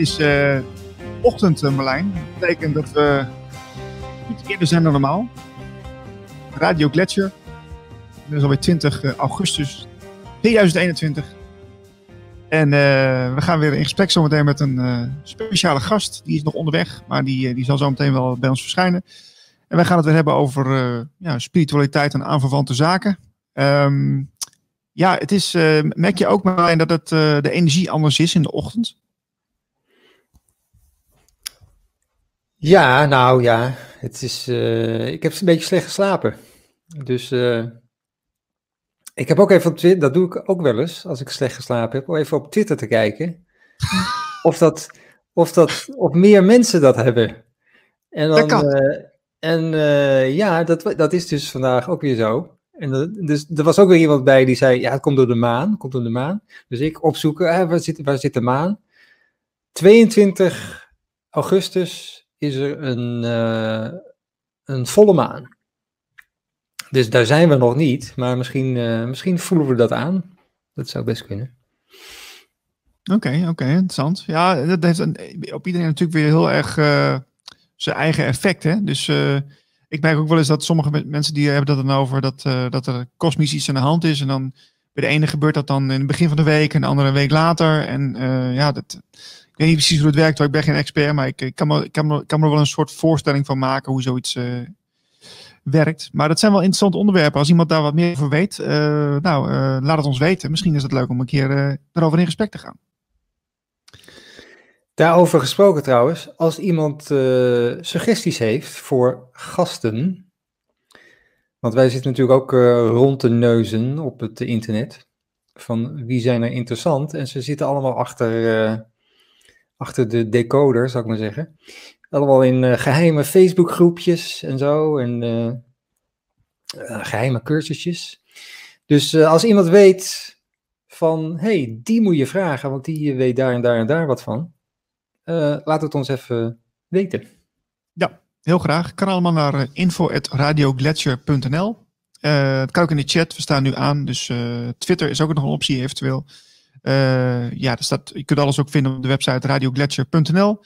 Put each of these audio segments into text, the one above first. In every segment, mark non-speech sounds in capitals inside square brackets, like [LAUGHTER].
is uh, ochtend, uh, Marlijn. Dat betekent dat we iets eerder zijn dan normaal. Radio Gletscher. Dat is alweer 20 augustus 2021. En we gaan weer in gesprek zometeen met een speciale gast. Die is nog onderweg, maar die, die zal zometeen wel bij ons verschijnen. En wij gaan het weer hebben over ja, spiritualiteit en aanverwante zaken. Um, ja, het is, merk je ook maar dat het, de energie anders is in de ochtend? Ja, nou ja, het is, ik heb een beetje slecht geslapen. Dus ik heb ook even op Twitter, dat doe ik ook wel eens als ik slecht geslapen heb, om even op Twitter te kijken [LAUGHS] of dat, of dat, of meer mensen dat hebben. En dan, dat uh, en uh, ja, dat, dat is dus vandaag ook weer zo. En dat, dus er was ook weer iemand bij die zei, ja, het komt door de maan, komt door de maan. Dus ik opzoeken, eh, waar, zit, waar zit de maan? 22 augustus is er een, uh, een volle maan. Dus daar zijn we nog niet, maar misschien, uh, misschien voelen we dat aan. Dat zou best kunnen. Oké, oké, interessant. Ja, dat heeft op iedereen natuurlijk weer heel erg uh, zijn eigen effect. Hè? Dus ik merk ook wel eens dat sommige mensen die hebben dat dan over dat, dat er kosmisch iets aan de hand is. En dan bij de ene gebeurt dat dan in het begin van de week en de andere een week later. En ja, dat, weet niet precies hoe het werkt, ik ben geen expert, maar ik, ik, kan me, ik, kan kan me wel een soort voorstelling van maken hoe zoiets werkt. Maar dat zijn wel interessante onderwerpen. Als iemand daar wat meer over weet, uh, nou, uh, laat het ons weten. Misschien is het leuk om een keer erover in gesprek te gaan. Daarover gesproken trouwens, als iemand suggesties heeft voor gasten, want wij zitten natuurlijk ook rond te neuzen op het internet, van wie zijn er interessant, en ze zitten allemaal achter, achter de decoder, zou ik maar zeggen. Allemaal in uh, geheime Facebookgroepjes en zo. En uh, uh, geheime cursusjes. Dus als iemand weet van, hey, die moet je vragen, want die weet daar en daar en daar wat van. laat het ons even weten. Ja, heel graag. Kan allemaal naar info.radioglacier.nl. het kan ook in de chat, we staan nu aan. Dus Twitter is ook nog een optie eventueel. Ja, er staat, je kunt alles ook vinden op de website radioglacier.nl.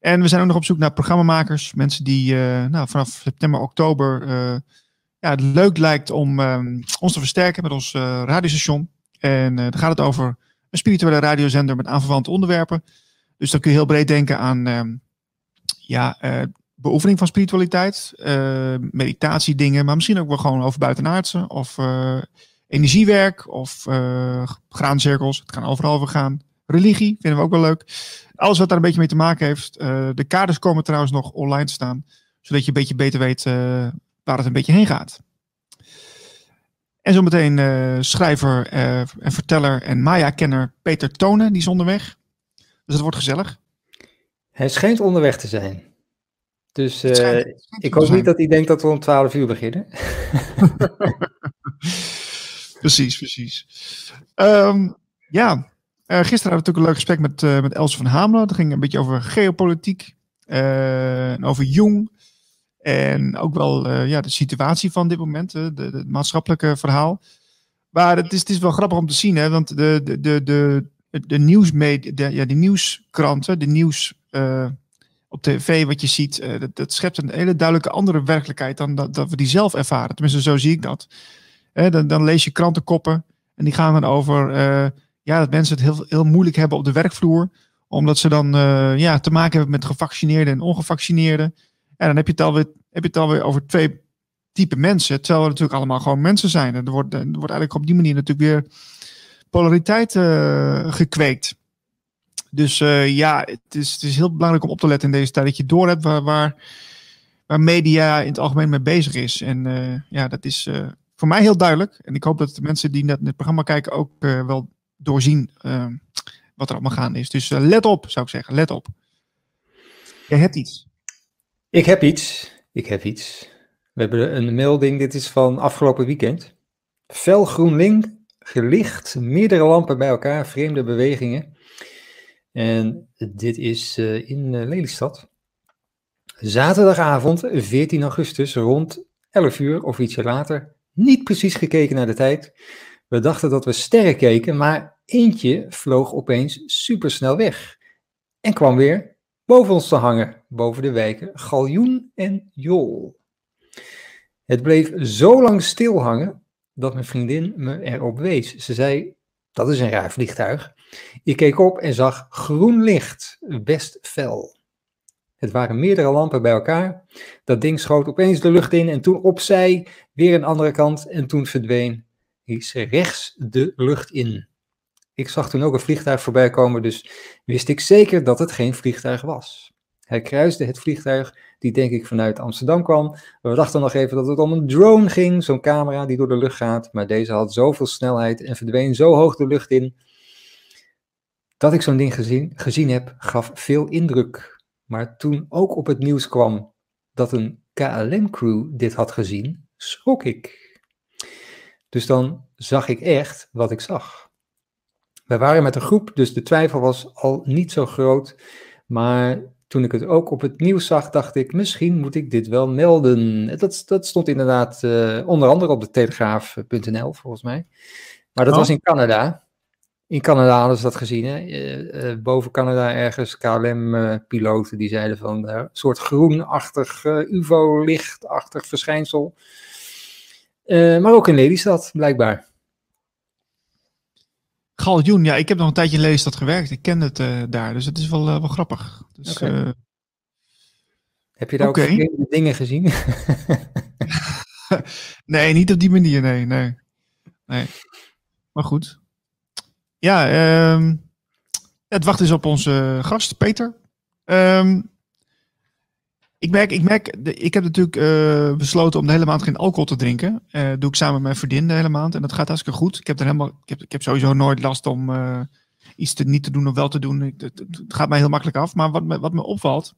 En we zijn ook nog op zoek naar programmamakers. Mensen die uh, nou, vanaf september, oktober uh, ja, het leuk lijkt om um, ons te versterken met ons radiostation. En dan gaat het over een spirituele radiozender met aanverwante onderwerpen. Dus dan kun je heel breed denken aan um, ja, beoefening van spiritualiteit, meditatiedingen, maar misschien ook wel gewoon over buitenaardse of energiewerk of graancirkels. Het kan overal over gaan. Religie vinden we ook wel leuk. Alles wat daar een beetje mee te maken heeft. Uh, de kaders komen trouwens nog online te staan. Zodat je een beetje beter weet uh, waar het een beetje heen gaat. En zometeen uh, schrijver en verteller en Maya-kenner Peter Tonen, die is onderweg. Dus het wordt gezellig. Hij schijnt onderweg te zijn. Dus schijnt, schijnt ik hoop niet dat hij denkt dat we om 12 uur beginnen. [LAUGHS] precies, precies. Um, ja, uh, gisteren hadden we natuurlijk een leuk gesprek met, uh, met Else van Hamelen. Dat ging een beetje over geopolitiek. Uh, en over Jong. En ook wel ja, de situatie van dit moment. Het maatschappelijke verhaal. Maar het is, het is wel grappig om te zien. Hè, want de, de, de, de, de, nieuwsmedia, de, ja, de nieuwskranten, de nieuws op tv wat je ziet. dat, dat schept een hele duidelijke andere werkelijkheid dan dat, dat we die zelf ervaren. Tenminste, zo zie ik dat. Dan, dan lees je krantenkoppen. En die gaan dan over ja, dat mensen het heel, heel moeilijk hebben op de werkvloer. Omdat ze dan uh, ja, te maken hebben met gevaccineerden en ongevaccineerden. En dan heb je het alweer, heb je het alweer over twee type mensen. Terwijl we natuurlijk allemaal gewoon mensen zijn. En er wordt, er wordt eigenlijk op die manier natuurlijk weer polariteit uh, gekweekt. Dus ja, het is, het is heel belangrijk om op te letten in deze tijd. Dat je door hebt waar, waar, waar media in het algemeen mee bezig is. En ja, dat is voor mij heel duidelijk. En ik hoop dat de mensen die naar het programma kijken ook wel doorzien uh, wat er allemaal gaande is. Dus uh, let op, zou ik zeggen. Let op. Jij hebt iets. Ik heb iets. Ik heb iets. We hebben een melding. Dit is van afgelopen weekend. Fel groen gelicht, meerdere lampen bij elkaar, vreemde bewegingen. En dit is in Lelystad. Zaterdagavond, 14 augustus, rond 11 uur of ietsje later. Niet precies gekeken naar de tijd. We dachten dat we sterren keken, maar eentje vloog opeens supersnel weg. en kwam weer boven ons te hangen, boven de wijken Galjoen en Jol. Het bleef zo lang stil hangen dat mijn vriendin me erop wees. Ze zei, dat is een raar vliegtuig. Ik keek op en zag groen licht, best fel. Het waren meerdere lampen bij elkaar. Dat ding schoot opeens de lucht in en toen opzij, weer een andere kant en toen verdween hij rechts de lucht in. Ik zag toen ook een vliegtuig voorbij komen, dus wist ik zeker dat het geen vliegtuig was. Hij kruiste het vliegtuig, die denk ik vanuit Amsterdam kwam. We dachten nog even dat het om een drone ging, zo'n camera die door de lucht gaat, maar deze had zoveel snelheid en verdween zo hoog de lucht in. Dat ik zo'n ding gezien, gezien heb, gaf veel indruk. Maar toen ook op het nieuws kwam dat een KLM-crew dit had gezien, schrok ik. Dus dan zag ik echt wat ik zag. We waren met een groep, dus de twijfel was al niet zo groot. Maar toen ik het ook op het nieuws zag, dacht ik, misschien moet ik dit wel melden. Dat, dat stond inderdaad uh, onder andere op de telegraaf.nl, volgens mij. Maar dat oh. was in Canada. In Canada hadden ze dat gezien. Hè? Uh, uh, boven Canada ergens KLM-piloten die zeiden van een soort groenachtig, UFO-lichtachtig verschijnsel. maar ook in Lelystad, blijkbaar. Galjoen, ja, ik heb nog een tijdje in dat gewerkt. Ik ken het uh, daar, dus het is wel, uh, wel grappig. Dus, okay. uh, heb je daar okay. ook dingen gezien? [LAUGHS] [LAUGHS] nee, niet op die manier, nee, nee. nee. Maar goed. Ja, um, het wacht is op onze gast, Peter. Um, ik merk, ik merk, ik heb natuurlijk uh, besloten om de hele maand geen alcohol te drinken. Uh, doe ik samen met mijn vriendin de hele maand. En dat gaat hartstikke goed. Ik heb, er helemaal, ik heb, ik heb sowieso nooit last om iets te, niet te doen of wel te doen. Het, het, gaat mij heel makkelijk af. Maar wat me, wat me opvalt,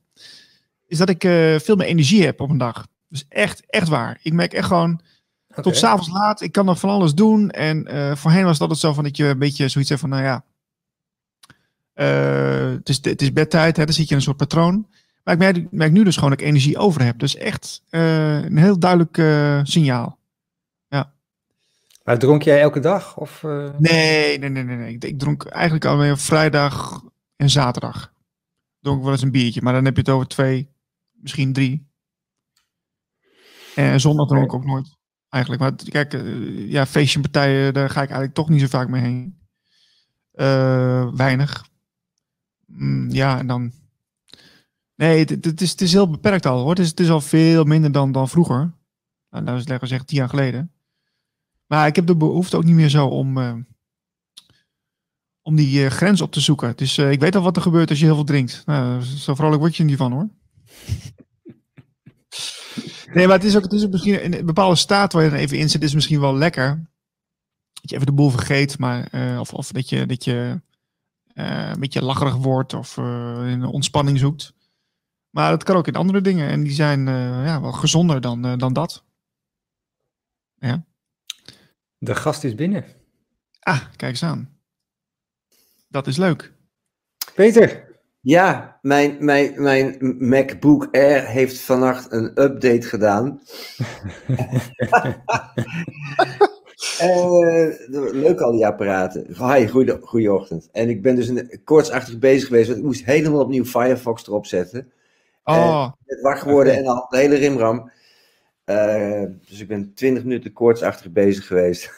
is dat ik veel meer energie heb op een dag. Dus echt, echt waar. Ik merk echt gewoon okay. tot s'avonds laat. Ik kan nog van alles doen. En voorheen was het altijd zo van dat je een beetje zoiets hebt van, nou ja. het, is, het is bedtijd, hè, dan zit je in een soort patroon. Maar ik merk, merk, nu dus gewoon dat ik energie over heb. Dus echt uh, een heel duidelijk signaal. Ja. Maar dronk jij elke dag? Of, nee, nee, nee, nee, nee. Ik, ik dronk eigenlijk alleen op vrijdag en zaterdag. Dronk ik wel eens een biertje. Maar dan heb je het over twee, misschien drie. En zondag dronk ik ook nooit. Eigenlijk. Maar kijk, ja, feestje partijen, daar ga ik eigenlijk toch niet zo vaak mee heen. weinig. Mm, ja, en dan Nee, het, is, het is heel beperkt al hoor. Het is, het is al veel minder dan, dan vroeger. Nou, dat is lekker gezegd tien jaar geleden. Maar ik heb de behoefte ook niet meer zo om, uh, om die grens op te zoeken. Dus ik weet al wat er gebeurt als je heel veel drinkt. Nou, zo vrolijk word je er niet van hoor. [LAUGHS] nee, maar het is ook, het is ook misschien in een bepaalde staat waar je dan even in zit, is misschien wel lekker. Dat je even de boel vergeet, maar, of, of dat je, dat je een beetje lacherig wordt of in ontspanning zoekt. Maar het kan ook in andere dingen. En die zijn ja, wel gezonder dan, dan dat. Ja. De gast is binnen. Ah, kijk eens aan. Dat is leuk. Peter. Ja, mijn, mijn, mijn MacBook Air heeft vannacht een update gedaan. uh, [LAUGHS] leuk al die apparaten. Hi, goeie ochtend. En ik ben dus een, koortsachtig bezig geweest, want ik moest helemaal opnieuw Firefox erop zetten. Oh. Het wacht geworden en al de hele rimram. Uh, dus ik ben 20 minuten koortsachtig bezig geweest.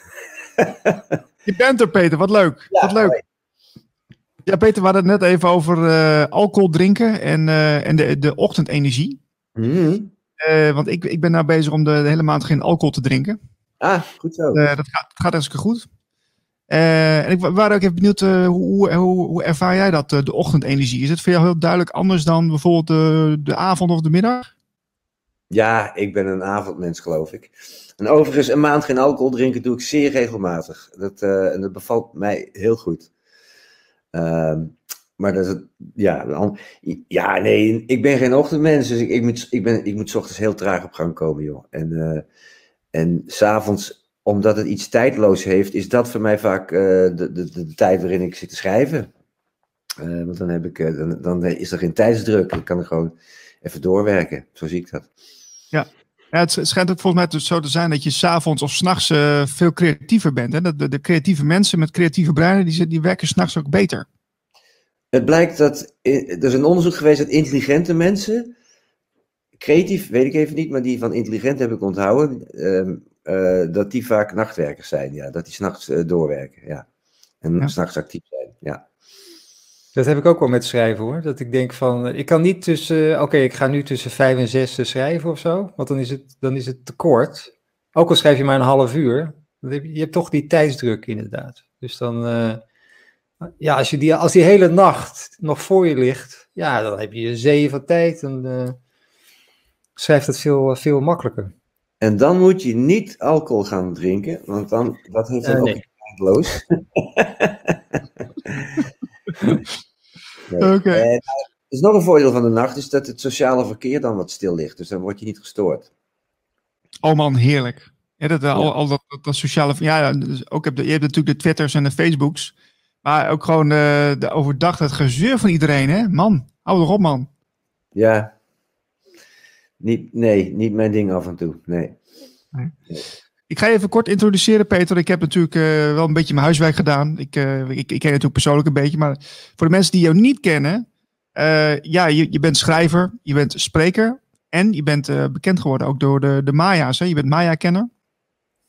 [LAUGHS] Je bent er, Peter. Wat leuk. Ja, wat leuk. Ja, Peter, we hadden het net even over uh, alcohol drinken en, uh, en de, de ochtendenergie. Mm. want ik, ik ben nou bezig om de, de, hele maand geen alcohol te drinken. Ah, goed zo. dat gaat, gaat hartstikke goed. En ik was ook even benieuwd, hoe, hoe, hoe, ervaar jij dat, de ochtendenergie? Is het voor jou heel duidelijk anders dan bijvoorbeeld de, de avond of de middag? Ja, ik ben een avondmens, geloof ik. En overigens, een maand geen alcohol drinken doe ik zeer regelmatig. Dat, en dat bevalt mij heel goed. Ehm, maar dat is, ja, ja, nee, ik ben geen ochtendmens, dus ik, ik, moet, ik, ben, ik moet ochtends heel traag op gang komen, joh. En, en s'avonds omdat het iets tijdloos heeft, is dat voor mij vaak uh, de, de, de, tijd waarin ik zit te schrijven. Uh, want dan, heb ik, uh, dan, dan, is er geen tijdsdruk. Ik kan er gewoon even doorwerken. Zo zie ik dat. Ja, ja het schijnt ook volgens mij zo te zijn dat je s'avonds of s'nachts veel creatiever bent. Hè? Dat de, de, creatieve mensen met creatieve breinen, die, die werken s'nachts ook beter. Het blijkt dat, er is een onderzoek geweest dat intelligente mensen, creatief weet ik even niet, maar die van intelligent heb ik onthouden, ehm, eh, dat die vaak nachtwerkers zijn, ja. Dat die s'nachts uh, doorwerken, ja. En Ja. s s'nachts actief zijn, ja. Dat heb ik ook wel met schrijven hoor. Dat ik denk van, eh, ik kan niet tussen, oké, ik ga nu tussen vijf en zes eh, schrijven of zo. Want dan is het, dan is het te kort. Ook al schrijf je maar een half uur. je, hebt toch die tijdsdruk inderdaad. Dus dan, eh, ja, als, je die, als die hele nacht nog voor je ligt, ja, dan heb je een zee van tijd. Dan eh, schrijft het veel, veel makkelijker. En dan moet je niet alcohol gaan drinken, want dan, dat heeft dan Eh, ook nee. eindeloos. [LAUGHS] [LAUGHS] Oké. Eh, nou, er is nog een voordeel van de nacht, is dat het sociale verkeer dan wat stil ligt. Dus dan word je niet gestoord. Oh man, heerlijk. Ja, dat, eh, al, al dat, dat, dat sociale... Ja, dus ook heb de, je hebt natuurlijk de Twitters en de Facebooks. Maar ook gewoon eh, de overdag het gezeur van iedereen, hè? Man, hou toch op, man. Ja. Niet, nee, niet mijn ding af en toe. Nee. Ik ga je even kort introduceren, Peter. Ik heb natuurlijk eh, wel een beetje mijn huiswerk gedaan. Ik, eh, ik, ik ken je natuurlijk persoonlijk een beetje. Maar voor de mensen die jou niet kennen... eh, ja, je, je bent schrijver, je bent spreker... en je bent bekend geworden ook door de, de Maya's. Hè? Je bent Maya-kenner.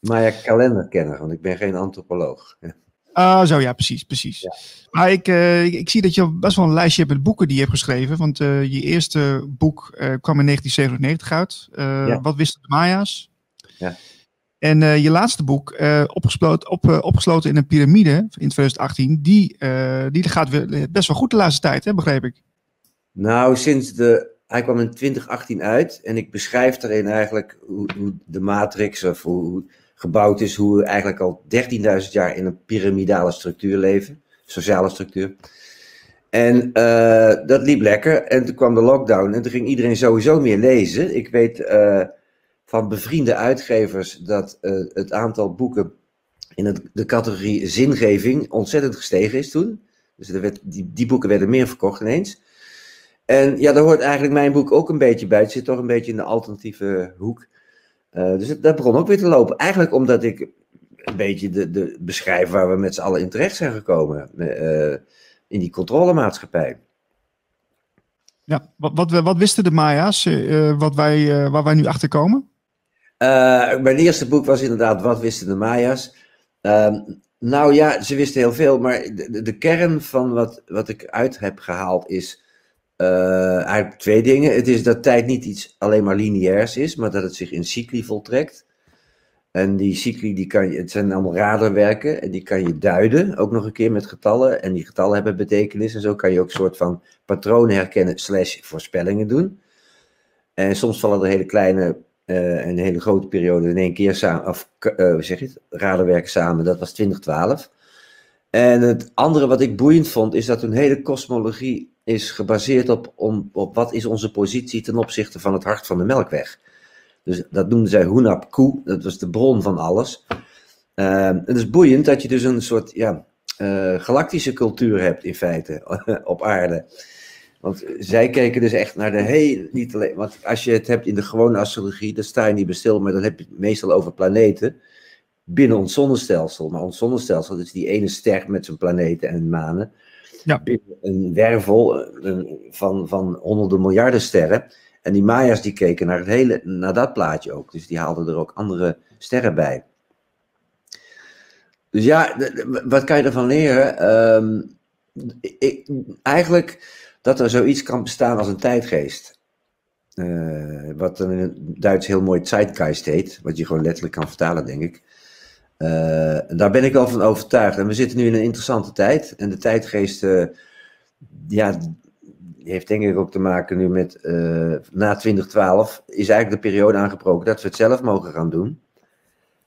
Maar ja, kalenderkenner, want ik ben geen antropoloog. Ah, zo ja, precies, precies. Ja. Maar ik, ik, ik zie dat je best wel een lijstje hebt met boeken die je hebt geschreven. Want je eerste boek kwam in 1997 uit. Ja. Wat wisten de Maya's? Ja. En eh, je laatste boek, eh, opgesloten, op, eh, opgesloten in een piramide in 2018, die, die gaat best wel goed de laatste tijd, hè, begreep ik. Nou, sinds de. Hij kwam in 2018 uit en ik beschrijf daarin eigenlijk hoe, hoe de matrix of hoe, hoe gebouwd is, hoe we eigenlijk al 13.000 jaar in een piramidale structuur leven, sociale structuur. En dat liep lekker en toen kwam de lockdown en toen ging iedereen sowieso meer lezen. Ik weet van bevriende uitgevers dat eh, het aantal boeken in het, de categorie zingeving ontzettend gestegen is toen. Dus er werd, die, die boeken werden meer verkocht ineens. En ja, daar hoort eigenlijk mijn boek ook een beetje bij. Het zit toch een beetje in de alternatieve hoek. Eh, dus dat begon ook weer te lopen. Eigenlijk omdat ik een beetje de, de beschrijf waar we met z'n allen in terecht zijn gekomen. eh, in die controlemaatschappij. Ja, wat, wat, wat wisten de Maya's wat wij, waar wij nu achter komen? Eh, mijn eerste boek was inderdaad Wat wisten de Maya's? Ehm, nou ja, ze wisten heel veel, maar de, de- kern van wat, wat ik uit heb gehaald is eh, eigenlijk twee dingen. Het is dat tijd niet iets alleen maar lineairs is, maar dat het zich in cycli voltrekt. En die cycli, die kan je, het zijn allemaal radarwerken en die kan je duiden, ook nog een keer met getallen. En die getallen hebben betekenis en zo kan je ook een soort van patronen herkennen slash voorspellingen doen. En soms vallen er hele kleine eh, en hele grote perioden in één keer samen, of hoe zeg je het, radarwerken samen, dat was 2012. En het andere wat ik boeiend vond, is dat hun hele kosmologie is gebaseerd op, om, op wat is onze positie ten opzichte van het hart van de Melkweg. Dus dat noemden zij Hunab Ku, dat was de bron van alles. Ehm, het is boeiend dat je dus een soort ja, eh, galactische cultuur hebt in feite [LAUGHS] op aarde. Want zij keken dus echt naar de hele, niet alleen, want als je het hebt in de gewone astrologie, dan sta je niet bij stil, maar dan heb je het meestal over planeten binnen ons zonnestelsel. Maar ons zonnestelsel is die ene ster met zijn planeten en manen. Ja. Binnen een wervel van, van honderden miljarden sterren. En die Maya's die keken naar, het hele, naar dat plaatje ook. Dus die haalden er ook andere sterren bij. Dus ja, wat kan je ervan leren? Ehm, ik, eigenlijk dat er zoiets kan bestaan als een tijdgeest. Eh, wat in het Duits heel mooi Zeitgeist heet. Wat je gewoon letterlijk kan vertalen, denk ik. Eh, daar ben ik wel van overtuigd. En we zitten nu in een interessante tijd. En de tijdgeest, eh, ja, heeft denk ik ook te maken nu met, na 2012 is eigenlijk de periode aangebroken dat we het zelf mogen gaan doen.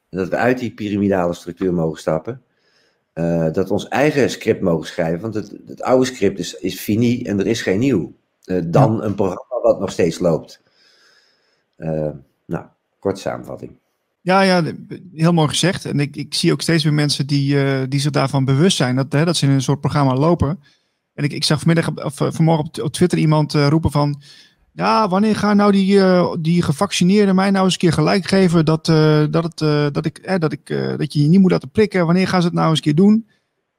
En dat we uit die piramidale structuur mogen stappen. Eh, dat we ons eigen script mogen schrijven. Want het, het oude script is, is fini en er is geen nieuw. Eh, dan een programma wat nog steeds loopt. Eh, nou, kort samenvatting. Ja, ja, heel mooi gezegd. En ik, ik zie ook steeds meer mensen die, die zich daarvan bewust zijn. Dat, hè, dat ze in een soort programma lopen. En ik, ik zag vanmiddag of vanmorgen op, op Twitter iemand roepen van... Ja, wanneer gaan nou die, eh, die gevaccineerden mij nou eens een keer gelijk geven dat, eh, dat, het, eh, dat, ik, dat, ik, dat je je niet moet laten prikken? Wanneer gaan ze het nou eens een keer doen?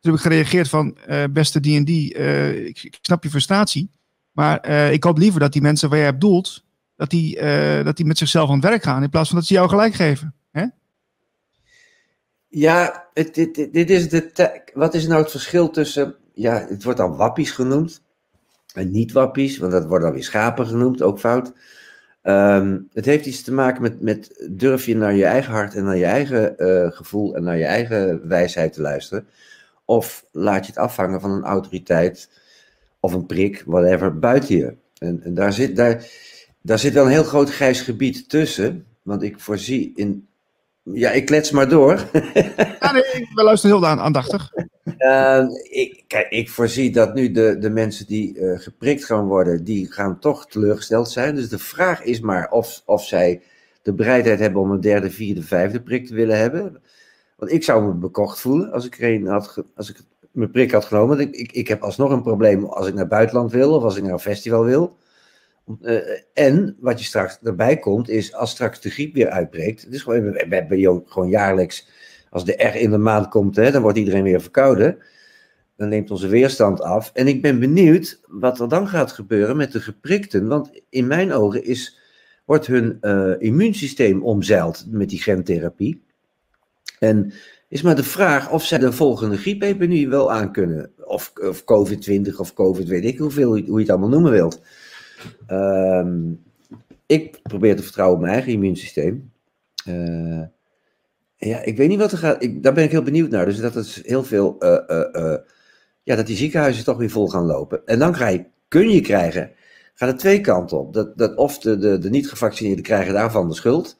Toen heb ik gereageerd van, beste D&D, ik, ik snap je frustratie. Maar ik hoop liever dat die mensen waar jij op doelt, dat die, dat die met zichzelf aan het werk gaan. In plaats van dat ze jou gelijk geven. Hè? Ja, dit, dit, dit is de wat is nou het verschil tussen, ja, het wordt dan wappies genoemd en niet wappies, want dat wordt dan weer schapen genoemd, ook fout. Ehm, het heeft iets te maken met, met durf je naar je eigen hart en naar je eigen eh, gevoel en naar je eigen wijsheid te luisteren, of laat je het afhangen van een autoriteit of een prik, whatever, buiten je. En, en daar, zit, daar, daar zit wel een heel groot grijs gebied tussen, want ik voorzie in, ja, ik klets maar door. [LAUGHS] Ja, nee, ik ben luisteren heel aan- aandachtig. Uh, ik, kijk, ik voorzie dat nu de, de mensen die eh, geprikt gaan worden, die gaan toch teleurgesteld zijn. Dus de vraag is maar of, of zij de bereidheid hebben om een derde, vierde, vijfde prik te willen hebben. Want ik zou me bekocht voelen als ik, er een had, als ik mijn prik had genomen. Want ik, ik, ik heb alsnog een probleem als ik naar buitenland wil of als ik naar een festival wil. Eh, en wat je straks erbij komt, is als straks de griep weer uitbreekt. Is gewoon, we, hebben gewoon jaarlijks, als de R in de maand komt, hè, dan wordt iedereen weer verkouden. Dan neemt onze weerstand af. En ik ben benieuwd wat er dan gaat gebeuren met de geprikten. Want in mijn ogen is, wordt hun eh, immuunsysteem omzeild met die gentherapie. En is maar de vraag of zij de volgende griepepidemie wel aankunnen. Of, of COVID-20 of COVID, weet ik hoeveel, hoe je het allemaal noemen wilt. Ehm, ik probeer te vertrouwen op mijn eigen immuunsysteem. Eh, ja, ik weet niet wat er gaat. Ik, daar ben ik heel benieuwd naar. Dus dat is heel veel. eh, eh, eh, ja, dat die ziekenhuizen toch weer vol gaan lopen. En dan ga je, kun je krijgen. Gaat het twee kanten op. Dat, dat of de, de, de niet-gevaccineerden krijgen daarvan de schuld.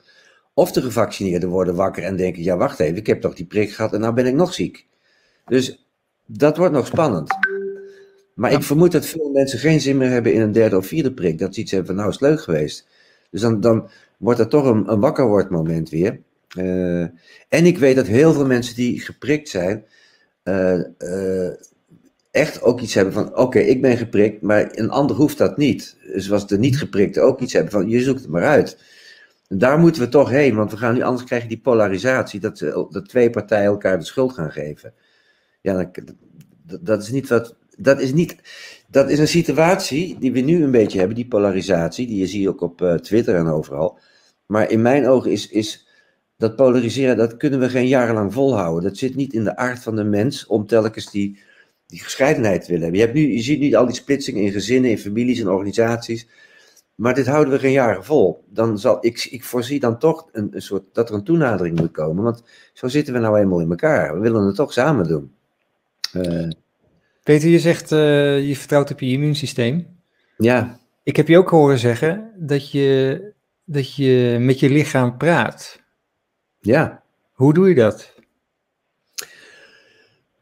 Of de gevaccineerden worden wakker en denken: ja, wacht even, ik heb toch die prik gehad en nou ben ik nog ziek. Dus dat wordt nog spannend. Maar ik vermoed dat veel mensen geen zin meer hebben in een derde of vierde prik. Dat ze iets hebben van, nou is het leuk geweest. Dus dan, dan wordt er toch een, een wakker wordt moment weer. Eh, en ik weet dat heel veel mensen die geprikt zijn, eh, eh, echt ook iets hebben van, oké, ik ben geprikt, maar een ander hoeft dat niet. Zoals de niet geprikte ook iets hebben van, je zoekt het maar uit. En daar moeten we toch heen, want we gaan nu, anders krijg je die polarisatie, dat, dat twee partijen elkaar de schuld gaan geven. Ja, dat, dat is niet wat, dat is niet, dat is een situatie die we nu een beetje hebben, die polarisatie, die je ziet ook op Twitter en overal. Maar in mijn ogen is, is dat polariseren, dat kunnen we geen jarenlang volhouden. Dat zit niet in de aard van de mens om telkens die, die gescheidenheid te willen hebben. Je, hebt nu, je ziet nu al die splitsingen in gezinnen, in families, in organisaties. Maar dit houden we geen jaren vol. Dan zal, ik, ik voorzie dan toch een, een soort, dat er een toenadering moet komen. Want zo zitten we nou eenmaal in elkaar. We willen het toch samen doen. Eh, Peter, je zegt eh, je vertrouwt op je immuunsysteem. ja, Ik heb je ook horen zeggen dat je, dat je met je lichaam praat. Ja. Hoe doe je dat?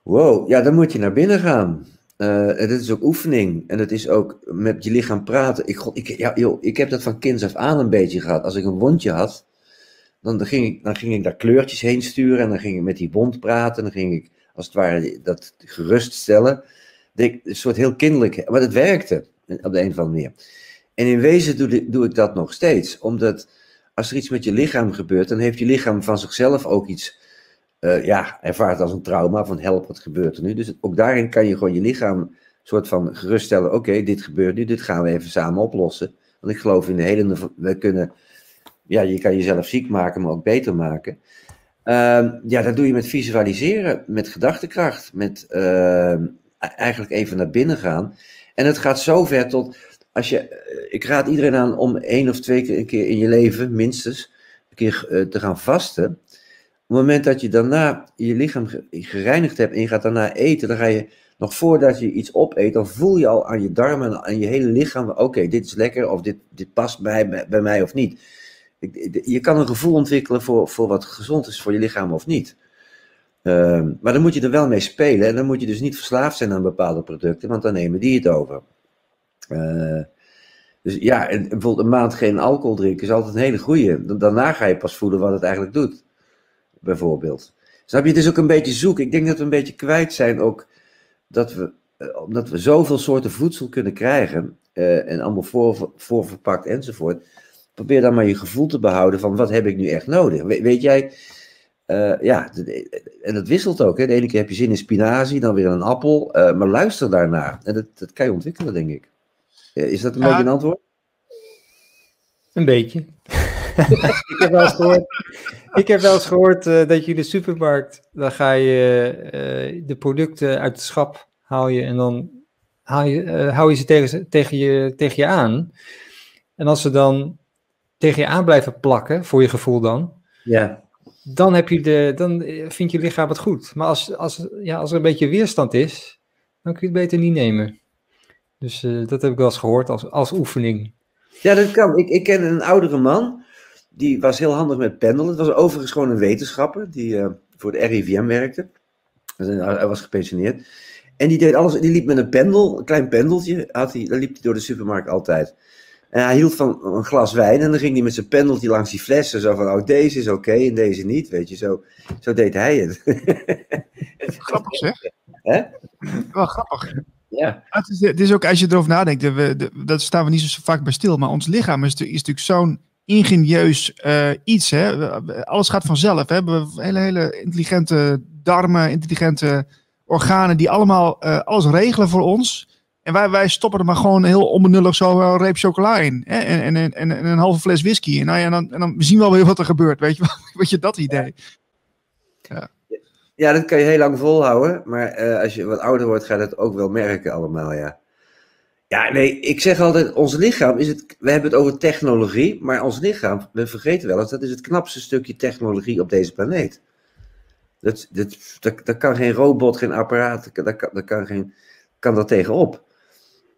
Wow, ja, dan moet je naar binnen gaan. Eh, en dat is ook oefening. En het is ook met je lichaam praten. Ik, ik, ja, joh, ik heb dat van kinds af aan een beetje gehad. Als ik een wondje had, dan, ging ik, dan ging ik daar kleurtjes heen sturen. En dan ging ik met die wond praten. En dan ging ik, als het ware, dat geruststellen. Een soort heel kinderlijk. Maar het werkte op de een of andere manier. En in wezen doe, doe ik dat nog steeds. Omdat als er iets met je lichaam gebeurt, dan heeft je lichaam van zichzelf ook iets eh, ja, ervaart als een trauma van help, wat gebeurt er nu? Dus ook daarin kan je gewoon je lichaam soort van geruststellen, oké, dit gebeurt nu, dit gaan we even samen oplossen. Want ik geloof in de hele, we kunnen, ja, je kan jezelf ziek maken, maar ook beter maken. Ehm, ja, dat doe je met visualiseren, met gedachtekracht, met ehm, eigenlijk even naar binnen gaan. En het gaat zo ver tot, als je, eh, ik raad iedereen aan om één of twee keer, een keer in je leven, minstens, een keer eh, te gaan vasten. Op het moment dat je daarna je lichaam ge- gereinigd hebt en je gaat daarna eten, dan ga je nog voordat je iets opeet, dan voel je al aan je darmen en aan je hele lichaam, oké, dit is lekker of dit, dit past bij, bij, mij of niet. Je kan een gevoel ontwikkelen voor, voor wat gezond is voor je lichaam of niet. Ehm, maar dan moet je er wel mee spelen en dan moet je dus niet verslaafd zijn aan bepaalde producten, want dan nemen die het over. Eh, dus ja, en bijvoorbeeld een maand geen alcohol drinken is altijd een hele goeie. Da- Daarna ga je pas voelen wat het eigenlijk doet bijvoorbeeld. Snap je? Het ook een beetje zoek. Ik denk dat we een beetje kwijt zijn ook dat we, eh, omdat we zoveel soorten voedsel kunnen krijgen eh, en allemaal voor, voorverpakt enzovoort. Probeer dan maar je gevoel te behouden van wat heb ik nu echt nodig. We- weet jij, ja, en dat wisselt ook. Hè. De ene keer heb je zin in spinazie, dan weer een appel. maar luister daarnaar. En dat, dat kan je ontwikkelen, denk ik. Eh, is dat een Ja. beetje een antwoord? Een beetje. [LAUGHS] ik heb wel eens gehoord, ik heb wel eens gehoord eh, dat je in de supermarkt, dan ga je eh, de producten uit het schap haal je en dan haal je, eh, hou je ze tegen, tegen, je, tegen je aan. En als ze dan tegen je aan blijven plakken, voor je gevoel dan, Ja. dan, heb je de, dan vindt je lichaam het goed. Maar als, als, ja, als er een beetje weerstand is, dan kun je het beter niet nemen. Dus eh, dat heb ik wel eens gehoord als, als oefening. Ja, dat kan. Ik, ik ken een oudere man. Die was heel handig met pendelen. Het was overigens gewoon een wetenschapper die eh, voor de RIVM werkte. Dus hij hij was gepensioneerd. En die deed alles. Die liep met een pendel, een klein pendeltje. Had hij, dan liep hij door de supermarkt altijd. En hij hield van een glas wijn. En dan ging hij met zijn pendeltje langs die flessen. Zo van: Oh, deze is oké en deze niet. Weet je, zo, zo deed hij het. [LAUGHS] Grappig zeg. Hè? Wel grappig. Ja. Het is, het is ook, als je erover nadenkt, we, de, dat staan we niet zo vaak bij stil, maar ons lichaam is, is natuurlijk zo'n ingenieus eh, iets. Hè? Alles gaat vanzelf. Hè? We hebben hele, hele intelligente darmen, intelligente organen die allemaal eh, alles regelen voor ons. En wij, wij stoppen er maar gewoon heel onbenullig zo een reep chocola in. Hè? En, en, en, en een halve fles whisky. En, nou ja, dan, en dan zien we wel weer wat er gebeurt. Weet je, [LAUGHS] weet je dat idee? Ja, dat kan je heel lang volhouden. Maar eh, als je wat ouder wordt, ga je dat ook wel merken allemaal, ja. Ja, nee, ik zeg altijd, ons lichaam is het... We hebben het over technologie, maar ons lichaam, we vergeten wel eens, dat is het knapste stukje technologie op deze planeet. Dat, dat, dat, dat kan geen robot, geen apparaat, dat kan, dat kan, geen, kan dat tegenop.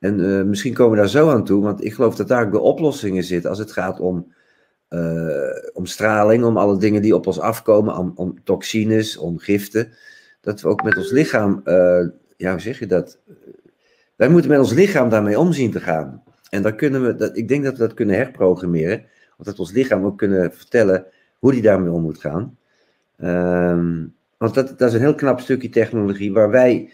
En eh, misschien komen we daar zo aan toe, want ik geloof dat daar ook de oplossingen zitten als het gaat om, eh, om straling, om alle dingen die op ons afkomen, om, om toxines, om giften. Dat we ook met ons lichaam, eh, ja, hoe zeg je dat? Wij moeten met ons lichaam daarmee omzien te gaan. En dan kunnen we, dat, ik denk dat we dat kunnen herprogrammeren, of dat we ons lichaam ook kunnen vertellen hoe die daarmee om moet gaan. Ehm, want dat, dat is een heel knap stukje technologie waar wij,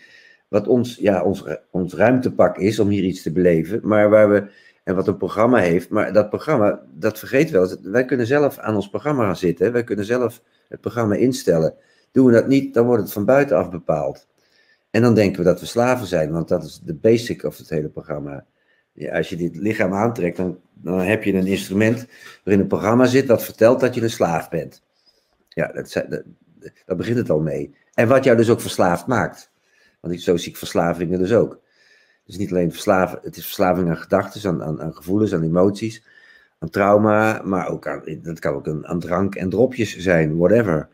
wat ons, ja, ons, ons ruimtepak is om hier iets te beleven, maar waar we, en wat een programma heeft, maar dat programma, dat vergeten we wel. Wij kunnen zelf aan ons programma gaan zitten, wij kunnen zelf het programma instellen. Doen we dat niet, dan wordt het van buitenaf bepaald. En dan denken we dat we slaven zijn, want dat is de basic of het hele programma. Als je dit lichaam aantrekt, dan, dan heb je een instrument waarin een programma zit dat vertelt dat je een slaaf bent. Ja, dat, dat, begint het al mee. En wat jou dus ook verslaafd maakt. Want zo zie ik verslavingen dus ook. Dus niet alleen verslaven, het is verslaving aan gedachten, aan, aan, aan gevoelens, aan emoties, aan trauma, maar ook aan, dat kan ook aan drank en dropjes zijn, whatever.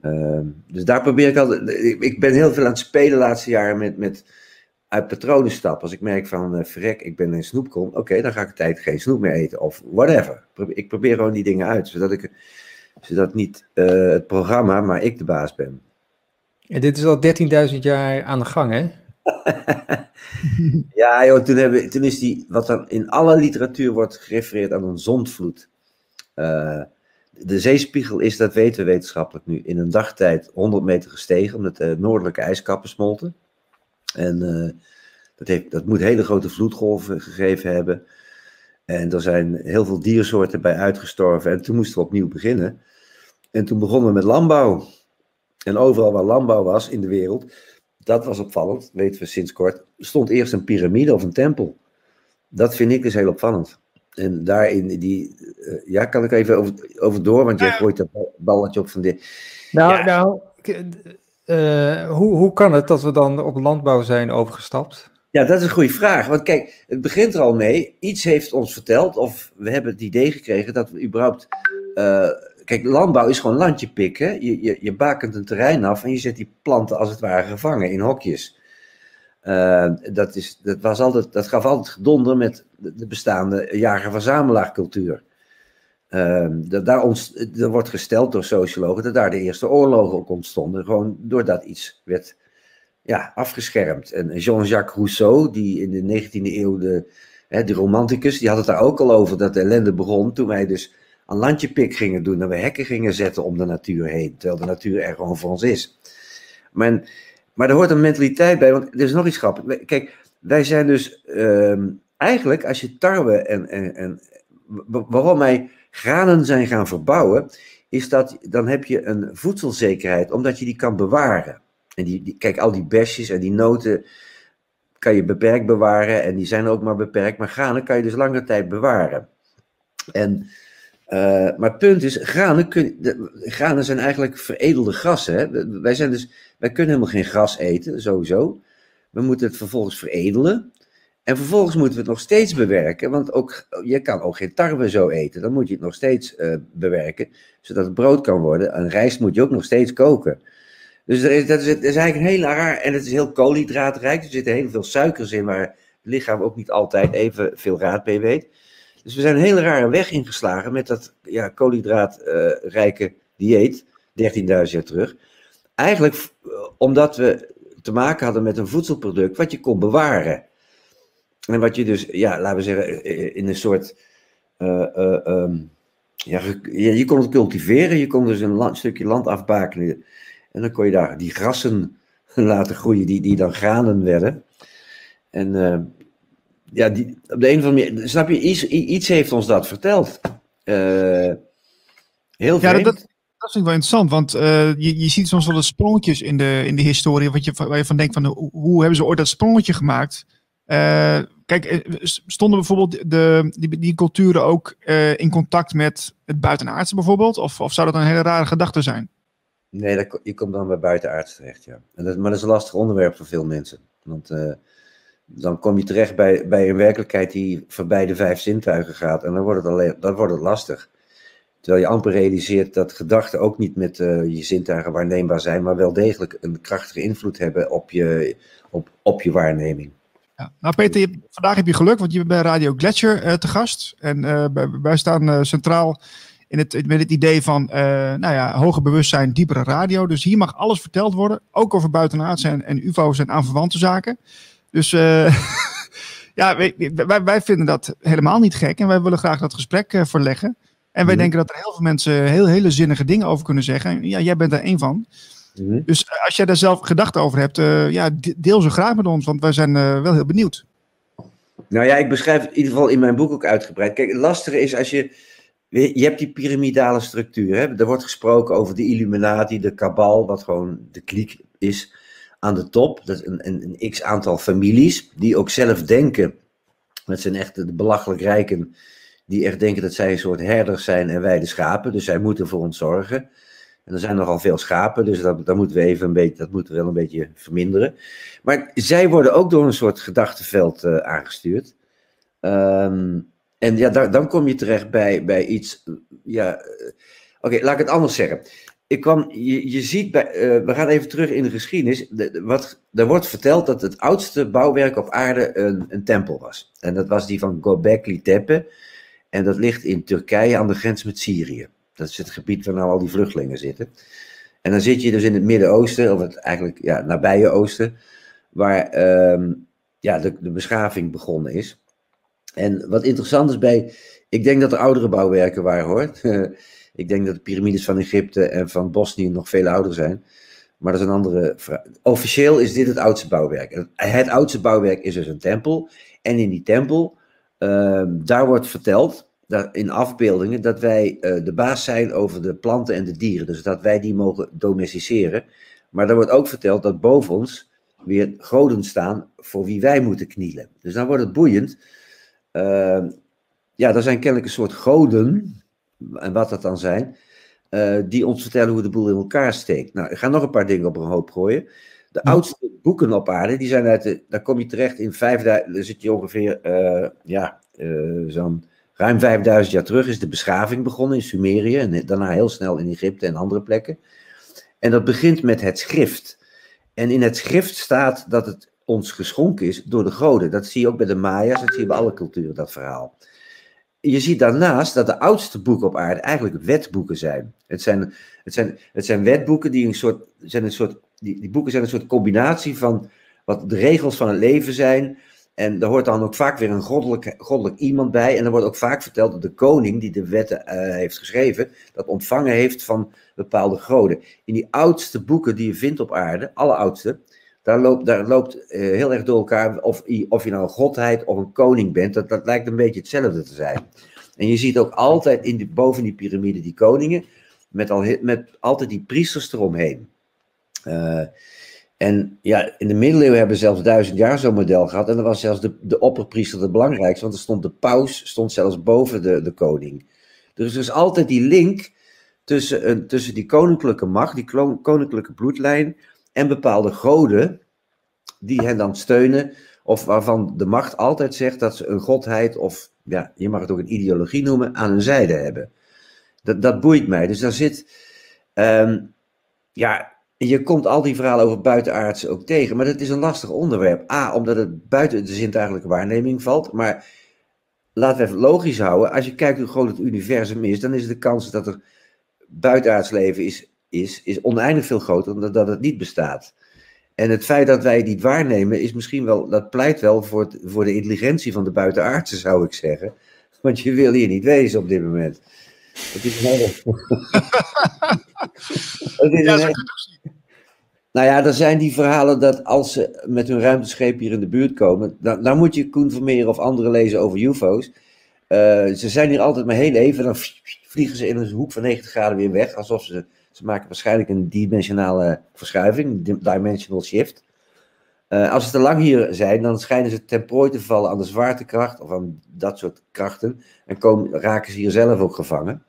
Ehm, dus daar probeer ik altijd, ik, ben heel veel aan het spelen de laatste jaren met, met uit patronen stappen. Als ik merk van, eh, verrek, ik ben een snoepkom, oké, dan ga ik een tijd geen snoep meer eten, of whatever. Ik probeer gewoon die dingen uit, zodat ik, zodat niet eh, het programma, maar ik de baas ben. En dit is al 13.000 jaar aan de gang, hè? [LAUGHS] Ja, joh, toen, hebben, toen is die, wat dan in alle literatuur wordt gerefereerd aan een zondvloed. Eh, de zeespiegel is, dat weten we wetenschappelijk nu, in een dagtijd 100 meter gestegen, omdat de noordelijke ijskappen smolten. En eh, dat, heeft, dat moet hele grote vloedgolven gegeven hebben. En er zijn heel veel diersoorten bij uitgestorven. En toen moesten we opnieuw beginnen. En toen begonnen we met landbouw. En overal waar landbouw was in de wereld, dat was opvallend, weten we sinds kort, stond eerst een piramide of een tempel. Dat vind ik dus heel opvallend. En daarin, die, eh, ja, kan ik even over, over door, want jij gooit dat balletje op van dit. Nou, Ja. nou eh, hoe, hoe kan het dat we dan op landbouw zijn overgestapt? Ja, dat is een goede vraag. Want kijk, het begint er al mee. Iets heeft ons verteld, of we hebben het idee gekregen dat we überhaupt. eh, kijk, landbouw is gewoon landje pikken. Je, je, je bakent een terrein af en je zet die planten als het ware gevangen in hokjes. Eh, dat, is, dat, was altijd, dat gaf altijd gedonder met de de bestaande jager-verzamelaarcultuur. Eh, dat daar ons, er wordt gesteld door sociologen dat daar de eerste oorlogen ook ontstonden. Gewoon doordat iets werd ja, afgeschermd. En Jean-Jacques Rousseau, die in de 19e eeuw, de, hè, de romanticus, die had het daar ook al over dat de ellende begon toen wij dus aan landje pik gingen doen en we hekken gingen zetten om de natuur heen, terwijl de natuur er gewoon voor ons is. Maar, maar er hoort een mentaliteit bij, want er is nog iets grappigs. Kijk, wij zijn dus ehm, eigenlijk, als je tarwe en, en, en wa- waarom wij granen zijn gaan verbouwen, is dat dan heb je een voedselzekerheid, omdat je die kan bewaren. En die, die, kijk, al die besjes en die noten kan je beperkt bewaren en die zijn ook maar beperkt, maar granen kan je dus lange tijd bewaren. En, eh, maar het punt is, granen, kun, granen zijn eigenlijk veredelde grassen. Hè? Wij, zijn dus, wij kunnen helemaal geen gras eten, sowieso. We moeten het vervolgens veredelen. En vervolgens moeten we het nog steeds bewerken, want ook, je kan ook geen tarwe zo eten. Dan moet je het nog steeds eh, bewerken, zodat het brood kan worden. En rijst moet je ook nog steeds koken. Dus er is, dat is, is eigenlijk een heel raar, en het is heel koolhydraatrijk. Er zitten heel veel suikers in, waar het lichaam ook niet altijd even veel raad mee weet. Dus we zijn een hele rare weg ingeslagen met dat ja, koolhydraatrijke dieet, 13.000 jaar terug. Eigenlijk f- omdat we te maken hadden met een voedselproduct wat je kon bewaren. En wat je dus, ja, laten we zeggen, eh, in een soort. eh, eh, ehm, ja, je kon het cultiveren, je kon dus een land- stukje land afbakenen. En dan kon je daar die grassen [LAUGHS] laten groeien, die, die dan granen werden. En eh, ja, die, op de een of andere manier, snap je, iets, iets heeft ons dat verteld. Eh, heel Ja, vreemd. dat, dat, dat vind ik wel interessant, want eh, je, je ziet soms wel eens sprongetjes in de, in de historie, wat je, waar je van denkt van hoe, hebben ze ooit dat sprongetje gemaakt? Eh, kijk, stonden bijvoorbeeld de, die, die culturen ook in contact met het buitenaardse bijvoorbeeld? Of, of zou dat een hele rare gedachte zijn? Nee, dat, je komt dan bij buitenaards terecht, ja. En dat, maar dat is een lastig onderwerp voor veel mensen. Want dan kom je terecht bij, bij een werkelijkheid die voorbij de vijf zintuigen gaat. En dan wordt het, alleen, dan wordt het lastig. Terwijl je amper realiseert dat gedachten ook niet met eh, je zintuigen waarneembaar zijn, maar wel degelijk een krachtige invloed hebben op je, op, op je waarneming. Ja. Nou Peter, vandaag heb je geluk, want je bent bij Radio Gletscher eh, te gast. En eh, wij, staan centraal in het, met het idee van nou ja, hoger bewustzijn, diepere radio. Dus hier mag alles verteld worden, ook over buitenaardse en, en ufo's en aanverwante zaken. Dus eh, [LAUGHS] ja, wij, wij, wij vinden dat helemaal niet gek en wij willen graag dat gesprek eh, verleggen. En wij Mhm. denken dat er heel veel mensen heel, hele zinnige dingen over kunnen zeggen. En Ja, jij bent er één van. Mhm. Dus eh, als jij daar zelf gedachten over hebt, ja, de- deel ze graag met ons, want wij zijn wel heel benieuwd. Nou ja, ik beschrijf het in ieder geval in mijn boek ook uitgebreid. Kijk, het lastige is als je. Je hebt die piramidale structuur. Hè? Er wordt gesproken over de Illuminati, de kabal, wat gewoon de kliek is aan de top. Dat is een, een, een x aantal families die ook zelf denken. Dat zijn echt de belachelijk rijken die echt denken dat zij een soort herders zijn en wij de schapen. Dus zij moeten voor ons zorgen. En er zijn nogal veel schapen, dus dat, dat moeten we even een beetje, dat moeten we wel een beetje verminderen. Maar zij worden ook door een soort gedachtenveld eh, aangestuurd. Ehm, en ja, dan kom je terecht bij, bij iets. Ja, eh, oké, laat ik het anders zeggen. Je, ziet, bij, eh, we gaan even terug in de geschiedenis. De, de- wat, er wordt verteld dat het oudste bouwwerk op aarde een, een tempel was. En dat was die van Göbekli Tepe. En dat ligt in Turkije aan de grens met Syrië. Dat is het gebied waar nou al die vluchtelingen zitten. En dan zit je dus in het Midden-Oosten, of het eigenlijk ja, nabije Oosten, waar ehm, ja, de, de beschaving begonnen is. En wat interessant is bij, ik denk dat er oudere bouwwerken waren hoor. [LAUGHS] ik denk dat de piramides van Egypte en van Bosnië nog veel ouder zijn. Maar dat is een andere vraag. Officieel is dit het oudste bouwwerk. Het, oudste bouwwerk is dus een tempel. En in die tempel, ehm, daar wordt verteld, daar, in afbeeldingen, dat wij eh, de baas zijn over de planten en de dieren. Dus dat wij die mogen domesticeren. Maar er wordt ook verteld dat boven ons weer goden staan voor wie wij moeten knielen. Dus dan wordt het boeiend. Ehm, ja, er zijn kennelijk een soort goden, en wat dat dan zijn, eh, die ons vertellen hoe de boel in elkaar steekt. Nou, ik ga nog een paar dingen op een hoop gooien. De Ja. oudste boeken op aarde, die zijn uit de, daar kom je terecht in 5000, daar zit je ongeveer, eh, ja, eh, zo'n ruim 5000 jaar terug is de beschaving begonnen in Sumerië en daarna heel snel in Egypte en andere plekken. En dat begint met het schrift. En in het schrift staat dat het ons geschonken is door de goden. Dat zie je ook bij de Maya's, dat zie je bij alle culturen, dat verhaal. Je ziet daarnaast dat de oudste boeken op aarde eigenlijk wetboeken zijn. Het zijn, het zijn, het zijn wetboeken die een soort, zijn een soort die, die boeken zijn een soort combinatie van wat de regels van het leven zijn. En daar hoort dan ook vaak weer een goddelijk, goddelijk iemand bij. En er wordt ook vaak verteld dat de koning die de wetten eh, heeft geschreven, dat ontvangen heeft van bepaalde goden. In die oudste boeken die je vindt op aarde, alle oudste, daar loopt, daar loopt eh, heel erg door elkaar of, of je nou een godheid of een koning bent. Dat, dat lijkt een beetje hetzelfde te zijn. En je ziet ook altijd in die, boven die piramide die koningen, met, al, met altijd die priesters eromheen. Uh, en ja, in de middeleeuwen hebben we zelfs duizend jaar zo'n model gehad. En dan was zelfs de, de opperpriester het belangrijkste, want er stond de paus stond zelfs boven de, de koning. Er is dus altijd die link tussen, een, tussen die koninklijke macht, die koninklijke bloedlijn en bepaalde goden die hen dan steunen, of waarvan de macht altijd zegt dat ze een godheid, of ja, je mag het ook een ideologie noemen, aan hun zijde hebben. Dat, dat boeit mij. Dus daar zit, um, ja, je komt al die verhalen over buitenaardse ook tegen, maar dat is een lastig onderwerp. A, omdat het buiten de zintuigelijke waarneming valt, maar laten we even logisch houden. Als je kijkt hoe groot het universum is, dan is de kans dat er buitenaards leven is, is, is oneindig veel groter dan dat het niet bestaat. En het feit dat wij het niet waarnemen, is misschien wel, dat pleit wel voor, het, voor de intelligentie van de buitenaardse, zou ik zeggen. Want je wil hier niet wezen op dit moment. Het is een hele... [LAUGHS] het is een Nou ja, er zijn die verhalen dat als ze met hun ruimtescheep hier in de buurt komen, dan, dan moet je Koen Vermeer of anderen lezen over UFO's. Uh, ze zijn hier altijd maar heel even, dan vliegen ze in een hoek van 90 graden weer weg, alsof ze ze maken waarschijnlijk een dimensionale verschuiving, dimensional shift. Uh, als ze te lang hier zijn, dan schijnen ze ten prooi te vallen aan de zwaartekracht of aan dat soort krachten. En komen, raken ze hier zelf ook gevangen.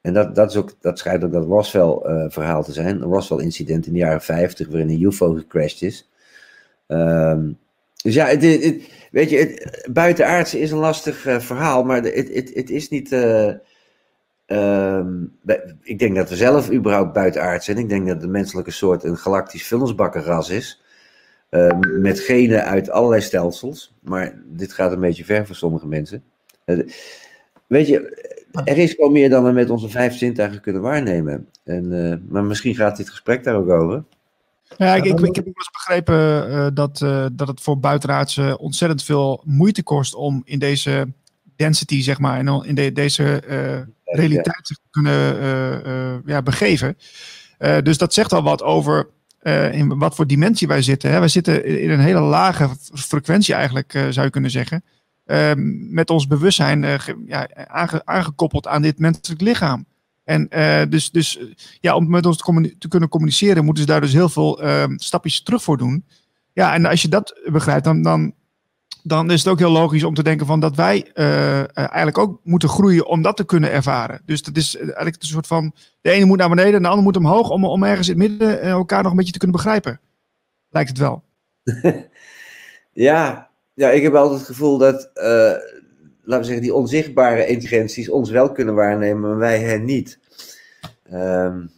En dat, dat, is ook, dat schijnt ook dat Roswell-verhaal uh, te zijn. Een Roswell-incident in de jaren 50, waarin een UFO gecrashed is. Um, dus ja, het, het, weet je, het, buitenaardse is een lastig uh, verhaal, maar het, is niet. Ehm, ik denk dat we zelf überhaupt buitenaard zijn. Ik denk dat de menselijke soort een galactisch vullensbakkenras is. Ehm, met genen uit allerlei stelsels. Maar dit gaat een beetje ver voor sommige mensen. Eh, weet je, er is gewoon meer dan we met onze vijf zintuigen kunnen waarnemen. En, uh, maar misschien gaat dit gesprek daar ook over. Ja, ik, ik, ik heb ook eens begrepen uh, dat, dat het voor buitenaardse ontzettend veel moeite kost om in deze density, zeg maar, en in de, deze realiteit zich kunnen uh, ja, begeven. Uh, dus dat zegt al wat over in wat voor dimensie wij zitten. Hè. Wij zitten in een hele lage frequentie eigenlijk, zou je kunnen zeggen. Met ons bewustzijn ja, aange, aangekoppeld aan dit menselijk lichaam. En dus, dus ja, om met ons te, te, kunnen communiceren, moeten ze daar dus heel veel stapjes terug voor doen. Ja, en als je dat begrijpt, dan, dan dan is het ook heel logisch om te denken van dat wij uh, eigenlijk ook moeten groeien om dat te kunnen ervaren. Dus dat is eigenlijk een soort van, de ene moet naar beneden en de ander moet omhoog om, om ergens in het midden elkaar nog een beetje te kunnen begrijpen. Lijkt het wel. [LAUGHS] ja, ja, ik heb altijd het gevoel dat, laten we zeggen, die onzichtbare intelligenties ons wel kunnen waarnemen, maar wij hen niet. Um,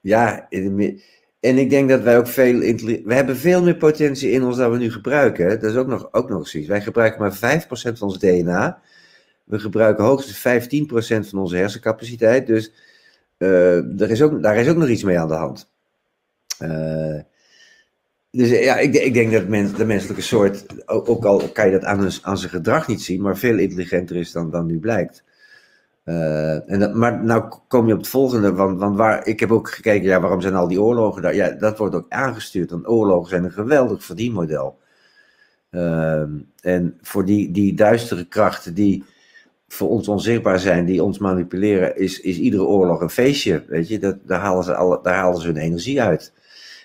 ja, in de, en ik denk dat wij ook veel. We hebben veel meer potentie in ons dan we nu gebruiken. Dat is ook nog, ook nog zoiets. Wij gebruiken maar 5% van ons DNA. We gebruiken hoogstens 15% van onze hersencapaciteit. Dus uh, er is ook, daar is ook nog iets mee aan de hand. Uh, dus ja, ik, ik denk dat de menselijke soort, ook, ook, al kan je dat aan, aan zijn gedrag niet zien, maar veel intelligenter is dan, dan nu blijkt. Uh, en dat, maar nou kom je op het volgende, want, waar, ik heb ook gekeken, ja, waarom zijn al die oorlogen daar? Ja, dat wordt ook aangestuurd, want oorlogen zijn een geweldig verdienmodel. Uh, en voor die, die duistere krachten die voor ons onzichtbaar zijn, die ons manipuleren, is, is iedere oorlog een feestje, weet je. Dat, daar, halen ze alle, daar halen ze hun energie uit.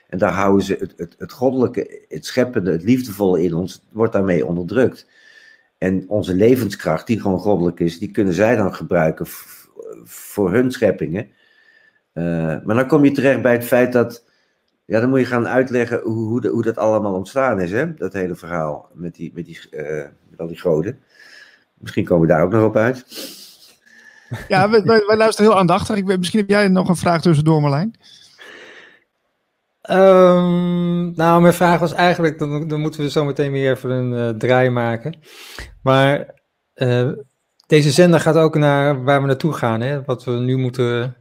En daar houden ze het, het, het goddelijke, het scheppende, het liefdevolle in ons, wordt daarmee onderdrukt. En onze levenskracht, die gewoon goddelijk is, die kunnen zij dan gebruiken voor hun scheppingen. Uh, maar dan kom je terecht bij het feit dat, ja, dan moet je gaan uitleggen hoe, hoe, hoe dat allemaal ontstaan is, hè? dat hele verhaal met, die, met, die, uh, met al die goden. Misschien komen we daar ook nog op uit. Ja, wij, luisteren heel aandachtig. Ik, misschien heb jij nog een vraag tussendoor, Marlijn. Um, nou, mijn vraag was eigenlijk, dan, dan moeten we zo meteen weer even een uh, draai maken. Maar uh, deze zender gaat ook naar waar we naartoe gaan. Hè? Wat we nu moeten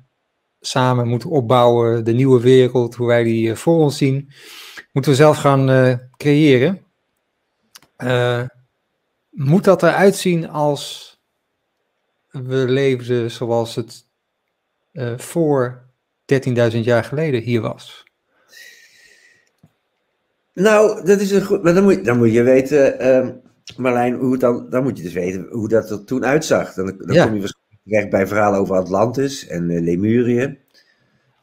samen moeten opbouwen, de nieuwe wereld, hoe wij die uh, voor ons zien, moeten we zelf gaan creëren. moet dat eruit zien als we leefden zoals het voor 13.000 jaar geleden hier was? Nou, dat is een goed. Maar dan moet, dan moet je weten. Um, Marlijn, hoe dan, dan moet je dus weten hoe dat er toen uitzag. Dan, dan Ja. kom je waarschijnlijk terecht bij verhalen over Atlantis en eh, Lemurië.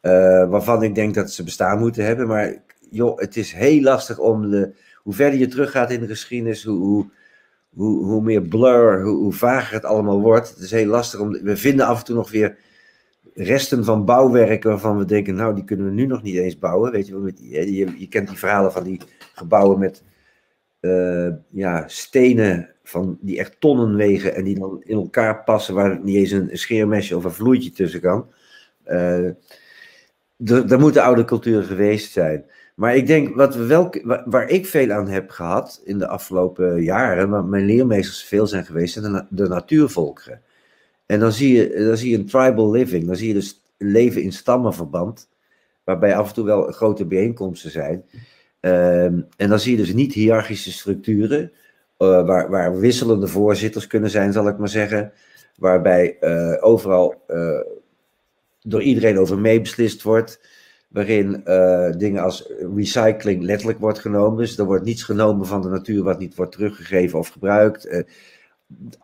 eh, waarvan ik denk dat ze bestaan moeten hebben. Maar joh, het is heel lastig om de. Hoe verder je teruggaat in de geschiedenis, hoe, hoe, hoe, hoe meer blur, hoe, hoe vager het allemaal wordt. Het is heel lastig om. We vinden af en toe nog weer resten van bouwwerken waarvan we denken, nou, die kunnen we nu nog niet eens bouwen. Weet je, met je, je kent die verhalen van die gebouwen met eh, ja, stenen van, die echt tonnen wegen en die dan in elkaar passen waar niet eens een scheermesje of een vloeitje tussen kan. Er- Daar moeten oude culturen geweest zijn. Maar ik denk, wat we waar, ik veel aan heb gehad in de afgelopen jaren, waar mijn leermeesters veel zijn geweest, zijn de natuurvolkeren. En dan zie, je, dan zie je een tribal living, dan zie je dus leven in stammenverband, waarbij af en toe wel grote bijeenkomsten zijn. Ehm, en dan zie je dus niet hiërarchische structuren, eh, waar, waar wisselende voorzitters kunnen zijn, zal ik maar zeggen. Waarbij eh, overal eh, door iedereen over meebeslist wordt. Waarin dingen als recycling letterlijk wordt genomen. Dus er wordt niets genomen van de natuur wat niet wordt teruggegeven of gebruikt.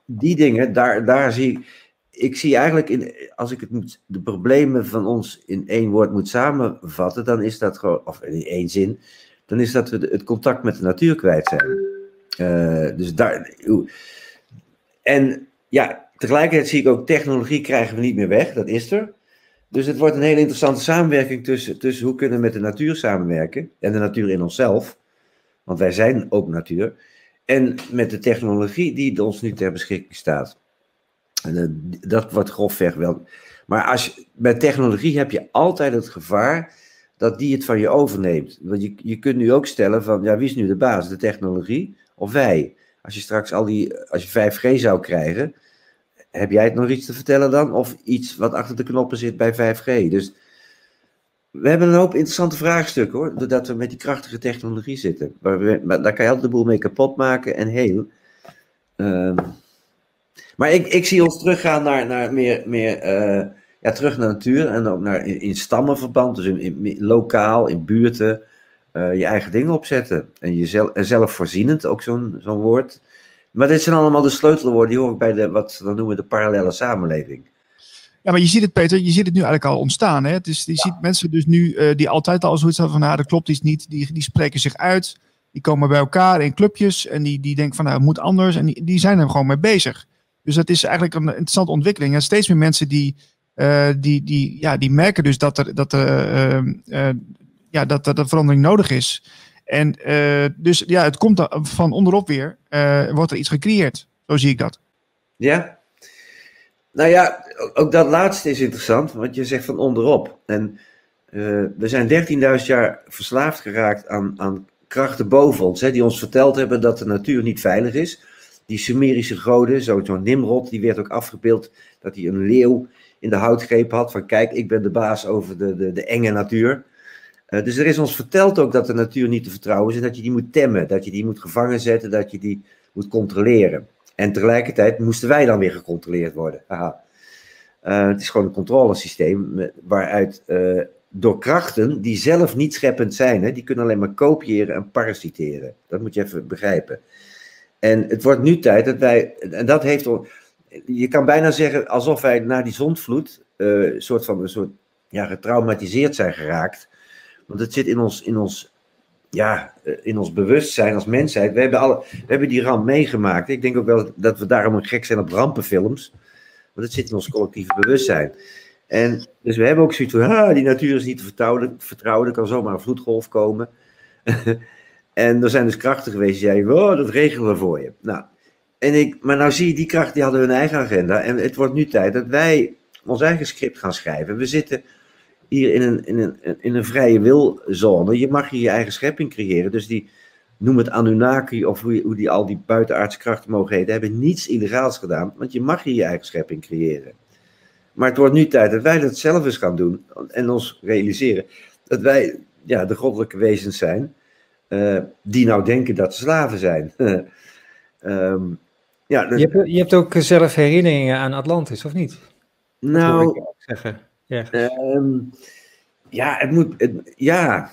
Die dingen, daar, daar zie ik. Ik zie eigenlijk, in, als ik het moet, de problemen van ons in één woord moet samenvatten, dan is dat gewoon, of in één zin, dan is dat we het contact met de natuur kwijt zijn. Eh, dus daar. En ja, tegelijkertijd zie ik ook technologie krijgen we niet meer weg, dat is er. Dus het wordt een hele interessante samenwerking tussen, tussen hoe kunnen we met de natuur samenwerken en de natuur in onszelf, want wij zijn ook natuur, en met de technologie die ons nu ter beschikking staat. Dat wordt grofweg wel. Maar als bij technologie heb je altijd het gevaar dat die het van je overneemt. Want je, je kunt nu ook stellen van, ja, wie is nu de baas? De technologie of wij? Als je straks al die, als je 5G zou krijgen, heb jij het nog iets te vertellen dan? Of iets wat achter de knoppen zit bij 5G? Dus we hebben een hoop interessante vraagstukken hoor, doordat we met die krachtige technologie zitten. Maar daar kan je altijd de boel mee kapot maken en heel. Ehm, maar ik, ik zie ons teruggaan naar, naar meer, meer eh, ja, terug naar natuur en ook naar, in, in stammenverband, dus in, in- lokaal, in buurten, eh, je eigen dingen opzetten. En jezelf, en zelfvoorzienend, ook zo'n zo'n woord. Maar dit zijn allemaal de sleutelwoorden, die hoor ik bij de, wat we dan noemen de parallele samenleving. Ja, maar je ziet het, Peter, je ziet het nu eigenlijk al ontstaan. Hè? Het is, je ziet mensen dus nu eh, die altijd al zoiets hadden van, nou, dat klopt iets niet. Die, die spreken zich uit, die komen bij elkaar in clubjes en die, die denken van, nou, het moet anders. En die, die zijn er gewoon mee bezig. Dus dat is eigenlijk een interessante ontwikkeling. En steeds meer mensen die, eh, die, die, ja, die merken dus dat er, dat er, eh, eh, ja, dat, dat er verandering nodig is. En dus ja, het komt van onderop weer, wordt er iets gecreëerd. Zo zie ik dat. Ja? Nou ja, ook- dat laatste is interessant, want je zegt van onderop. En we zijn 13.000 jaar verslaafd geraakt aan, aan krachten boven ons, hè, die ons verteld hebben dat de natuur niet veilig is. Die Sumerische goden, zo- zo'n Nimrod, die werd ook afgebeeld dat hij een leeuw in de houtgreep had. Van kijk, ik ben de baas over de, de, de enge natuur. Eh, dus er is ons verteld ook dat de natuur niet te vertrouwen is en dat je die moet temmen, dat je die moet gevangen zetten, dat je die moet controleren. En tegelijkertijd moesten wij dan weer gecontroleerd worden. Eh, het is gewoon een controlesysteem waaruit eh, door krachten die zelf niet scheppend zijn, hè, die kunnen alleen maar kopiëren en parasiteren. Dat moet je even begrijpen. En het wordt nu tijd dat wij, en dat heeft, je kan bijna zeggen alsof wij na die zondvloed eh, een soort van een soort, ja, getraumatiseerd zijn geraakt. Want het zit in ons, in ons, ja, eh, in ons bewustzijn als mensheid. We hebben, alle, we hebben die ramp meegemaakt. Ik denk ook wel dat we daarom gek zijn op rampenfilms. Want het zit in ons collectieve bewustzijn. En dus we hebben ook zoiets van, die natuur is niet te vertrouwen, vertrouwen, er kan zomaar een vloedgolf komen. [LAUGHS] en er zijn dus krachten geweest die zeiden, oh, dat regelen we voor je. Nou, en ik, maar nou zie je, die krachten die hadden hun eigen agenda. En het wordt nu tijd dat wij ons eigen script gaan schrijven. We zitten hier in een, in een, in een vrije wilzone. Je mag hier je eigen schepping creëren. Dus die, noem het Anunnaki of hoe, hoe die al die buitenaardse krachten mogen heten, hebben niets illegaals gedaan. Want je mag hier je eigen schepping creëren. Maar het wordt nu tijd dat wij dat zelf eens gaan doen. En ons realiseren dat wij ja, de goddelijke wezens zijn. Eh, die nou denken dat ze slaven zijn. [LAUGHS] Ehm, ja, Je hebt, je hebt ook zelf herinneringen aan Atlantis, of niet? Dat nou, zeggen. Ja. Ehm, ja, het moet. Het, ja.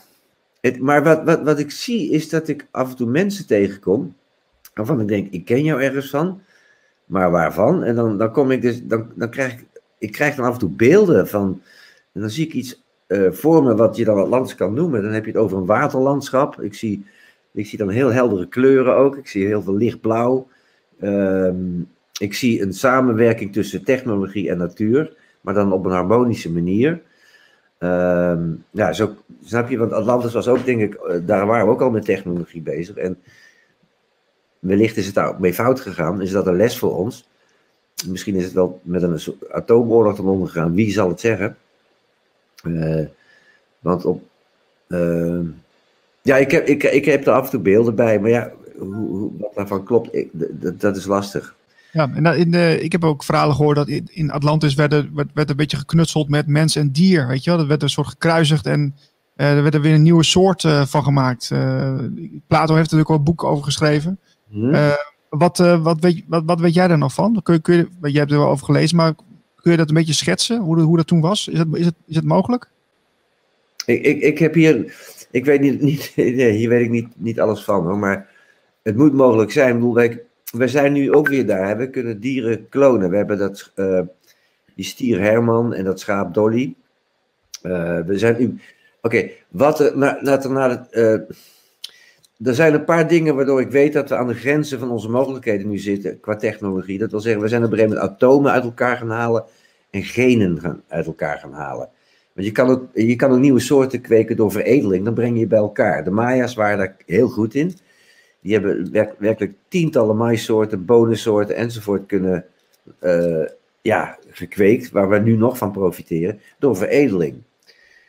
Het, maar wat, wat, wat ik zie is dat ik af en toe mensen tegenkom. waarvan ik denk, ik ken jou ergens van, maar waarvan? En dan, dan kom ik dus, dan, dan krijg ik, ik krijg dan af en toe beelden van, en dan zie ik iets voor me wat je dan Atlantis kan noemen. Dan heb je het over een waterlandschap. Ik zie, ik zie dan heel heldere kleuren ook. Ik zie heel veel lichtblauw. Ehm, ik zie een samenwerking tussen technologie en natuur, maar dan op een harmonische manier. Ehm, ja, zo, snap je? Want Atlantis was ook, denk ik, eh, daar waren we ook al met technologie bezig. En wellicht is het daar ook mee fout gegaan. Is dat een les voor ons? Misschien is het wel met een atoomoorlog te omgegaan. Wie zal het zeggen? Uh, want op. Uh, ja, ik heb, ik, ik heb er af en toe beelden bij, maar ja, hoe, hoe, wat daarvan klopt, ik, dat is lastig. Ja, en in de, ik heb ook verhalen gehoord dat in Atlantis werd, werd, werd een beetje geknutseld met mens en dier. Weet je wel? Dat werd een soort gekruisigd en uh, er werd er weer een nieuwe soort uh, van gemaakt. Uh, Plato heeft er natuurlijk al een boek over geschreven. Hmm. wat, wat, weet, wat, wat weet jij daar nog van? Kun je, kun je, jij hebt er wel over gelezen, maar kun je dat een beetje schetsen? Hoe, hoe dat toen was? Is het, is het, is het mogelijk? Ik, ik, ik heb hier, ik weet niet, niet [LAUGHS] nee, hier weet ik niet, niet alles van hoor, maar het moet mogelijk zijn. Ik bedoel, wij, zijn nu ook weer daar. We kunnen dieren klonen. We hebben dat, uh, die stier Herman en dat schaap Dolly. Uh, we zijn nu. Oké, wat er, laten we naar het. Uh, er zijn een paar dingen waardoor ik weet dat we aan de grenzen van onze mogelijkheden nu zitten qua technologie. Dat wil zeggen, we zijn op een gegeven moment atomen uit elkaar gaan halen en genen gaan, uit elkaar gaan halen. Want je kan, ook, je kan ook nieuwe soorten kweken door veredeling, dan breng je bij elkaar. De Maya's waren daar heel goed in. Die hebben werkelijk tientallen maïssoorten, bonensoorten enzovoort kunnen uh, ja, gekweekt, waar we nu nog van profiteren, door veredeling.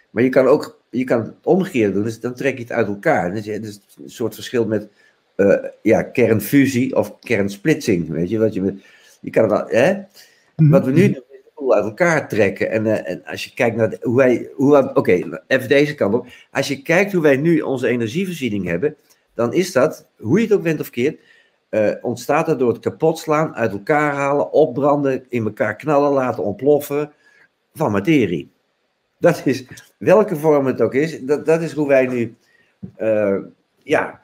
Maar je kan ook je kan het omgekeerde doen, dus dan trek je het uit elkaar. Dus, is een soort verschil met uh, ja, kernfusie of kernsplitsing. Weet je, wat je, je kan het, hè? Mhm. Wat we nu doen, is het uit elkaar trekken. En, uh, en als je kijkt naar hoe wij, hoe, oké, even deze kant op. Als je kijkt hoe wij nu onze energievoorziening hebben, dan is dat, hoe je het ook bent of keert, uh, ontstaat dat door het kapotslaan, uit elkaar halen, opbranden, in elkaar knallen, laten ontploffen van materie. Dat is, welke vorm het ook is, dat, dat is hoe wij nu, uh, ja,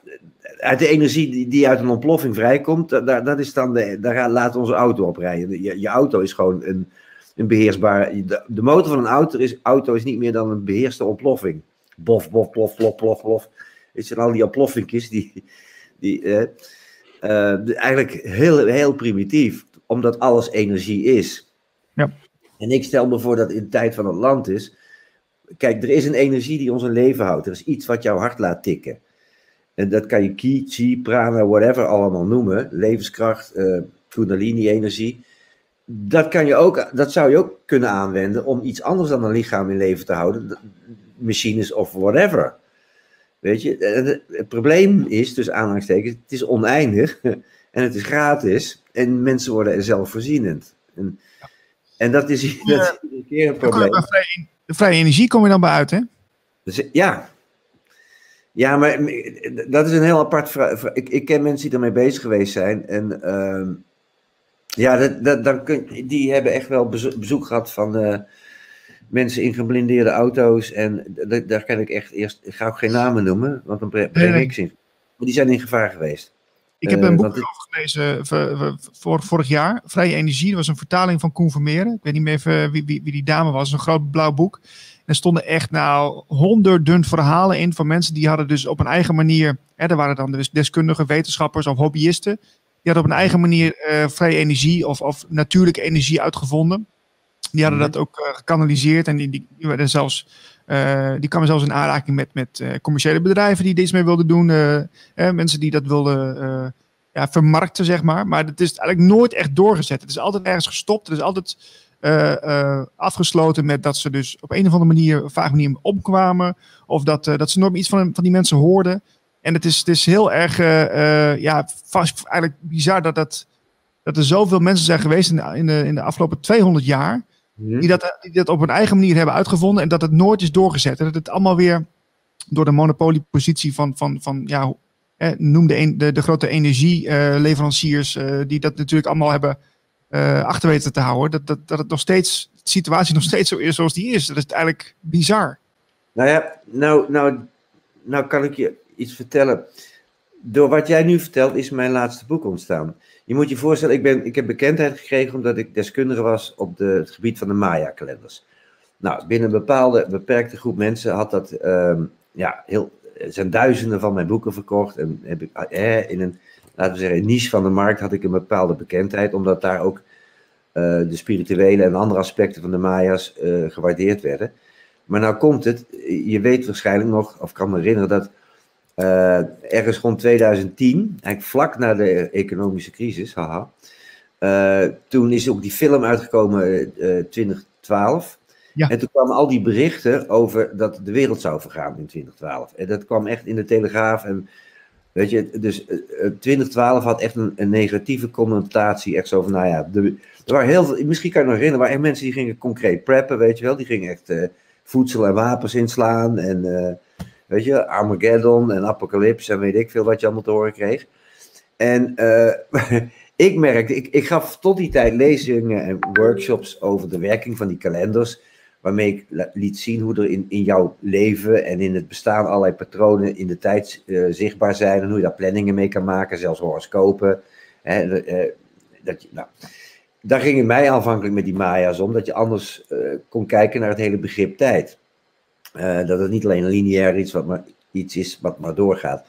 uit de energie die, die uit een ontploffing vrijkomt, dat, dat is dan de, daar laat onze auto op rijden. Je, je auto is gewoon een, een beheersbare, de, de, motor van een auto is, auto is niet meer dan een beheerste ontploffing. Bof, bof, plof, plof, plof, plof. Het zijn al die ontploffingjes die, die uh, uh, eigenlijk heel, heel primitief, omdat alles energie is. Ja. En ik stel me voor dat in de tijd van Atlantis, kijk, er is een energie die ons in leven houdt. Er is iets wat jouw hart laat tikken. En dat kan je ki, chi, prana, whatever allemaal noemen. Levenskracht, uh, kundalini-energie. Dat, kan je ook, dat zou je ook kunnen aanwenden om iets anders dan een lichaam in leven te houden. Machines of whatever. Weet je, het probleem is, dus aanhalingstekens, het is oneindig [LAUGHS] en het is gratis en mensen worden er zelfvoorzienend. En, en dat is, [LAUGHS] dat is een keer een probleem de vrije energie kom je dan bij uit, hè? Dus, ja. Ja, maar dat is een heel apart vraag. Ik, ik ken mensen die ermee bezig geweest zijn. En uh, ja, dat, dat, dan kun, die hebben echt wel bezoek, gehad van uh, mensen in geblindeerde auto's. En daar kan ik echt eerst. Ik ga ook geen namen noemen, want dan breng ik niks in. Maar die zijn in gevaar geweest. Ik heb een eh, boek gelezen voor, vorig jaar. Vrije Energie. Dat was een vertaling van Koen Vermeeren. Ik weet niet meer even wie, wie, wie die dame was. Een groot blauw boek. En er stonden echt nou honderden verhalen in van mensen die hadden dus op een eigen manier. Hè, er waren dan dus deskundige wetenschappers of hobbyisten. Die hadden op een eigen manier uh, vrije energie of, of natuurlijke energie uitgevonden. Die hadden mhm. dat ook uh, gekanaliseerd en die, die, die werden zelfs uh, die kwamen zelfs in aanraking met, met uh, commerciële bedrijven die iets mee wilden doen. Uh, mensen die dat wilden ja, vermarkten, zeg maar. Maar het is eigenlijk nooit echt doorgezet. Het is altijd ergens gestopt. Het is altijd afgesloten met dat ze dus op een of andere manier, vaak manier opkwamen. Of dat, dat ze nooit iets van, van die mensen hoorden. En het is, het is heel erg, ja, vast, eigenlijk bizar dat, dat, dat er zoveel mensen zijn geweest in in de afgelopen 200 jaar die dat, die dat op hun eigen manier hebben uitgevonden en dat het nooit is doorgezet. En dat het allemaal weer door de monopoliepositie van, van, van ja, eh, noem de, de, de grote energieleveranciers, uh, die dat natuurlijk allemaal hebben uh, achter weten te houden, dat, dat, dat het nog steeds, de situatie [LAUGHS] nog steeds zo is zoals die is. Dat is eigenlijk bizar. Nou ja, nou, nou, nou kan ik je iets vertellen. Door wat jij nu vertelt is mijn laatste boek ontstaan. Je moet je voorstellen, ik, ben, ik heb bekendheid gekregen omdat ik deskundige was op de, het gebied van de Maya-kalenders. Nou, binnen een bepaalde beperkte groep mensen had dat, ehm, ja, heel, zijn duizenden van mijn boeken verkocht. En heb ik eh, in een, laten we zeggen, een niche van de markt had ik een bepaalde bekendheid, omdat daar ook eh, de spirituele en andere aspecten van de Maya's uh, gewaardeerd werden. Maar nou komt het, je weet waarschijnlijk nog, of kan me herinneren dat ergens rond 2010, eigenlijk vlak na de economische crisis, haha, toen is ook die film uitgekomen, 2012. Ja. En toen kwamen al die berichten over dat de wereld zou vergaan in 2012. En dat kwam echt in de Telegraaf. En weet je, dus 2012 had echt een, een negatieve connotatie. Echt zo van, nou ja, de, er waren heel veel, misschien kan je nog herinneren, er waren mensen die gingen concreet preppen, weet je wel. Die gingen echt uh, voedsel en wapens inslaan en, uh, weet je, Armageddon en Apocalypse en weet ik veel wat je allemaal te horen kreeg. En uh, [LAUGHS] ik merkte, ik, ik gaf tot die tijd lezingen en workshops over de werking van die kalenders, waarmee ik liet zien hoe er in, in jouw leven en in het bestaan allerlei patronen in de tijd zichtbaar zijn en hoe je daar planningen mee kan maken, zelfs horoscopen. Hè, dat je, nou, daar ging het mij aanvankelijk met die Maya's om, dat je anders kon kijken naar het hele begrip tijd. Uh, dat het niet alleen een lineair iets, wat maar, iets is wat maar doorgaat.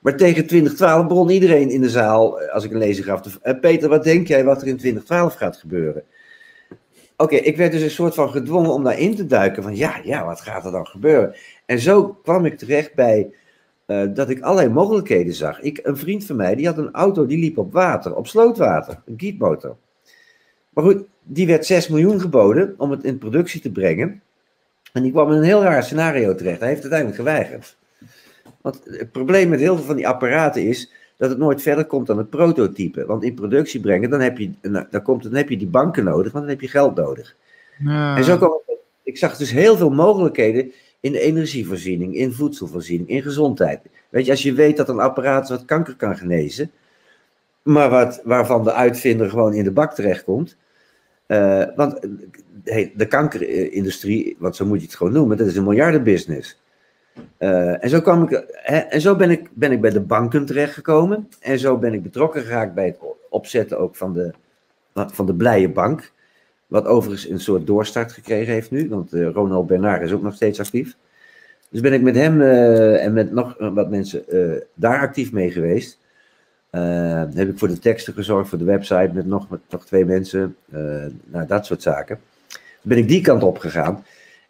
Maar tegen 2012 begon iedereen in de zaal, eh, als ik een lezing gaf, te, Peter, wat denk jij wat er in 2012 gaat gebeuren? Oké, ik werd dus een soort van gedwongen om daarin te duiken van ja, ja, wat gaat er dan gebeuren? En zo kwam ik terecht bij dat ik allerlei mogelijkheden zag. Ik, een vriend van mij, die had een auto die liep op water, op slootwater, een gietmotor. Maar goed, die werd 6 miljoen geboden om het in productie te brengen. En die kwam in een heel raar scenario terecht. Hij heeft uiteindelijk geweigerd. Want het probleem met heel veel van die apparaten is dat het nooit verder komt dan het prototype. Want in productie brengen, dan heb je, dan komt, dan heb je die banken nodig, want dan heb je geld nodig. En zo kwam ik, ik zag dus heel veel mogelijkheden in de energievoorziening, in voedselvoorziening, in gezondheid. Weet je, als je weet dat een apparaat wat kanker kan genezen, maar wat, waarvan de uitvinder gewoon in de bak terechtkomt, uh, want hey, de kankerindustrie, want zo moet je het gewoon noemen, dat is een miljardenbusiness. Uh, en zo, kwam ik, hè, en zo ben, ik, ben ik bij de banken terechtgekomen. En zo ben ik betrokken geraakt bij het opzetten ook van de, van de Blije Bank. Wat overigens een soort doorstart gekregen heeft nu, want uh, Ronald Bernard is ook nog steeds actief. Dus ben ik met hem uh, en met nog wat mensen daar actief mee geweest. Heb ik voor de teksten gezorgd, voor de website met nog, met nog twee mensen. Nou, dat soort zaken. Ben ik die kant op gegaan.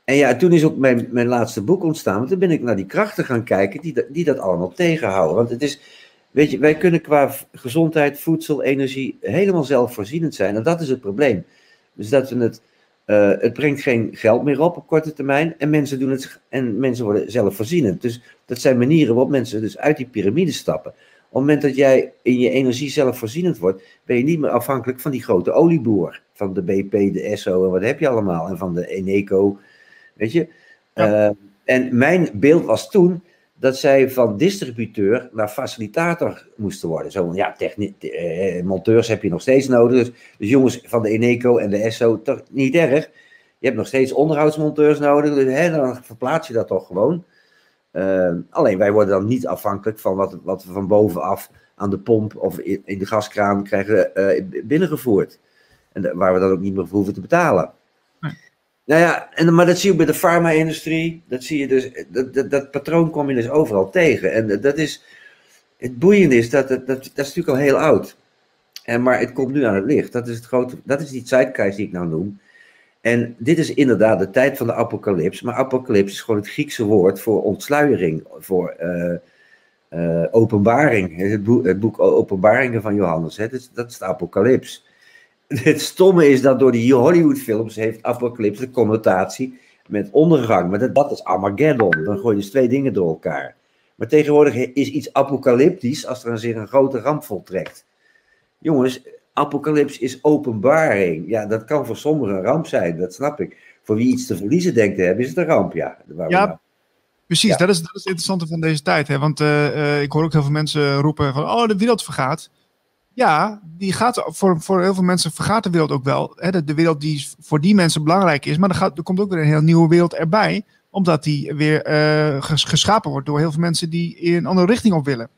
En ja, toen is ook mijn, mijn laatste boek ontstaan. Want toen ben ik naar die krachten gaan kijken die, die dat allemaal tegenhouden. Want het is, weet je, wij kunnen qua gezondheid, voedsel, energie helemaal zelfvoorzienend zijn. En dat is het probleem. Dus dat we het, uh, het brengt geen geld meer op op korte termijn. En mensen, doen het, en mensen worden zelfvoorzienend. Dus dat zijn manieren waarop mensen dus uit die piramide stappen. Op het moment dat jij in je energie zelfvoorzienend wordt, ben je niet meer afhankelijk van die grote olieboer. Van de BP, de Esso en wat heb je allemaal. En van de Eneco, weet je. Uh, en mijn beeld was toen dat zij van distributeur naar facilitator moesten worden. Zo ja, eh, monteurs heb je nog steeds nodig. Dus, dus, jongens van de Eneco en de Esso, toch niet erg. Je hebt nog steeds onderhoudsmonteurs nodig. Dus hè, dan verplaats je dat toch gewoon. Uh, alleen wij worden dan niet afhankelijk van wat, wat we van bovenaf aan de pomp of in, in de gaskraan krijgen uh, binnengevoerd. En waar we dan ook niet meer voor hoeven te betalen. Nee. Nou ja, en, maar dat zie je bij de farma-industrie. Dat zie je dus, dat, dat, dat, patroon kom je dus overal tegen. En dat is, het boeiende is dat, dat, dat, dat is natuurlijk al heel oud. En, maar het komt nu aan het licht. Dat is, het grote, dat is die zeitgeist die ik nou noem. En dit is inderdaad de tijd van de apocalyps. Maar apocalyps is gewoon het Griekse woord voor ontsluiering, voor uh, uh, openbaring. Het boek, het boek, Openbaringen van Johannes, hè? Dat, is, dat is de apocalyps. [LAUGHS] Het stomme is dat door die Hollywoodfilms heeft apocalyps de connotatie met ondergang. Maar dat, dat is Armageddon. Dan gooi je dus twee dingen door elkaar. Maar tegenwoordig is iets apocalyptisch als er zich een grote ramp voltrekt. Jongens, apocalyps is openbaring. Ja, dat kan voor sommigen een ramp zijn, dat snap ik. Voor wie iets te verliezen denkt te hebben, is het een ramp, ja. ja, nou- precies. Dat, is, dat is het interessante van deze tijd. Hè? Want uh, uh, ik hoor ook heel veel mensen roepen van, oh, de wereld vergaat. Ja, die gaat voor, voor heel veel mensen vergaat de wereld ook wel. Hè? De, wereld die voor die mensen belangrijk is. Maar er, gaat, er komt ook weer een heel nieuwe wereld erbij. Omdat die weer uh, geschapen wordt door heel veel mensen die in een andere richting op willen.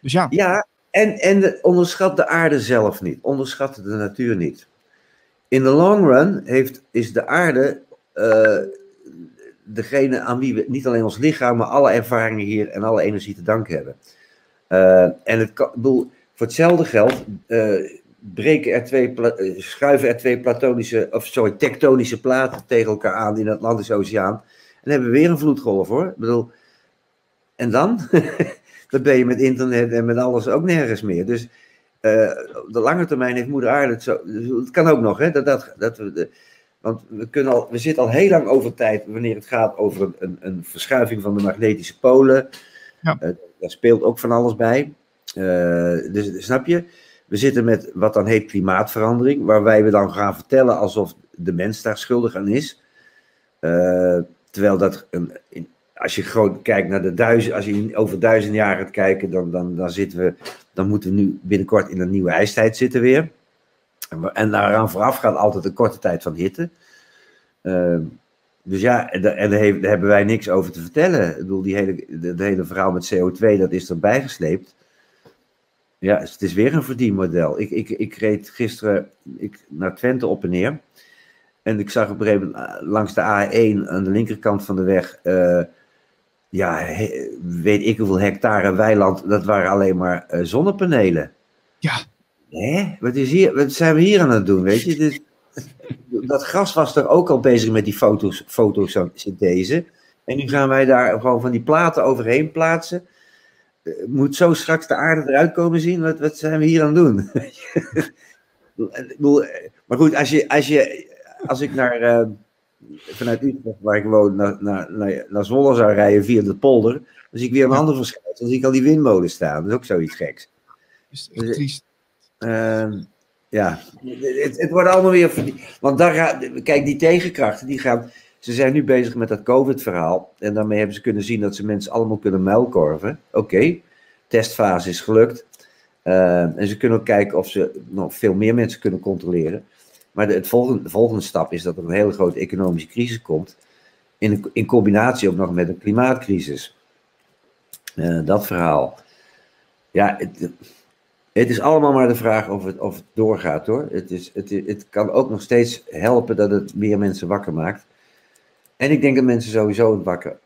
Dus ja. Ja, en, en de- onderschat de aarde zelf niet. Onderschat de natuur niet. In de long run heeft, is de aarde eh, degene aan wie we niet alleen ons lichaam, maar alle ervaringen hier en alle energie te danken hebben. Eh, en het kan, bedoel, voor hetzelfde geld eh, breken er twee, eh, schuiven er twee platonische, of sorry, tektonische platen tegen elkaar aan in de Atlantische Oceaan. En dan hebben we weer een vloedgolf hoor. Ik bedoel, en dan? [LAUGHS] dan ben je met internet en met alles ook nergens meer. Dus eh, op de lange termijn heeft moeder aarde het zo. Het kan ook nog, hè? Dat, dat, dat we de, want we, kunnen al, we zitten al heel lang over tijd wanneer het gaat over een, een, een verschuiving van de magnetische polen. Ja. Daar speelt ook van alles bij. Eh, dus snap je? We zitten met wat dan heet klimaatverandering, waarbij we dan gaan vertellen alsof de mens daar schuldig aan is. Eh, terwijl dat, een, als je gewoon kijkt naar de duizend, als je over duizend jaar gaat kijken, dan, dan, dan zitten we, dan moeten we nu binnenkort in een nieuwe ijstijd zitten weer. En daaraan vooraf gaat altijd een korte tijd van hitte. Ehm, dus ja, en daar, hebben wij niks over te vertellen. Ik bedoel, die hele, hele verhaal met CO2, dat is erbij gesleept. Ja, het is weer een verdienmodel. Ik, ik, ik reed gisteren ik, naar Twente op en neer. En ik zag op een gegeven moment eh, langs de A1 aan de linkerkant van de weg. eh, ja, he- weet ik hoeveel hectare weiland. Dat waren alleen maar eh, zonnepanelen. Ja. Hè? Wat, is hier, wat zijn we hier aan het doen? Weet je? Dus, dat gras was er ook al bezig met die foto's, fotosynthese. En nu gaan wij daar gewoon van die platen overheen plaatsen. Moet zo straks de aarde eruit komen zien? Wat, wat zijn we hier aan het doen? [LAUGHS] Ik bedoel, maar goed, als, je, als, je, als ik naar, eh, vanuit Utrecht, waar ik woon, naar, naar, naar, naar Zwolle zou rijden via de polder, dan zie ik weer een ander verschijnsel. Dan zie ik al die windmolen staan. Dat is ook zoiets geks. Is echt triest. Ehm, ja, het, het wordt allemaal weer. Want daar gaat, kijk, die tegenkrachten, die gaan. Ze zijn nu bezig met dat COVID-verhaal. En daarmee hebben ze kunnen zien dat ze mensen allemaal kunnen muilkorven. Oké, testfase is gelukt. Ehm, en ze kunnen ook kijken of ze nog veel meer mensen kunnen controleren. Maar de, het volgende, de volgende stap is dat er een hele grote economische crisis komt. In, in combinatie ook nog met een klimaatcrisis. Eh, dat verhaal. Ja, het, het is allemaal maar de vraag of het, of het doorgaat hoor. Het, is, het, het kan ook nog steeds helpen dat het meer mensen wakker maakt. En ik denk dat mensen sowieso het.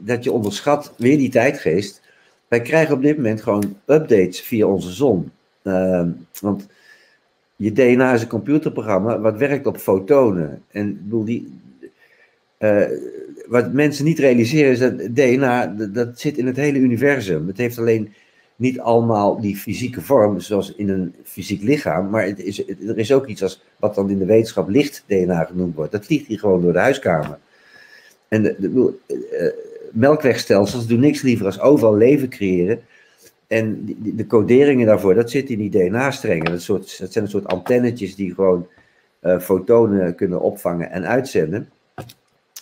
Dat je onderschat weer die tijdgeest. Wij krijgen op dit moment gewoon updates via onze zon. Ehm, want je DNA is een computerprogramma wat werkt op fotonen. En bedoel, die, eh, wat mensen niet realiseren is dat DNA, dat, zit in het hele universum. Het heeft alleen niet allemaal die fysieke vorm, zoals in een fysiek lichaam, maar het is, er is ook iets als wat dan in de wetenschap licht-DNA genoemd wordt. Dat vliegt hier gewoon door de huiskamer. En de, eh, eh, melkwegstelsels doen niks liever als overal leven creëren. En de coderingen daarvoor, dat zit in die DNA-strengen. Dat, dat zijn een soort antennetjes die gewoon eh, fotonen kunnen opvangen en uitzenden.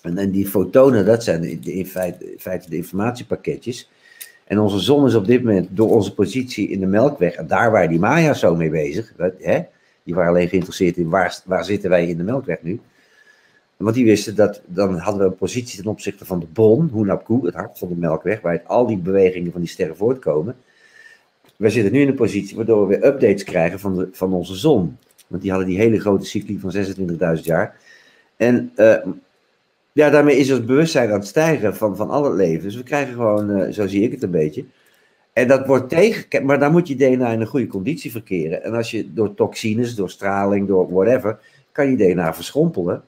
En, die fotonen, dat zijn in, feite, in feite de informatiepakketjes. En onze zon is op dit moment door onze positie in de Melkweg, en daar waren die Maya's zo mee bezig, hè? die waren alleen geïnteresseerd in waar, waar zitten wij in de Melkweg nu. Want die wisten dat, dan hadden we een positie ten opzichte van de bron, Hunapku, het hart van de Melkweg, waar al die bewegingen van die sterren voortkomen. Wij zitten nu in een positie waardoor we weer updates krijgen van, de, van onze zon. Want die hadden die hele grote cycli van 26.000 jaar. En eh, ja, daarmee is het bewustzijn aan het stijgen van, van al het leven. Dus we krijgen gewoon, eh, zo zie ik het een beetje. En dat wordt tegen, maar dan moet je DNA in een goede conditie verkeren. En als je door toxines, door straling, door whatever, kan je DNA verschrompelen.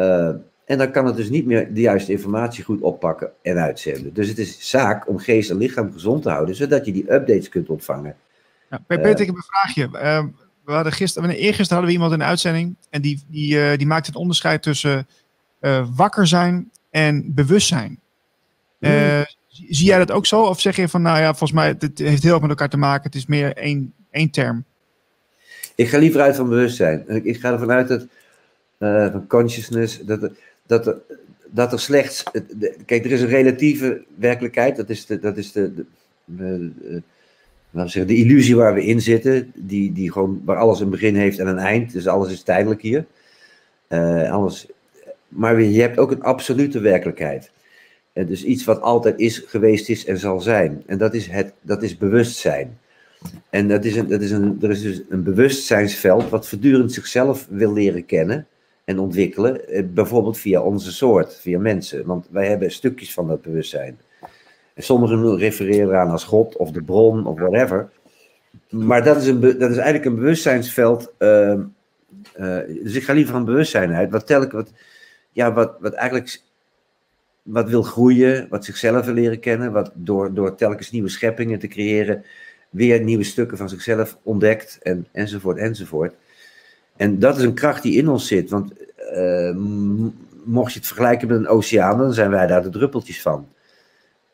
Eh, en dan kan het dus niet meer de juiste informatie goed oppakken en uitzenden. Dus het is zaak om geest en lichaam gezond te houden, zodat je die updates kunt ontvangen. Ja, Pe- Peter, ik heb een vraagje. Ehm, we hadden gisteren, eergisteren hadden we iemand in de uitzending en die, die, eh, die maakte het onderscheid tussen eh, wakker zijn en bewustzijn. Eh, zie jij dat ook zo? Of zeg je van, nou ja, volgens mij, het heeft heel erg met elkaar te maken. Het is meer één, één term. Ik ga liever uit van bewustzijn. Ik, ik ga ervan uit dat, eh, van consciousness, dat, dat, dat er slechts. de- kijk, er is een relatieve werkelijkheid, dat is de, dat is de, de, de, eh, de illusie waar we in zitten, die, die gewoon, waar alles een begin heeft en een eind, dus alles is tijdelijk hier. Eh, alles, maar je hebt ook een absolute werkelijkheid. En dus iets wat altijd is, geweest is en zal zijn. En dat is, het, dat is bewustzijn. En dat is een, dat is een, er is dus een bewustzijnsveld wat voortdurend zichzelf wil leren kennen en ontwikkelen. eh, Bijvoorbeeld via onze soort, via mensen. Want wij hebben stukjes van dat bewustzijn. En sommigen refereren eraan als God of de bron of whatever. Maar dat is, een, dat is eigenlijk een bewustzijnsveld. ehm, eh, dus ik ga liever van bewustzijn uit. Wat, telk, wat, ja, wat, wat eigenlijk wat wil groeien, wat zichzelf wil leren kennen, wat door, door telkens nieuwe scheppingen te creëren, weer nieuwe stukken van zichzelf ontdekt, en, enzovoort, enzovoort. En dat is een kracht die in ons zit, want eh, mocht je het vergelijken met een oceaan, dan zijn wij daar de druppeltjes van,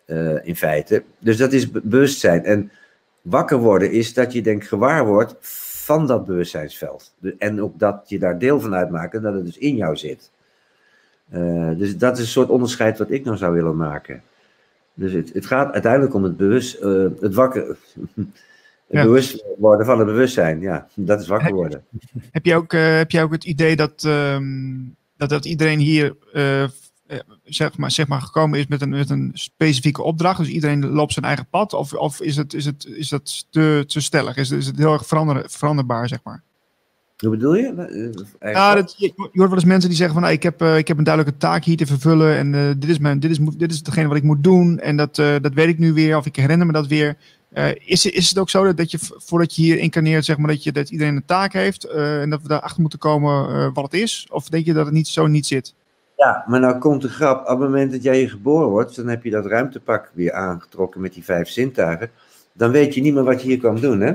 eh, in feite. Dus dat is be- bewustzijn. En wakker worden is dat je denk gewaar wordt van dat bewustzijnsveld. En ook dat je daar deel van uitmaakt en dat het dus in jou zit. Eh, dus dat is een soort onderscheid wat ik nou zou willen maken. Dus het, het gaat uiteindelijk om het bewust, het wakker, [LAUGHS] Ja. bewust worden van het bewustzijn. Ja, dat is wakker worden. Heb je ook, eh, heb je ook het idee dat, ehm, dat, dat iedereen hier eh, eh, zeg, maar, zeg maar gekomen is met een, met een specifieke opdracht? Dus iedereen loopt zijn eigen pad? Of, of is, het, is, het, is dat te, te stellig? Is, is het heel erg verander, veranderbaar, zeg maar? Hoe bedoel je? Ja, dat, je, je hoort wel eens mensen die zeggen van nou, ik, heb, ik heb een duidelijke taak hier te vervullen en dit, is mijn, dit, is, dit is hetgene wat ik moet doen en dat, dat weet ik nu weer of ik herinner me dat weer. Eh, is, is het ook zo dat, dat je voordat je hier incarneert, zeg maar, dat, je, dat iedereen een taak heeft eh, en dat we daarachter moeten komen eh, wat het is? Of denk je dat het niet zo niet zit? Ja, maar nou komt de grap. Op het moment dat jij hier geboren wordt, dan heb je dat ruimtepak weer aangetrokken met die vijf zintuigen. Dan weet je niet meer wat je hier kwam doen, hè?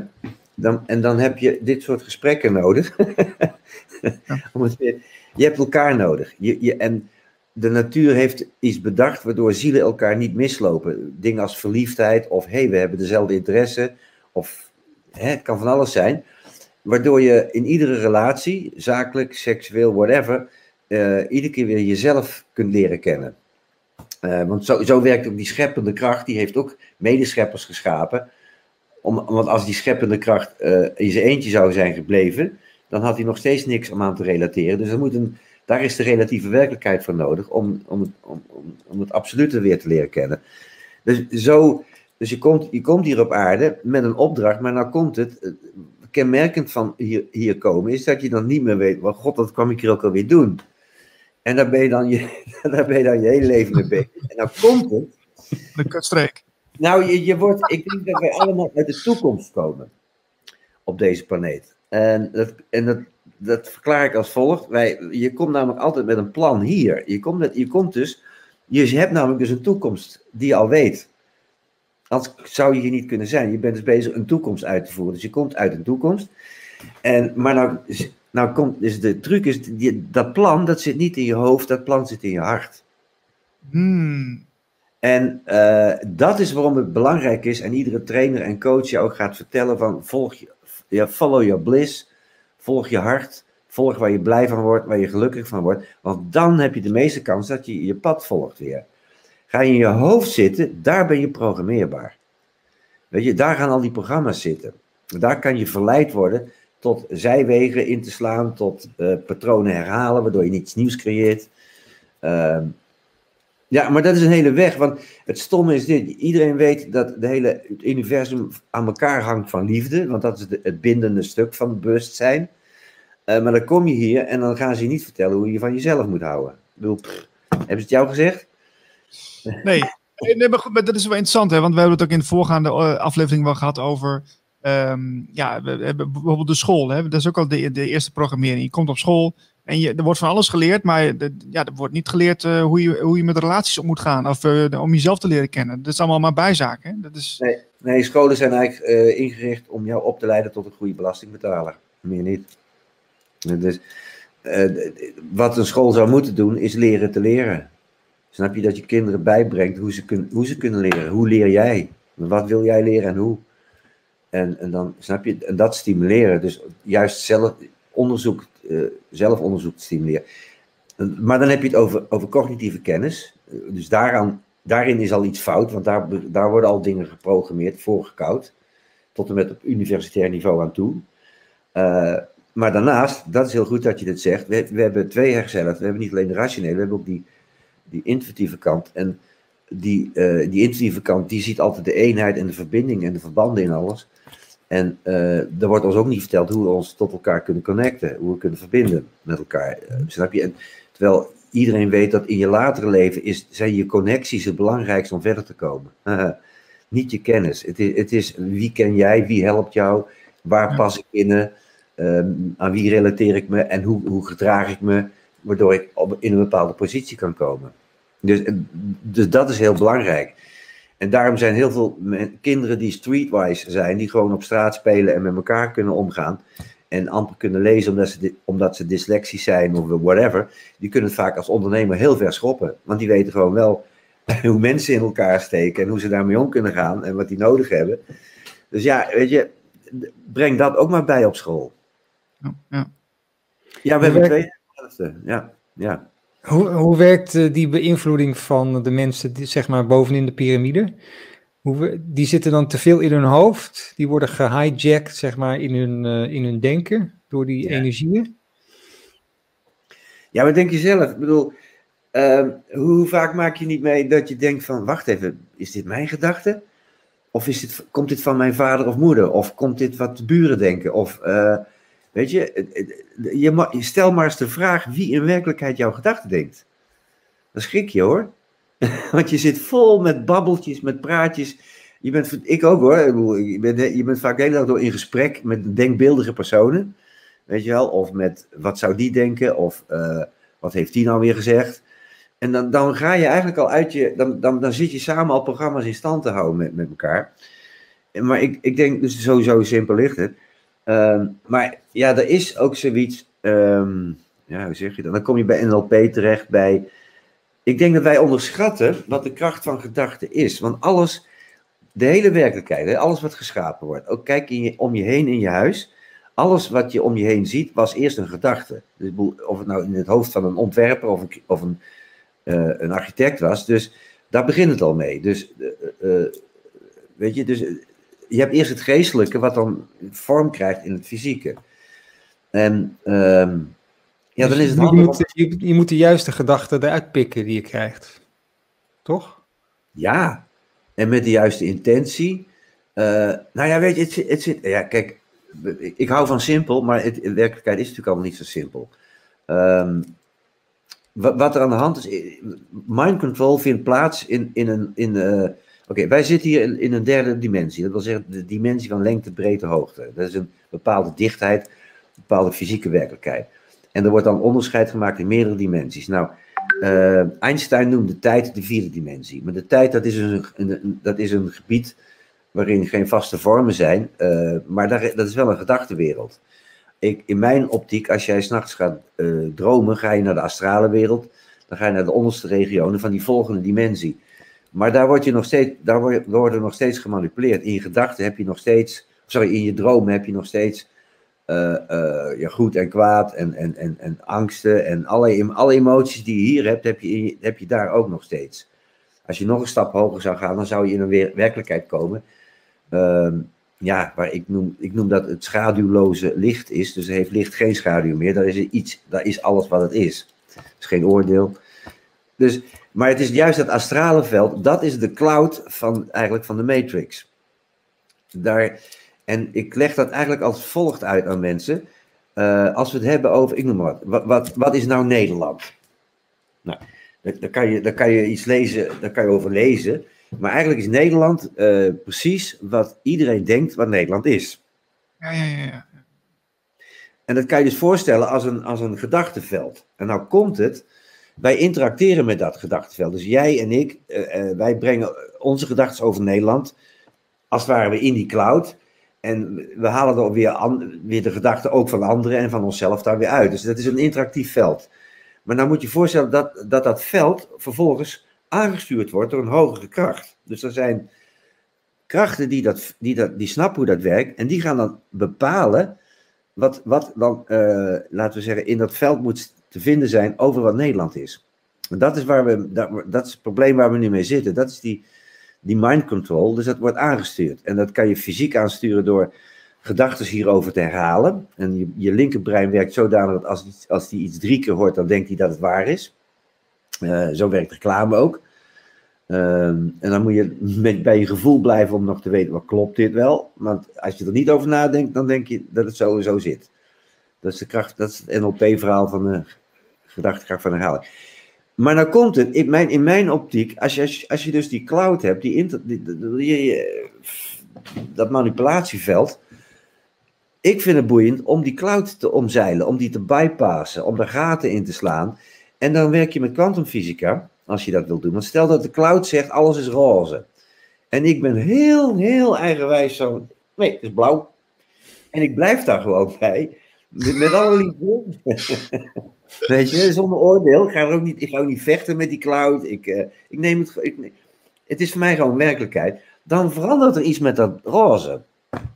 Dan, en dan heb je dit soort gesprekken nodig. [LAUGHS] Om het weer- je hebt elkaar nodig. Je, je, en de natuur heeft iets bedacht waardoor zielen elkaar niet mislopen. Dingen als verliefdheid of hey, we hebben dezelfde interesse. Of hè, het kan van alles zijn. Waardoor je in iedere relatie, zakelijk, seksueel, whatever, eh, iedere keer weer jezelf kunt leren kennen. Eh, want zo, zo werkt ook die scheppende kracht, die heeft ook medescheppers geschapen. Om, want als die scheppende kracht eh, in zijn eentje zou zijn gebleven, dan had hij nog steeds niks om aan te relateren. Dus er moet een, daar is de relatieve werkelijkheid voor nodig om, om, het- om, om, om het absolute weer te leren kennen. Dus, zo, dus je, komt, je komt hier op aarde met een opdracht, maar nou komt het. eh, Kenmerkend van hier, hier komen is dat je dan niet meer weet, well, god, wat kwam ik hier ook alweer doen? En daar ben je dan je, [LAUGHS] daar ben je, dan je hele leven mee bezig. En nou komt het. De kutstreek. Nou, je, je wordt, ik denk dat wij allemaal uit de toekomst komen op deze planeet. En dat, en dat, dat verklaar ik als volgt. Wij, je komt namelijk altijd met een plan hier. Je komt, met, je komt dus, je hebt namelijk dus een toekomst die je al weet. Anders zou je hier niet kunnen zijn. Je bent dus bezig een toekomst uit te voeren. Dus je komt uit een toekomst. En, maar nou, nou komt, dus de truc is, die, dat plan, dat zit niet in je hoofd, dat plan zit in je hart. Hmm. En eh, dat is waarom het belangrijk is, en iedere trainer en coach je ook gaat vertellen van volg je, ja, follow your bliss, volg je hart, volg waar je blij van wordt, waar je gelukkig van wordt, want dan heb je de meeste kans dat je je pad volgt weer. Ga je in je hoofd zitten, daar ben je programmeerbaar. Weet je, daar gaan al die programma's zitten. Daar kan je verleid worden tot zijwegen in te slaan, tot eh, patronen herhalen, waardoor je niets nieuws creëert. Ehm, ja, maar dat is een hele weg. Want het stomme is dit: iedereen weet dat de hele, het universum aan elkaar hangt van liefde. Want dat is het bindende stuk van het bewustzijn. Eh, maar dan kom je hier en dan gaan ze je niet vertellen hoe je van jezelf moet houden. Ik hebben ze het jou gezegd? Nee. nee, maar goed, maar dat is wel interessant, hè? want we hebben het ook in de voorgaande eh, aflevering wel gehad over. ehm, ja, we hebben bijvoorbeeld de school. Hè? Dat is ook al de, de eerste programmering. Je komt op school en je, er wordt van alles geleerd, maar ja, er wordt niet geleerd eh, hoe, je, hoe je met relaties om moet gaan of eh, om jezelf te leren kennen. Dat is allemaal maar bijzaken. Is, Nee, nee, scholen zijn eigenlijk eh, ingericht om jou op te leiden tot een goede belastingbetaler. Meer niet. Dus, wat een school zou moeten doen, is leren te leren. Snap je dat je kinderen bijbrengt hoe ze, kun, hoe ze kunnen leren? Hoe leer jij? Wat wil jij leren en hoe? En, en dan snap je, en dat stimuleren. Dus juist zelf onderzoek, eh, zelfonderzoek stimuleren. En- Maar dan heb je het over, over cognitieve kennis. Eh, Dus daaraan, daarin is al iets fout, want daar, daar worden al dingen geprogrammeerd, voorgekoud. Tot en met op universitair niveau aan toe. Eh, maar daarnaast, dat is heel goed dat je dit zegt, we, we hebben twee hersenhelften. We hebben niet alleen de rationele, we hebben ook die, die intuïtieve kant. En die, uh, die intuïtieve kant, die ziet altijd de eenheid en de verbinding en de verbanden in alles. En uh, er wordt ons ook niet verteld hoe we ons tot elkaar kunnen connecten, hoe we kunnen verbinden met elkaar. Uh, snap je? En, terwijl iedereen weet dat in je latere leven is, zijn je connecties het belangrijkste om verder te komen. [LAUGHS] niet je kennis. Het is, het is wie ken jij, wie helpt jou, waar pas ik binnen, um, aan wie relateer ik me en hoe, hoe gedraag ik me, waardoor ik op, in een bepaalde positie kan komen. Dus, dus dat is heel belangrijk. En daarom zijn heel veel kinderen die streetwise zijn, die gewoon op straat spelen en met elkaar kunnen omgaan. En amper kunnen lezen omdat ze, omdat ze dyslexisch zijn of whatever. Die kunnen het vaak als ondernemer heel ver schoppen. Want die weten gewoon wel [LAUGHS] hoe mensen in elkaar steken en hoe ze daarmee om kunnen gaan en wat die nodig hebben. Dus ja, weet je, breng dat ook maar bij op school. Ja, ja we hebben twee. Ja, ja. Hoe, hoe werkt eh, die beïnvloeding van de mensen die, zeg maar bovenin de piramide? Hoe, die zitten dan te veel in hun hoofd, die worden gehijacked zeg maar in hun, uh, in hun denken door die ja. energieën? Ja, wat denk je zelf? Ik bedoel, uh, hoe vaak maak je niet mee dat je denkt van, wacht even, is dit mijn gedachte? Of is dit, komt dit van mijn vader of moeder? Of komt dit wat de buren denken? Of uh, Weet je, je, stel maar eens de vraag wie in werkelijkheid jouw gedachten denkt. Dan schrik je hoor. [LAUGHS] Want je zit vol met babbeltjes, met praatjes. Je bent, ik ook hoor. Je bent, je bent vaak de hele dag door in gesprek met denkbeeldige personen. Weet je wel? Of met wat zou die denken? Of uh, wat heeft die nou weer gezegd? En dan, dan ga je eigenlijk al uit je. Dan, dan, dan zit je samen al programma's in stand te houden met, met elkaar. Maar ik, ik denk, dus sowieso simpel ligt het. Um, maar ja, er is ook zoiets. Um, ja, hoe zeg je dat? Dan kom je bij NLP terecht bij. Ik denk dat wij onderschatten wat de kracht van gedachten is. Want alles, de hele werkelijkheid, alles wat geschapen wordt. Ook kijk in je, om je heen in je huis. Alles wat je om je heen ziet, was eerst een gedachte. Dus of het nou in het hoofd van een ontwerper of een, of een, uh, een architect was. Dus daar begint het al mee. Dus, uh, weet je, dus je hebt eerst het geestelijke, wat dan vorm krijgt in het fysieke. En um, ja, dan is het je moet, je, je, moet de juiste gedachten eruit pikken die je krijgt. Toch? Ja, en met de juiste intentie. Uh, nou ja, weet je, het, het zit. Ja, kijk, ik hou van simpel, maar het, in werkelijkheid is het natuurlijk allemaal niet zo simpel. Um, wat, wat, er aan de hand is, mind control vindt plaats in, in een. In, uh, Oké, wij zitten hier in, een derde dimensie. Dat wil zeggen de dimensie van lengte, breedte, hoogte. Dat is een bepaalde dichtheid, een bepaalde fysieke werkelijkheid. En er wordt dan onderscheid gemaakt in meerdere dimensies. Nou, uh, Einstein noemde tijd de vierde dimensie. Maar de tijd, dat is een, een dat is een gebied waarin geen vaste vormen zijn. Uh, maar dat is wel een gedachtenwereld. Ik, in mijn optiek, als jij s'nachts gaat uh, dromen, ga je naar de astrale wereld. Dan ga je naar de onderste regionen van die volgende dimensie. Maar daar, word je nog steeds, daar worden nog steeds gemanipuleerd. In je gedachten heb je nog steeds, sorry, in je dromen heb je nog steeds uh, uh, ja, goed en kwaad en, en, en, en angsten en alle, alle emoties die je hier hebt, heb je, heb je daar ook nog steeds. Als je nog een stap hoger zou gaan, dan zou je in een werkelijkheid komen. Uh, ja, waar ik noem, ik noem dat het schaduwloze licht is. Dus heeft licht geen schaduw meer. Daar is, iets, daar is alles wat het is. Het is geen oordeel. Dus maar het is juist dat astrale veld, dat is de cloud van, eigenlijk van de Matrix. Daar, en ik leg dat eigenlijk als volgt uit aan mensen. Uh, als we het hebben over, ik noem maar wat, wat, wat, is nou Nederland? Nou, daar, kan je, daar kan je iets lezen, daar kan je over lezen. Maar eigenlijk is Nederland uh, precies wat iedereen denkt wat Nederland is. Ja, ja, ja. ja. En dat kan je dus voorstellen als een, als een gedachteveld. En nou komt het wij interacteren met dat gedachtenveld. Dus jij en ik, uh, uh, wij brengen onze gedachten over Nederland, als het ware we in die cloud. En we halen er weer, weer de gedachten ook van anderen en van onszelf daar weer uit. Dus dat is een interactief veld. Maar dan moet je voorstellen dat dat, dat veld vervolgens aangestuurd wordt door een hogere kracht. Dus er zijn krachten die, dat, die, dat, die snappen hoe dat werkt en die gaan dan bepalen wat, wat dan, uh, laten we zeggen, in dat veld moet te vinden zijn over wat Nederland is. En dat is, waar we, dat, dat is het probleem waar we nu mee zitten. Dat is die, die mind control. Dus dat wordt aangestuurd. En dat kan je fysiek aansturen door gedachten hierover te herhalen. En je, je linkerbrein werkt zodanig dat als, als die iets drie keer hoort, dan denkt hij dat het waar is. Uh, zo werkt reclame ook. Ehm, en dan moet je met, bij je gevoel blijven om nog te weten, wat klopt dit wel? Want als je er niet over nadenkt, dan denk je dat het sowieso zit. Dat is de kracht, dat is het NLP-verhaal van de gedachtekracht van herhaling. Maar nou komt het, in mijn, in mijn optiek, als je, als je dus die cloud hebt, die, inter, die, dat manipulatieveld, ik vind het boeiend om die cloud te omzeilen, om die te bypassen, om er gaten in te slaan. En dan werk je met kwantumfysica, als je dat wilt doen. Want stel dat de cloud zegt, alles is roze. En ik ben heel, heel eigenwijs zo, nee, het is blauw. En ik blijf daar gewoon bij. Met, met alle liefde. [LAUGHS] Weet je, [LAUGHS] zonder oordeel. Ik ga, er ook niet, ik ga ook niet vechten met die cloud. Ik, uh, ik neem het. Ik, het is voor mij gewoon werkelijkheid. Dan verandert er iets met dat roze.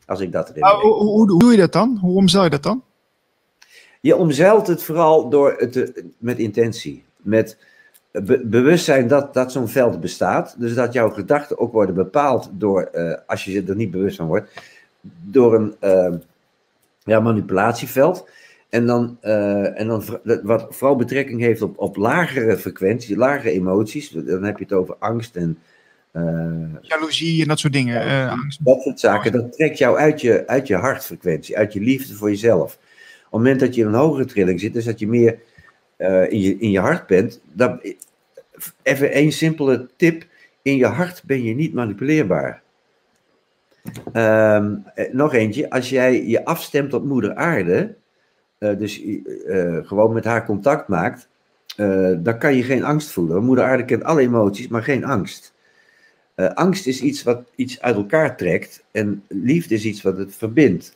Als ik dat erin nou, hoe, hoe, hoe, doe je dat dan? Hoe omzeil je dat dan? Je omzeilt het vooral door het met intentie. Met be, bewustzijn dat, dat zo'n veld bestaat. Dus dat jouw gedachten ook worden bepaald door, uh, als je er niet bewust van wordt, door een uh, ja, manipulatieveld. En dan, uh, en dan wat vooral betrekking heeft op, op lagere frequenties, lagere emoties. Dan heb je het over angst en. Uh, Jaloezie en dat soort dingen. Uh, angst. Dat soort zaken, dat trekt jou uit je, uit je hartfrequentie, uit je liefde voor jezelf. Op het moment dat je in een hogere trilling zit, dus dat je meer in, je, in je hart bent. Dan, even één simpele tip: in je hart ben je niet manipuleerbaar. Um, nog eentje, als jij je afstemt op Moeder Aarde, uh, dus uh, gewoon met haar contact maakt, uh, dan kan je geen angst voelen. Moeder Aarde kent alle emoties, maar geen angst. angst is iets wat iets uit elkaar trekt en liefde is iets wat het verbindt.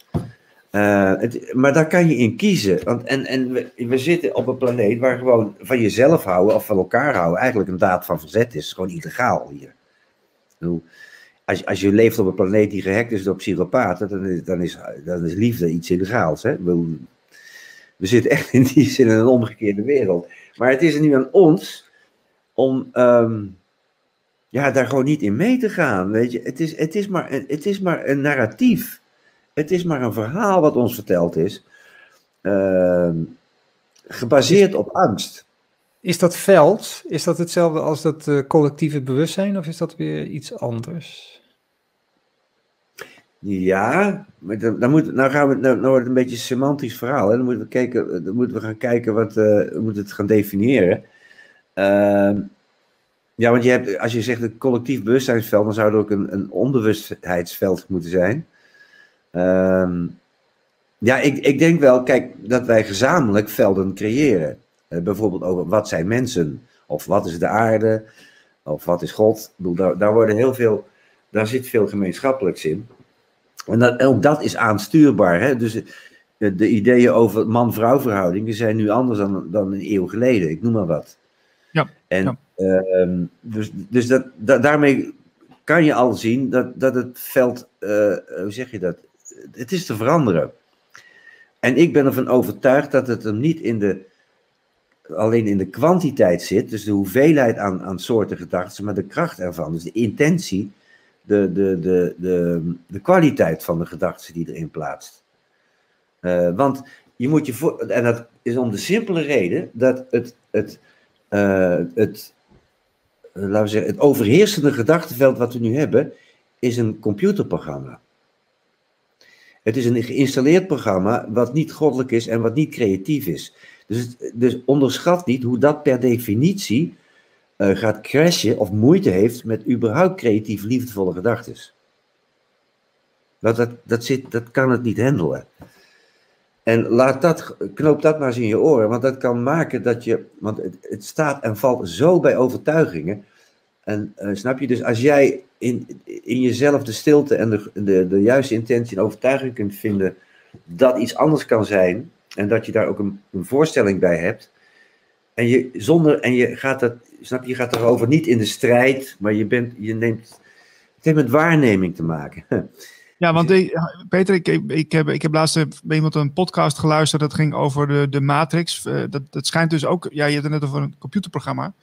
Het, maar daar kan je in kiezen. Want, en en we, zitten op een planeet waar gewoon van jezelf houden of van elkaar houden eigenlijk een daad van verzet is. Gewoon illegaal hier. Als, als je leeft op een planeet die gehackt is door psychopaten, dan is, dan is, dan is liefde iets illegaals. Hè? We, zitten echt in die zin in een omgekeerde wereld. Maar het is nu aan ons om um, ja, daar gewoon niet in mee te gaan. Weet je? Het, is, het, is maar, het is maar een narratief. Het is maar een verhaal wat ons verteld is. Uh, gebaseerd op angst. Is dat veld, is dat hetzelfde als dat uh, collectieve bewustzijn of is dat weer iets anders? Ja, maar dan, dan moet, nou, gaan we, nou, nou wordt het een beetje een semantisch verhaal. Hè? Dan, moeten we kijken, dan moeten we gaan kijken wat uh, we moeten het gaan definiëren. Uh, ja, want je hebt, als je zegt een collectief bewustzijnsveld, dan zou er ook een, een onbewustheidsveld moeten zijn. Uh, ja, ik, ik denk wel, kijk, dat wij gezamenlijk velden creëren. Uh, bijvoorbeeld over wat zijn mensen, of wat is de aarde, of wat is God. Ik bedoel, daar, daar worden heel veel, daar zit veel gemeenschappelijks in. En, dat, ook dat is aanstuurbaar. Hè? Dus de, de ideeën over man-vrouw verhoudingen zijn nu anders dan, dan een eeuw geleden. Ik noem maar wat. Ja. En ja. Uh, dus, dus dat, dat, daarmee kan je al zien dat, dat het veld, uh, hoe zeg je dat? Het is te veranderen. En ik ben ervan overtuigd dat het hem niet in de, alleen in de kwantiteit zit, dus de hoeveelheid aan, aan soorten gedachten, maar de kracht ervan, dus de intentie de, de, de, de, de kwaliteit van de gedachten die erin plaatst. Uh, want je moet je voor, en dat is om de simpele reden dat het, het, uh, het, laten we zeggen, het overheersende gedachtenveld wat we nu hebben, is een computerprogramma. Het is een geïnstalleerd programma wat niet goddelijk is en wat niet creatief is. Dus, dus onderschat niet hoe dat per definitie uh, gaat crashen of moeite heeft met überhaupt creatief liefdevolle gedachten. Dat, dat, dat, zit, dat kan het niet handelen. En laat dat, knoop dat maar eens in je oren, want dat kan maken dat je, want het, staat en valt zo bij overtuigingen. En uh, snap je, dus als jij in, in jezelf de stilte en de, de, de juiste intentie en overtuiging kunt vinden dat iets anders kan zijn, en dat je daar ook een, een voorstelling bij hebt, en je, zonder, en je gaat dat, snap je, je gaat erover niet in de strijd, maar je, bent, je neemt, het heeft met waarneming te maken. [LAUGHS] Ja, want ik, Peter, ik, ik, heb, ik heb laatst bij iemand een podcast geluisterd dat ging over de, de Matrix. Dat, dat schijnt dus ook, ja, je hebt het net over een computerprogramma.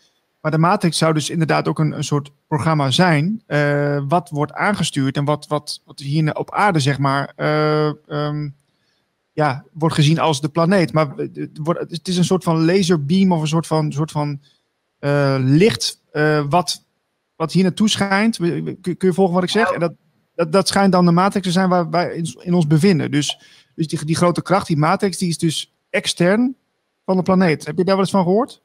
Maar de Matrix zou dus inderdaad ook een, een soort programma zijn, uh, wat wordt aangestuurd en wat, wat, wat hier op aarde, zeg maar, uh, um, ja, wordt gezien als de planeet. Maar het is een soort van laserbeam of een soort van, soort van licht uh, wat wat hier naartoe schijnt, kun, je volgen wat ik zeg? En dat, dat, dat schijnt dan de matrix te zijn waar wij in, in ons bevinden. Dus, dus die, die grote kracht, die matrix, die is dus extern van de planeet. Heb je daar wel eens van gehoord?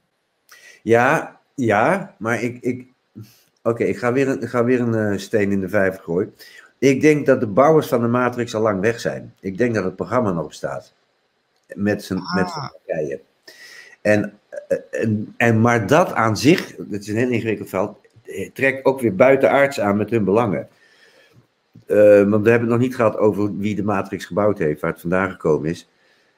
Ja, ja, maar ik. ik Oké, ik ga weer een, ik ga weer een eh, steen in de vijver gooien. Ik denk dat de bouwers van de Matrix al lang weg zijn. Ik denk dat het programma nog bestaat. Met zijn met zijn Ah. partijen. En, eh, en, en, maar dat aan zich, het is een heel ingewikkeld eh, trekt ook weer buitenaards aan met hun belangen. Eh, want we hebben het nog niet gehad over wie de Matrix gebouwd heeft, waar het vandaan gekomen is.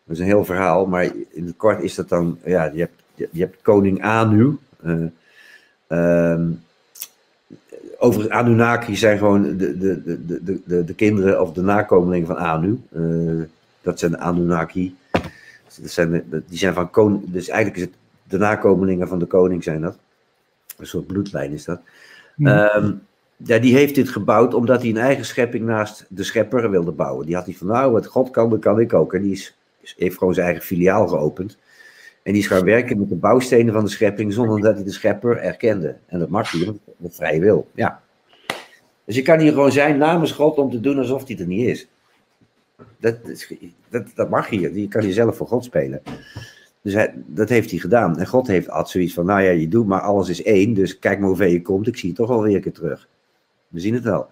Dat is een heel verhaal, maar in het kort is dat dan, ja, je hebt, je, hebt koning Anu. eh ehm, overigens, Anunnaki zijn gewoon de, de, de, de, de, de kinderen of de nakomelingen van Anu. Eh, dat zijn de Anunnaki. Dat zijn die zijn van koning, dus eigenlijk is het de nakomelingen van de koning zijn dat. Een soort bloedlijn is dat. Hmm. Ehm, ja, die heeft dit gebouwd omdat hij een eigen schepping naast de schepper wilde bouwen. Die had hij van, nou, wat God kan, dat kan ik ook. En die is, is- heeft gewoon zijn eigen filiaal geopend. En die is gaan werken met de bouwstenen van de schepping zonder dat hij de schepper erkende. En dat mag hij, met vrije wil. Ja. Dus je kan hier gewoon zijn namens God om te doen alsof hij er niet is. Dat, dat, dat mag hier. Je kan jezelf voor God spelen. Dus dat heeft hij gedaan. En God heeft had zoiets van, nou ja, je doet maar alles is één. Dus kijk maar hoe je komt. Ik zie je toch wel weer een keer terug. We zien het wel.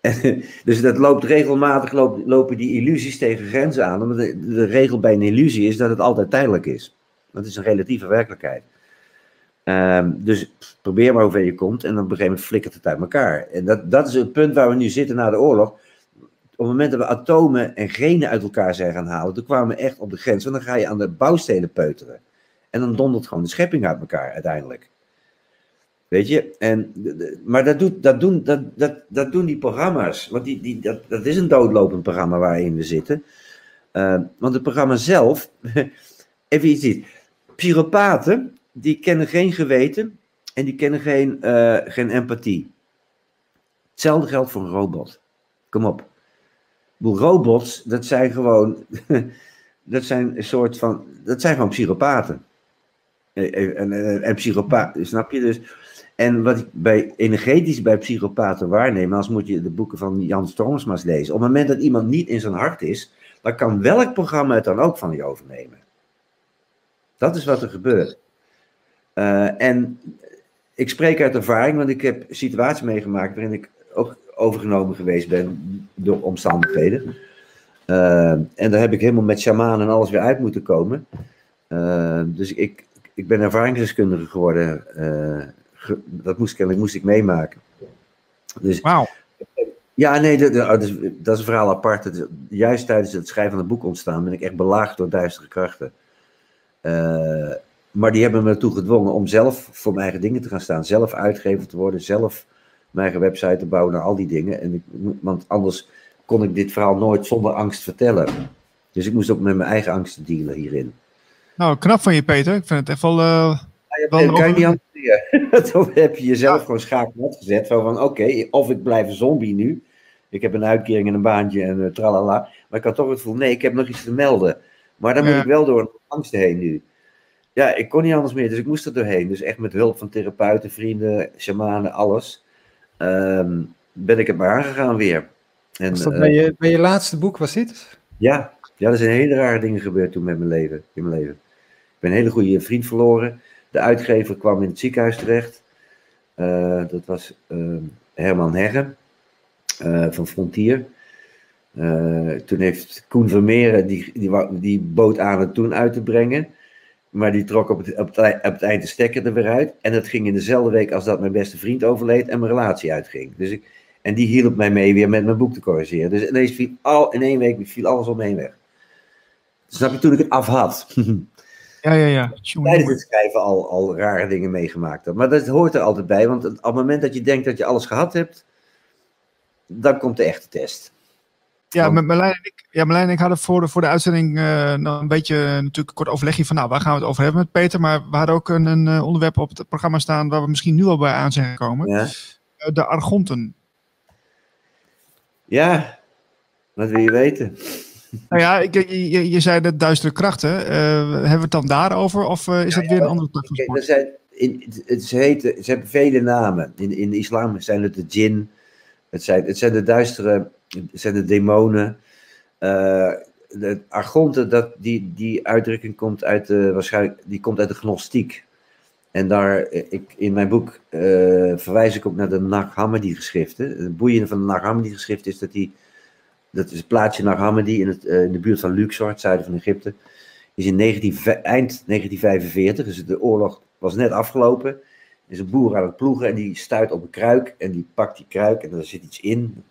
En, [LAUGHS] dus dat loopt regelmatig, lopen die illusies tegen grenzen aan. Omdat de, regel bij een illusie is dat het altijd tijdelijk is. Dat is een relatieve werkelijkheid. Ehm, dus probeer maar hoe je komt en dan op een gegeven moment flikkert het uit elkaar. En dat, dat is het punt waar we nu zitten na de oorlog. Op het moment dat we atomen en genen uit elkaar zijn gaan halen, toen kwamen we echt op de grens. Want dan ga je aan de bouwstenen peuteren. En dan dondert gewoon de schepping uit elkaar uiteindelijk. Weet je? En, maar dat, doet, dat, doen, dat, dat, dat doen die programma's. Want die, die, dat, dat is een doodlopend programma waarin we zitten. Eh, want het programma zelf, [LAUGHS] even iets niet. Psychopaten, die kennen geen geweten en die kennen geen, eh, geen empathie. Hetzelfde geldt voor een robot. Kom op. Robots, dat zijn gewoon, [LAUGHS] dat zijn een soort van, dat zijn gewoon psychopaten. En, en, en, en psychopaten, snap je? Dus, en wat ik bij energetisch bij psychopaten waarneem, als moet je de boeken van Jan Stormsma's lezen. Op het moment dat iemand niet in zijn hart is, dan kan welk programma het dan ook van je overnemen. Dat is wat er gebeurt. Eh, en ik spreek uit ervaring, want ik heb situaties meegemaakt waarin ik ook overgenomen geweest ben door omstandigheden. Eh, en daar heb ik helemaal met shaman en alles weer uit moeten komen. Eh, dus ik, ik ben ervaringsdeskundige geworden. Eh, ge- dat moest, kennelijk moest ik meemaken. Dus Wauw. ja, nee, dat, dat, is, dat is een verhaal apart. Is- juist tijdens het schrijven van het boek ontstaan ben ik echt belaagd door duistere krachten. Maar die hebben me ertoe gedwongen om zelf voor mijn eigen dingen te gaan staan. Zelf uitgever te worden, zelf mijn eigen website te bouwen naar al die dingen. En ik, want anders kon ik dit verhaal nooit zonder angst vertellen. Dus ik moest ook met mijn eigen angsten dealen hierin. Nou, knap van je, Peter. Ik vind het echt wel... eh, Wel Dan kan je niet anders. [LAUGHS] Dan heb je jezelf gewoon schaakmat gezet. Zo van, oké, of ik blijf een zombie nu. Ik heb een uitkering en een baantje en uh, tralala. Maar ik had toch het gevoel, nee, ik heb nog iets te melden. Maar dan moet ik wel door angsten heen nu. Ja, ik kon niet anders meer, dus ik moest er doorheen. Dus echt met hulp van therapeuten, vrienden, shamanen, alles. Ehm, ben ik het maar aangegaan weer. En, Was dat eh, bij, je, bij je laatste boek, was dit? ja, ja, er zijn hele rare dingen gebeurd toen met mijn leven, in mijn leven. Ik ben een hele goede vriend verloren. De uitgever kwam in het ziekenhuis terecht. Eh, dat was eh, Herman Heggen eh, van Frontier. Toen heeft Koen Vermeeren, die, die, die bood aan het toen uit te brengen. Maar die trok op het, op, het, ei- op het eind de stekker er weer uit. En dat ging in dezelfde week als dat mijn beste vriend overleed en mijn relatie uitging. Dus ik, en die hielp mij mee weer met mijn boek te corrigeren. Dus ineens viel al, in één week viel alles om me heen weg. Snap je, toen ik het af had. [LAUGHS] ja, ja, ja. Tijdens het schrijven al, al rare dingen meegemaakt. Maar dat hoort er altijd bij, want op het moment dat je denkt dat je alles gehad hebt, dan komt de echte test. Ja, met Marlijn en ik, ja, Marlijn en ik hadden voor de, voor de uitzending eh, nog een beetje eh, natuurlijk een kort overlegje van nou, waar gaan we het over hebben met Peter. Maar we hadden ook een, een eh, onderwerp op het programma staan waar we misschien nu al bij aan zijn gekomen. Ja, de Argonten. ja. wat wil je weten? Nou ja, ik, je, je, zei de duistere krachten. Hebben we het dan daarover of is dat weer een andere tak van sport? er zijn, in, het, ze, heten, ze hebben vele namen. In, in de islam zijn het de djinn, het zijn, het zijn de duistere, het zijn de demonen. Uh, de argonte, dat, die, die uitdrukking komt uit de, waarschijnlijk, die komt uit de gnostiek. En daar, ik, in mijn boek uh, verwijs ik ook naar de Nag Hammadi geschriften. Het boeiende van de Nag Hammadi geschrift is dat die, dat is het plaatsje Nag Hammadi in, het, in de buurt van Luxor, het zuiden van Egypte, is in 19, eind 1945, dus de oorlog was net afgelopen. Er is een boer aan het ploegen en die stuit op een kruik en die pakt die kruik en daar zit iets in.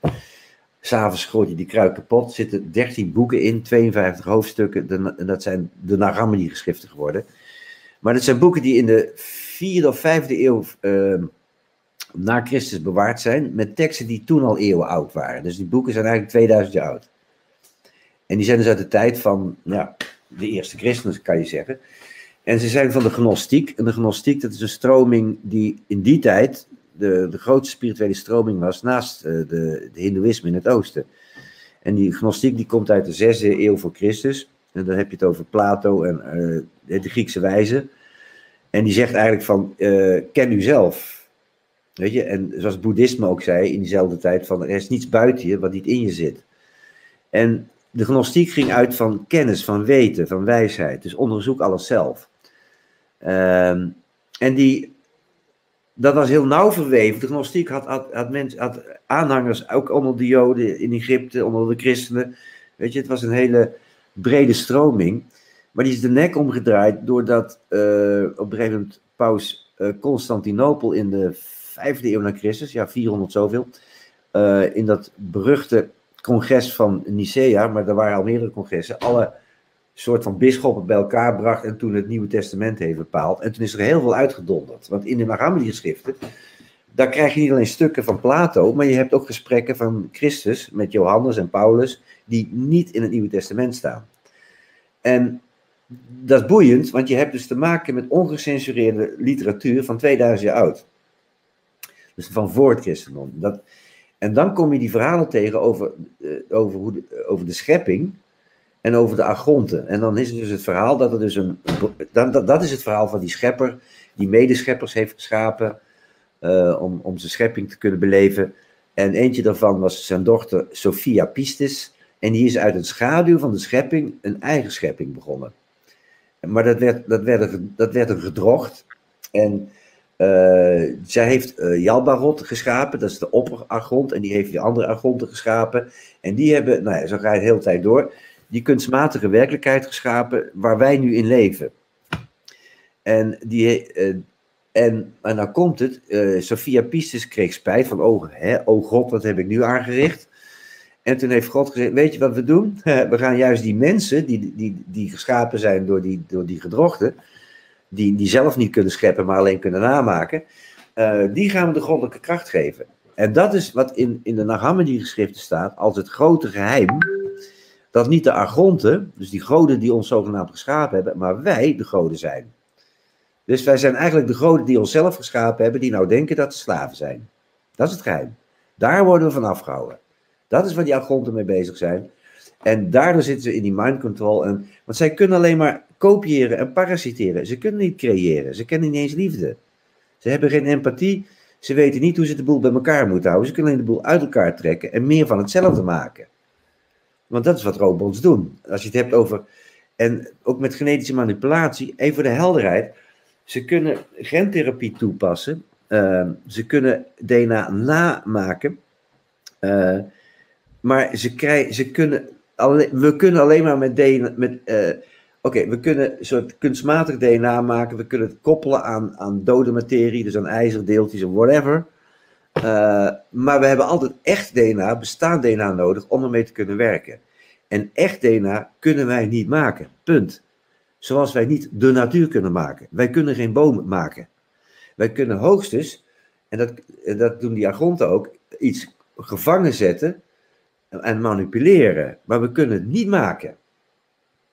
S'avonds gooit hij die kruik kapot. Er zitten 13 boeken in, 52 hoofdstukken. En dat zijn de Nag Hammadi geschriften geworden. Maar dat zijn boeken die in de vierde of vijfde eeuw uh, na Christus bewaard zijn, met teksten die toen al eeuwen oud waren. Dus die boeken zijn eigenlijk 2000 jaar oud. En die zijn dus uit de tijd van ja, de eerste christenen, kan je zeggen. En ze zijn van de gnostiek. En de gnostiek, dat is een stroming die in die tijd de, de grootste spirituele stroming was naast uh, de, de hindoeïsme in het oosten. En die gnostiek die komt uit de zesde eeuw voor Christus. En dan heb je het over Plato en uh, de Griekse wijze. En die zegt eigenlijk van, uh, ken u zelf. Weet je, en zoals het boeddhisme ook zei in diezelfde tijd, van er is niets buiten je wat niet in je zit. En de gnostiek ging uit van kennis, van weten, van wijsheid. Dus onderzoek alles zelf. Um, en die, dat was heel nauw verweven. De gnostiek had, had, had, aanhangers, ook onder de Joden in Egypte, onder de christenen. Weet je, het was een hele brede stroming. Maar die is de nek omgedraaid doordat uh, op een gegeven moment paus uh, Constantinopel in de vijfde eeuw na Christus, ja 400 zoveel, uh, in dat beruchte congres van Nicea, maar er waren al meerdere congressen, alle soort van bisschoppen bij elkaar bracht en toen het Nieuwe Testament heeft bepaald. En toen is er heel veel uitgedonderd. Want in de Mohammedan-geschriften, daar krijg je niet alleen stukken van Plato, maar je hebt ook gesprekken van Christus met Johannes en Paulus, die niet in het Nieuwe Testament staan. En dat is boeiend, want je hebt dus te maken met ongecensureerde literatuur van 2000 jaar oud. Dus van voor het christendom. Dat, en dan kom je die verhalen tegen over, uh, over, hoe over de schepping en over de agronten. En dan is het dus het verhaal dat er dus een. Dat, dat, is het verhaal van die schepper, die medescheppers heeft geschapen. Uh, om, om zijn schepping te kunnen beleven. En eentje daarvan was zijn dochter Sophia Pistis. En die is uit een schaduw van de schepping een eigen schepping begonnen. Maar dat werd, dat werd, dat werd er gedrocht. En uh, zij heeft uh, Jalbarot geschapen, dat is de opperargont. En die heeft die andere argonten geschapen. En die hebben, nou ja, zo ga je de hele tijd door die kunstmatige werkelijkheid geschapen waar wij nu in leven. En, die, uh, en, en dan komt het, uh, Sophia Pistis kreeg spijt van, oh, hè, oh God, wat heb ik nu aangericht? En toen heeft God gezegd, weet je wat we doen? [LAUGHS] we gaan juist die mensen, die, die, die geschapen zijn door die, door die gedrochten, die, die zelf niet kunnen scheppen, maar alleen kunnen namaken, uh, die gaan we de goddelijke kracht geven. En dat is wat in, in de Nag geschriften staat als het grote geheim dat niet de argonten, dus die goden die ons zogenaamd geschapen hebben, maar wij de goden zijn. Dus wij zijn eigenlijk de goden die onszelf geschapen hebben, die nou denken dat ze slaven zijn. Dat is het geheim. Daar worden we van afgehouden. Dat is waar die argonten mee bezig zijn. En daardoor zitten ze in die mind control. En, want zij kunnen alleen maar kopiëren en parasiteren. Ze kunnen niet creëren. Ze kennen niet eens liefde. Ze hebben geen empathie. Ze weten niet hoe ze de boel bij elkaar moeten houden. Ze kunnen alleen de boel uit elkaar trekken en meer van hetzelfde maken. Want dat is wat robots doen. Als je het hebt over. En ook met genetische manipulatie, even voor de helderheid. Ze kunnen gentherapie toepassen. Uh, ze kunnen DNA namaken. Uh, maar ze, krijgen, ze kunnen. Alleen, we kunnen alleen maar met DNA. Met, uh, Oké, we kunnen een soort kunstmatig DNA maken. We kunnen het koppelen aan, aan dode materie, dus aan ijzerdeeltjes of whatever. Uh, maar we hebben altijd echt DNA, bestaand DNA nodig om ermee te kunnen werken. En echt DNA kunnen wij niet maken. Punt. Zoals wij niet de natuur kunnen maken. Wij kunnen geen boom maken. Wij kunnen hoogstens, en dat, dat doen die argonten ook, iets gevangen zetten en manipuleren. Maar we kunnen het niet maken.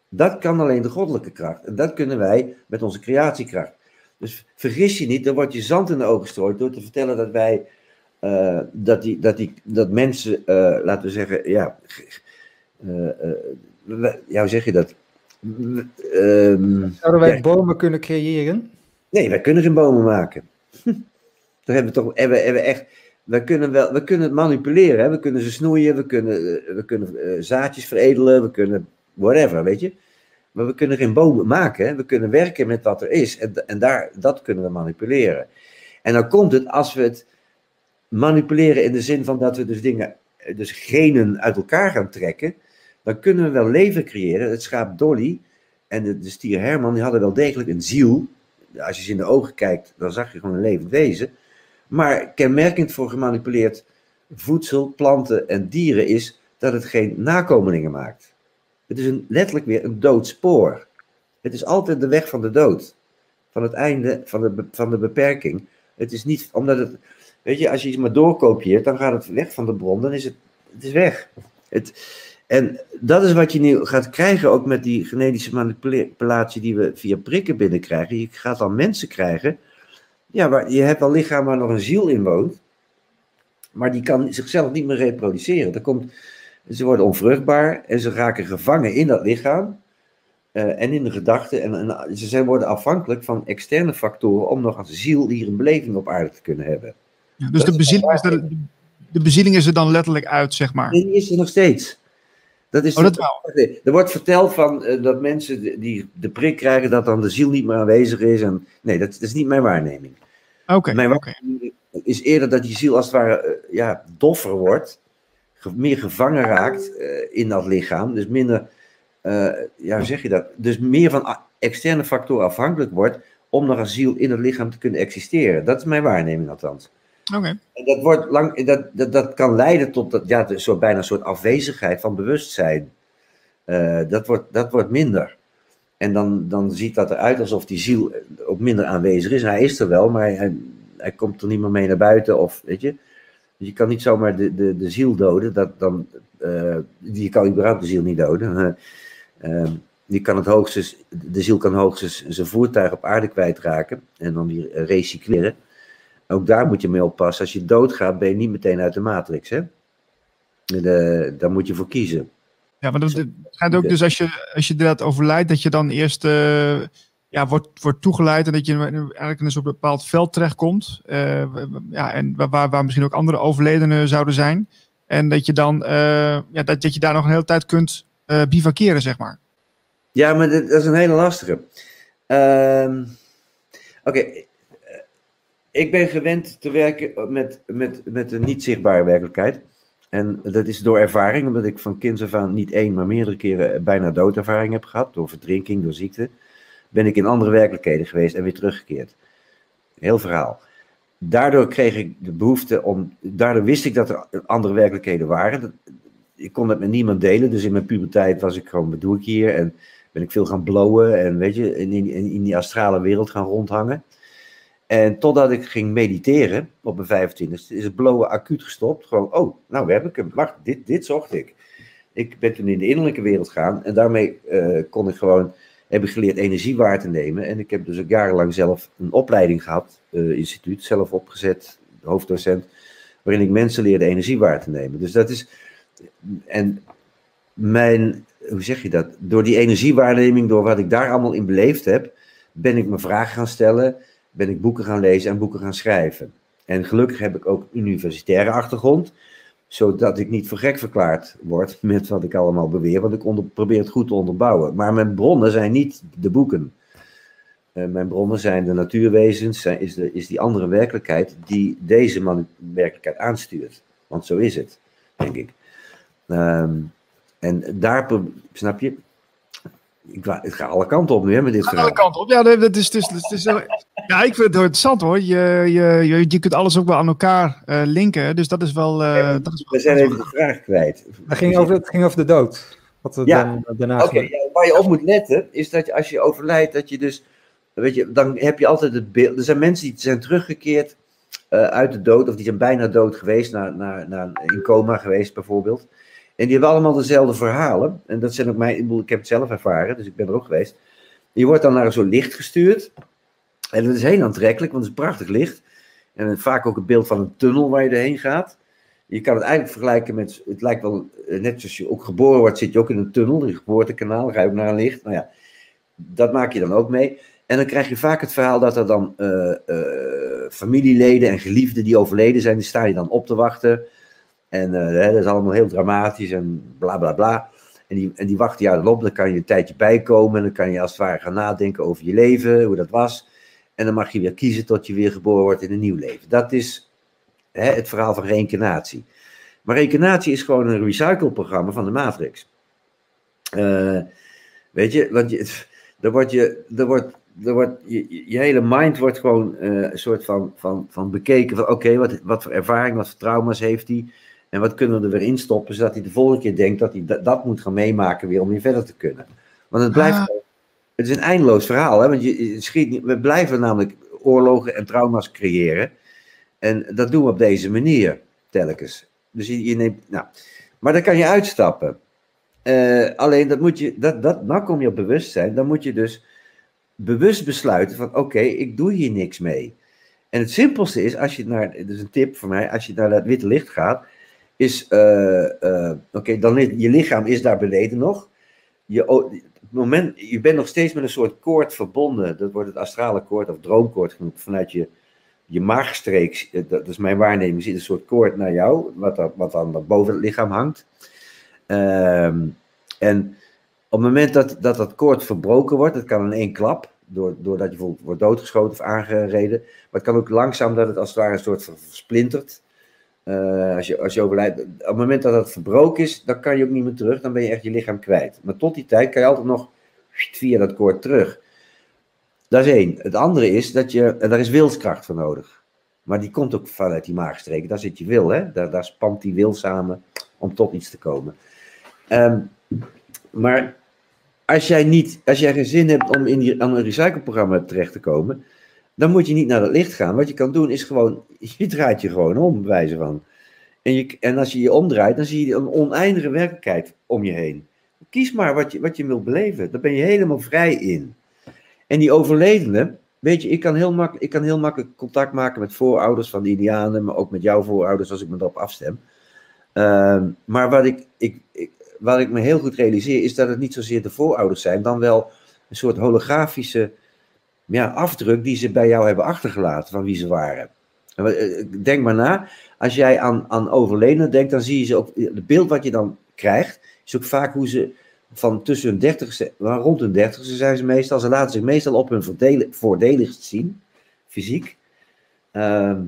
Dat kan alleen de goddelijke kracht. En dat kunnen wij met onze creatiekracht. Dus vergis je niet, dan wordt je zand in de ogen gestrooid door te vertellen dat wij uh, dat, die, dat, die, dat mensen, uh, laten we zeggen, ja, uh, ja, hoe zeg je dat? Um, Zouden wij ja. bomen kunnen creëren? Nee, wij kunnen geen bomen maken. [LAUGHS] Daar hebben we toch hebben, hebben echt. We kunnen, wel, we kunnen het manipuleren. Hè? We kunnen ze snoeien, we kunnen, eh, we kunnen zaadjes veredelen, we kunnen whatever, weet je. Maar we kunnen geen bomen maken. Hè? We kunnen werken met wat er is. En, en daar, dat kunnen we manipuleren. En dan komt het als we het manipuleren in de zin van dat we dus dingen, dus genen uit elkaar gaan trekken. Dan kunnen we wel leven creëren. Het schaap Dolly en de, de stier Herman, die hadden wel degelijk een ziel. Als je ze in de ogen kijkt, dan zag je gewoon een levend wezen. Maar kenmerkend voor gemanipuleerd voedsel, planten en dieren is dat het geen nakomelingen maakt. Het is een, letterlijk weer een doodspoor. Het is altijd de weg van de dood. Van het einde van de, van de beperking. Het is niet omdat het. Weet je, als je iets maar doorkopieert, dan gaat het weg van de bron, dan is het, het is weg. Het, en dat is wat je nu gaat krijgen ook met die genetische manipulatie die we via prikken binnenkrijgen. Je gaat dan mensen krijgen, ja, waar, je hebt wel lichaam waar nog een ziel in woont, maar die kan zichzelf niet meer reproduceren. Er komt, ze worden onvruchtbaar en ze raken gevangen in dat lichaam uh, en in de gedachten. En, en, ze zijn, worden afhankelijk van externe factoren om nog als ziel hier een beleving op aarde te kunnen hebben. Ja, dus de bezieling, is er, de bezieling is er dan letterlijk uit, zeg maar. Die is er nog steeds. Dat is oh, dat wel. Er wordt verteld van, uh, dat mensen die de prik krijgen, dat dan de ziel niet meer aanwezig is. En, nee, dat, dat is niet mijn waarneming. Oké. mijn waarneming is eerder dat die ziel als het ware uh, ja, doffer wordt, meer gevangen raakt uh, in dat lichaam. Dus minder, ja, hoe zeg je dat? Dus meer van externe factoren afhankelijk wordt om nog als ziel in het lichaam te kunnen existeren. Dat is mijn waarneming althans. Dat, wordt lang, dat, dat, dat kan leiden tot dat, ja, zo bijna een soort afwezigheid van bewustzijn. Uh, dat, wordt, dat wordt minder. En dan, dan ziet dat eruit alsof die ziel ook minder aanwezig is. Hij is er wel, maar hij, hij komt er niet meer mee naar buiten. Of, weet je? Dus je kan niet zomaar de, de, de ziel doden. Dat dan, uh, je kan überhaupt de ziel niet doden. Uh, [LAUGHS] je kan het hoogstens, de ziel kan hoogstens zijn voertuig op aarde kwijtraken. En dan weer recycleren. Ook daar moet je mee oppassen. Als je doodgaat, ben je niet meteen uit de matrix. Hè? De, daar moet je voor kiezen. Ja, maar dat gaat ook dus als je, als je inderdaad overlijdt, dat je dan eerst uh, ja, wordt, wordt toegeleid en dat je eigenlijk in een soort bepaald veld terechtkomt. Uh, ja, en waar, waar misschien ook andere overledenen zouden zijn. En dat je dan uh, ja, dat, dat je daar nog een hele tijd kunt bivakeren, zeg maar. Ja, maar dat, dat is een hele lastige. Ehm, oké, okay ik ben gewend te werken met, met, met een niet zichtbare werkelijkheid. En dat is door ervaring, omdat ik van kinds af aan niet één, maar meerdere keren bijna doodervaring heb gehad. Door verdrinking, door ziekte. Ben ik in andere werkelijkheden geweest en weer teruggekeerd. Heel verhaal. Daardoor kreeg ik de behoefte om. Daardoor wist ik dat er andere werkelijkheden waren. Ik kon dat met niemand delen. Dus in mijn puberteit was ik gewoon, wat doe ik hier? En ben ik veel gaan blowen en weet je, in, in, in die astrale wereld gaan rondhangen. En totdat ik ging mediteren op mijn 25e, is het blowen acuut gestopt. Gewoon, oh, nou, we hebben hem. Wacht, dit, dit zocht ik. Ik ben toen in de innerlijke wereld gegaan en daarmee uh, kon ik gewoon, heb ik geleerd energie waar te nemen. En ik heb dus ook jarenlang zelf een opleiding gehad, uh, instituut, zelf opgezet, hoofddocent, waarin ik mensen leerde energie waar te nemen. Dus dat is, en mijn, hoe zeg je dat? Door die energiewaarneming, door wat ik daar allemaal in beleefd heb, ben ik me vragen gaan stellen ben ik boeken gaan lezen en boeken gaan schrijven. En gelukkig heb ik ook universitaire achtergrond, zodat ik niet voor gek verklaard word [LAUGHS] met wat ik allemaal beweer, want ik onder, probeer het goed te onderbouwen. Maar mijn bronnen zijn niet de boeken. Uh, mijn bronnen zijn de natuurwezens, is, de, is die andere werkelijkheid die deze werkelijkheid aanstuurt. Want zo is het, denk ik. Um, en daar, snap je, ik, het gaat alle kanten op nu, hè, met dit verhaal. Alle kanten op, ja. Dat is, dus, het is, ja, ik vind het interessant, hoor. Je, je, je, je kunt alles ook wel aan elkaar uh, linken, dus dat is wel... Uh, dat is we zijn even de vraag kwijt. Het ging over, het ging over de dood. Wat er ja, dan, daarna okay, ja, waar je op moet letten, is dat je, als je overlijdt, dat je dus... Weet je, dan heb je altijd het beeld... Er zijn mensen die zijn teruggekeerd uh, uit de dood, of die zijn bijna dood geweest, naar, naar, naar in coma geweest bijvoorbeeld. En die hebben allemaal dezelfde verhalen. En dat zijn ook mijn, ik heb het zelf ervaren, dus ik ben er ook geweest. Je wordt dan naar zo'n licht gestuurd. En dat is heel aantrekkelijk, want het is prachtig licht. En vaak ook het beeld van een tunnel waar je doorheen gaat. Je kan het eigenlijk vergelijken met, het lijkt wel, eh, net zoals je ook geboren wordt, zit je ook in een tunnel, een geboortekanaal, ga je ook naar een licht. Nou ja, dat maak je dan ook mee. En dan krijg je vaak het verhaal dat er dan eh, eh, familieleden en geliefden die overleden zijn, die staan je dan op te wachten. En eh, dat is allemaal heel dramatisch en bla bla bla. En die, en die wachten jou dan op, dan kan je een tijdje bijkomen. En dan kan je als het ware gaan nadenken over je leven, hoe dat was. En dan mag je weer kiezen tot je weer geboren wordt in een nieuw leven. Dat is hè, het verhaal van reïncarnatie. Maar reïncarnatie is gewoon een recycleprogramma van de Matrix. Eh, weet je, want je, [LAUGHS] er wordt je, er wordt, er wordt, je, je hele mind wordt gewoon eh, een soort van, van, van bekeken van oké, wat, wat voor ervaring, wat voor trauma's heeft hij en wat kunnen we er weer in stoppen, zodat hij de volgende keer denkt dat hij dat, dat moet gaan meemaken weer om weer verder te kunnen. Want het blijft, Ah. het is een eindeloos verhaal, hè? want je, je schiet niet, we blijven namelijk oorlogen en trauma's creëren en dat doen we op deze manier telkens. Dus je, je neemt, nou, maar dan kan je uitstappen. Eh, alleen dat moet je, dat, dat, nou kom je op bewustzijn, dan moet je dus bewust besluiten van oké, ik doe hier niks mee. En het simpelste is, als je naar, dat is een tip voor mij, als je naar dat witte licht gaat, is, eh, eh, oké, dan is je lichaam is daar beneden nog. Je, moment, je bent nog steeds met een soort koord verbonden, dat wordt het astrale koord of droomkoord genoemd, vanuit je, je maagstreek, eh, dat is mijn waarneming, zit een soort koord naar jou, wat dan, wat dan boven het lichaam hangt. Ehm, en op het moment dat, dat dat koord verbroken wordt, dat kan in één klap, door, doordat je bijvoorbeeld wordt doodgeschoten of aangereden, maar het kan ook langzaam dat het als het ware een soort versplintert. Eh, als, je, als je overlijdt, op het moment dat het verbroken is, dan kan je ook niet meer terug, dan ben je echt je lichaam kwijt. Maar tot die tijd kan je altijd nog via dat koord terug. Dat is één. Het andere is dat je, en daar is wilskracht voor nodig. Maar die komt ook vanuit die maagstreken. Daar zit je wil, hè? Daar, daar spant die wil samen om tot iets te komen. Ehm, maar als jij, niet, als jij geen zin hebt om in die, aan een recycleprogramma terecht te komen, dan moet je niet naar het licht gaan. Wat je kan doen is gewoon, [LAUGHS] je draait je gewoon om, wijze van. En, je, en als je je omdraait, dan zie je een oneindige werkelijkheid om je heen. Kies maar wat je, wat je wilt beleven. Daar ben je helemaal vrij in. En die overledene, weet je, ik kan heel, mak ik kan heel makkelijk contact maken met voorouders van de Indianen, maar ook met jouw voorouders als ik me erop afstem. Ehm, maar wat ik, ik, ik, wat ik me heel goed realiseer, is dat het niet zozeer de voorouders zijn, dan wel een soort holografische ja, afdruk die ze bij jou hebben achtergelaten van wie ze waren. En wat- eh, Denk maar na, als jij aan, aan overledenen denkt, dan zie je ze ook, het beeld wat je dan krijgt, is ook vaak hoe ze van tussen hun dertigste, rond hun dertigste zijn ze meestal, ze laten zich meestal op hun voordelig, voordeligst zien, fysiek. Ehm,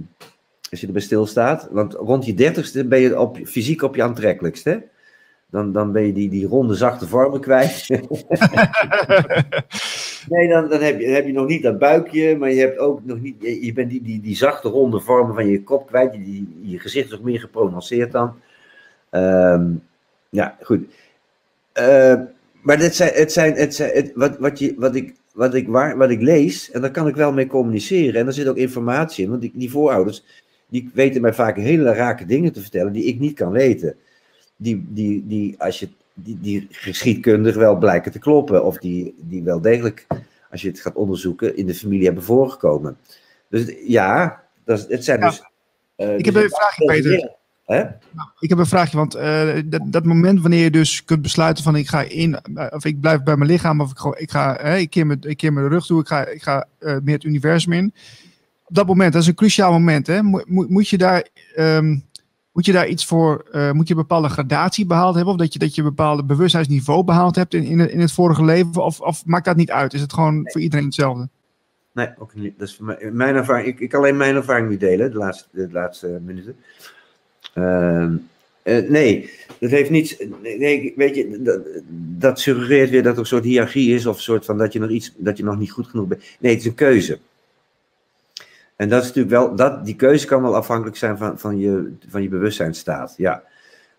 als je erbij stilstaat, want rond je dertigste ben je op, fysiek op je aantrekkelijkst, hè? Dan, dan ben je die, die ronde, zachte vormen kwijt. [LAUGHS] Nee, dan, dan, heb je, dan heb je nog niet dat buikje, maar je hebt ook nog niet. Je, je bent die, die, die zachte ronde vormen van je kop kwijt. Die, die, je gezicht is nog meer geprononceerd dan. Ehm, ja, goed. Eh, maar dit zijn, het zijn, het zijn, het, wat, wat, je, wat, ik, wat, ik, waar, wat ik lees, en daar kan ik wel mee communiceren. En daar zit ook informatie in, want die, die voorouders, die weten mij vaak hele rake dingen te vertellen die ik niet kan weten. Die, die, die, als je, die, die geschiedkundig wel blijken te kloppen, of die, die wel degelijk, als je het gaat onderzoeken, in de familie hebben voorgekomen. Dus ja, dat het zijn Ja. dus. eh, Ik heb een vraagje, Peter. Hè? Ik heb een vraagje, want eh, dat, dat moment wanneer je dus kunt besluiten van ik ga in, eh, of ik blijf bij mijn lichaam, of ik, gewoon, ik ga, hè, ik, keer mijn, ik keer mijn rug toe, ik ga, ik ga meer het universum in. Op dat moment, dat is een cruciaal moment, hè? Moet je daar, ehm, moet je daar iets voor, eh, moet je een bepaalde gradatie behaald hebben, of dat je, dat je een bepaalde bewustzijnsniveau behaald hebt in, in, het, in het vorige leven, of, of maakt dat niet uit? Is het gewoon voor iedereen hetzelfde? Nee, ook niet. Dat is voor mij, mijn ervaring. Ik, ik kan alleen mijn ervaring nu delen, de laatste, de laatste minuten. Ehm, eh, nee, dat heeft niets. Nee, nee, weet je, dat, dat suggereert weer dat er een soort hiërarchie is, of een soort van dat je nog iets, dat je nog niet goed genoeg bent. Nee, het is een keuze. En dat is natuurlijk wel, dat, die keuze kan wel afhankelijk zijn van, van, je, van je bewustzijnstaat. Ja.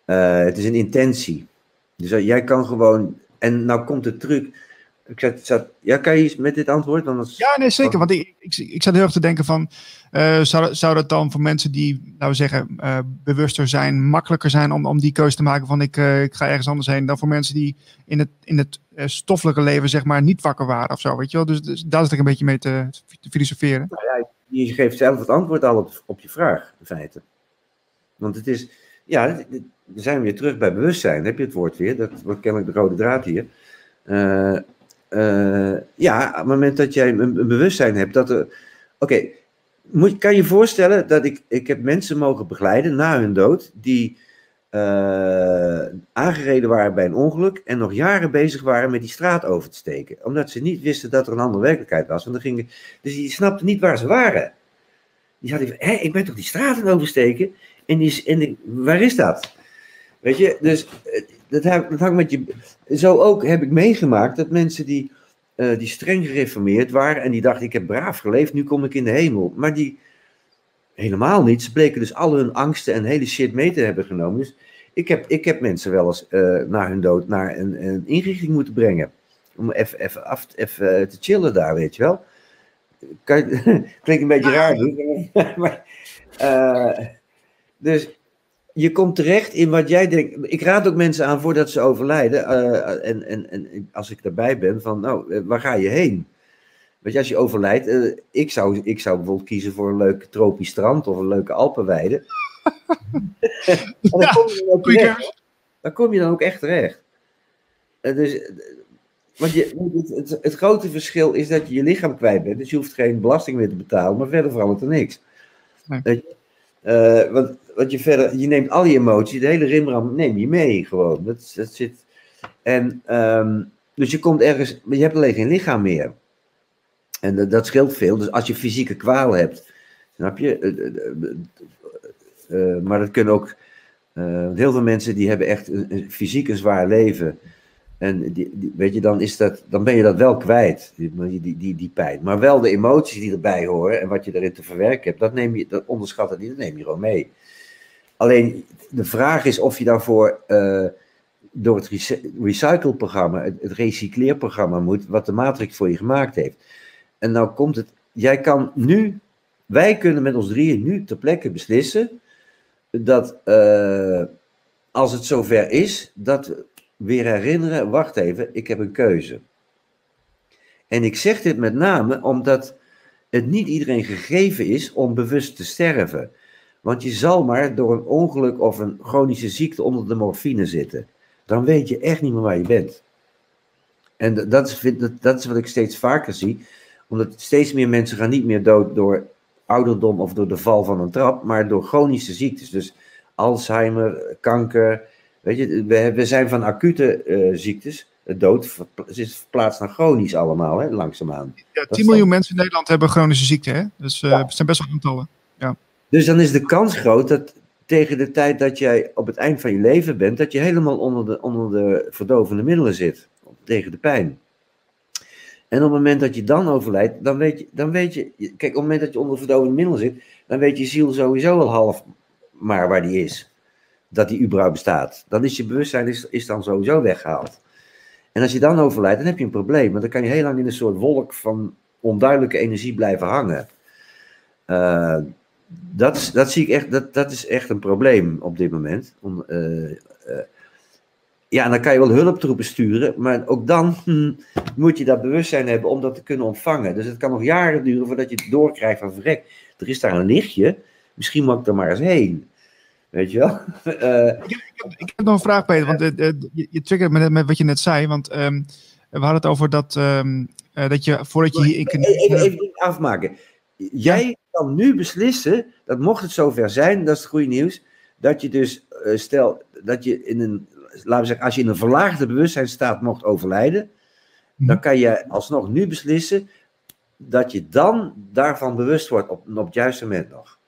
Eh, het is een intentie. Dus eh, jij kan gewoon. En nou komt de truc. Ik zat, zat, ja, kan je iets met dit antwoord? Want is- Ja, nee, zeker. Want ik, ik, ik zat heel erg te denken van, eh, zou, zou dat dan voor mensen die, laten we zeggen, eh, bewuster zijn, makkelijker zijn om, om die keuze te maken van ik, eh, ik ga ergens anders heen, dan voor mensen die in het, in het eh, stoffelijke leven, zeg maar, niet wakker waren of zo, weet je wel. Dus, dus daar zit ik een beetje mee te, te filosoferen. Je geeft zelf het antwoord al op, op je vraag, in feite. Want het is, ja, het- het- we zijn weer terug bij bewustzijn. Dan heb je het woord weer, dat wordt kennelijk de rode draad hier. Eh, eh, ja, op het moment dat jij een, bewustzijn hebt dat er. Oké, kan je voorstellen dat ik, ik heb mensen mogen begeleiden na hun dood die eh, aangereden waren bij een ongeluk en nog jaren bezig waren met die straat over te steken. Omdat ze niet wisten dat er een andere werkelijkheid was. Want dan gingen, dus die snapten niet waar ze waren. Die van, hé, ik ben toch die straat aan oversteken? En, die, en waar is dat? Weet je, dus eh, dat, dat hangt met je. Zo ook heb ik meegemaakt dat mensen die, uh, die streng gereformeerd waren en die dachten: ik heb braaf geleefd, nu kom ik in de hemel. Maar die helemaal niet. Ze bleken dus al hun angsten en hele shit mee te hebben genomen. Dus ik heb, ik heb mensen wel eens uh, na hun dood naar een, een inrichting moeten brengen. Om even, even, af, even te chillen daar, weet je wel. Kan [LAUGHS] klinkt een beetje raar, [LAUGHS] maar. Uh, dus je komt terecht in wat jij denkt. Ik raad ook mensen aan voordat ze overlijden. Uh, en, en, en als ik daarbij ben, van nou, waar ga je heen? Weet je, als je overlijdt, uh, ik, zou, ik zou bijvoorbeeld kiezen voor een leuk tropisch strand of een leuke Alpenweide. [LAUGHS] dan, ja, kom je dan, terecht, dan kom je dan ook echt terecht. Uh, dus, want je, het, het, het, grote verschil is dat je je lichaam kwijt bent. Dus je hoeft geen belasting meer te betalen, maar verder verandert er niks. Nee. Uh, want, want je verder, je neemt al die emoties, de hele rimram neem je mee gewoon. Dat, dat zit. En, um, dus je komt ergens, je hebt alleen geen lichaam meer. En dat, dat scheelt veel. Dus als je fysieke kwaal hebt, snap je? Uh, uh, maar dat kunnen ook. heel veel mensen die hebben echt een, fysiek zwaar leven. En die, weet je, dan, is dat, dan ben je dat wel kwijt, die, die, die, die pijn. Maar wel de emoties die erbij horen en wat je erin te verwerken hebt, dat, neem je, dat onderschat het niet, dat neem je gewoon mee. Alleen de vraag is of je daarvoor door het recycle-programma, het, het recycleerprogramma moet, wat de Matrix voor je gemaakt heeft. En nou komt het, jij kan nu, wij kunnen met ons drieën nu ter plekke beslissen dat uh, als het zover is, dat weer herinneren, wacht even, ik heb een keuze. En ik zeg dit met name omdat het niet iedereen gegeven is om bewust te sterven. Want je zal maar door een ongeluk of een chronische ziekte onder de morfine zitten. Dan weet je echt niet meer waar je bent. En dat is, dat is wat ik steeds vaker zie. Omdat steeds meer mensen gaan niet meer dood door ouderdom of door de val van een trap, maar door chronische ziektes. Dus Alzheimer, kanker, Weet je, we, we zijn van acute uh, ziektes, dood, is verplaatst naar chronisch allemaal, hè, langzaamaan. Ja, 10 miljoen mensen in Nederland hebben chronische ziekte, hè? Dus uh, ja. het zijn best wel aantallen. Ja. Dus dan is de kans groot dat tegen de tijd dat jij op het eind van je leven bent, dat je helemaal onder de, onder de verdovende middelen zit, tegen de pijn. En op het moment dat je dan overlijdt, dan weet je, dan weet je kijk, op het moment dat je onder verdovende middelen zit, dan weet je ziel sowieso al half maar waar die is dat die überhaupt bestaat. Dan is je bewustzijn is, is dan sowieso weggehaald. En als je dan overlijdt, dan heb je een probleem. Want dan kan je heel lang in een soort wolk van onduidelijke energie blijven hangen. Uh, dat, dat zie ik echt, dat, dat is echt een probleem op dit moment. Om, uh, uh, ja, en dan kan je wel hulptroepen sturen, maar ook dan hm, moet je dat bewustzijn hebben om dat te kunnen ontvangen. Dus het kan nog jaren duren voordat je het doorkrijgt van verrek. Er is daar een lichtje, misschien moet ik er maar eens heen. Weet je wel? [LAUGHS] Uh, ik, heb, ik, heb, nog een vraag, Peter. Want uh, je, je triggert met, met wat je net zei. Want um, we hadden het over dat, um, uh, dat je voordat je hier... Even, even, even afmaken. Jij ja. kan nu beslissen, dat mocht het zover zijn, dat is het goede nieuws, dat je dus, stel, dat je in een, laten we zeggen, als je in een verlaagde bewustzijnstaat mocht overlijden. Dan kan je alsnog nu beslissen dat je dan daarvan bewust wordt op, op het juiste moment nog.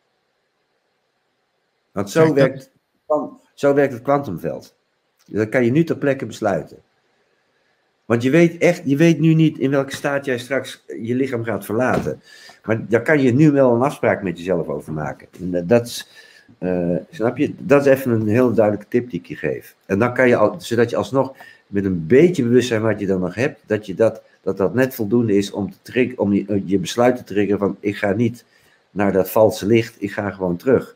Want zo, werkt, zo werkt het kwantumveld. Dat kan je nu ter plekke besluiten. Want je weet echt, je weet nu niet in welke staat jij straks je lichaam gaat verlaten. Maar daar kan je nu wel een afspraak met jezelf over maken. En dat is, uh, snap je? Dat is even een heel duidelijke tip die ik je geef. En dan kan je, al, zodat je alsnog met een beetje bewustzijn wat je dan nog hebt, dat je dat, dat, dat net voldoende is om, te trigger, om je, je besluit te triggeren van ik ga niet naar dat valse licht, ik ga gewoon terug.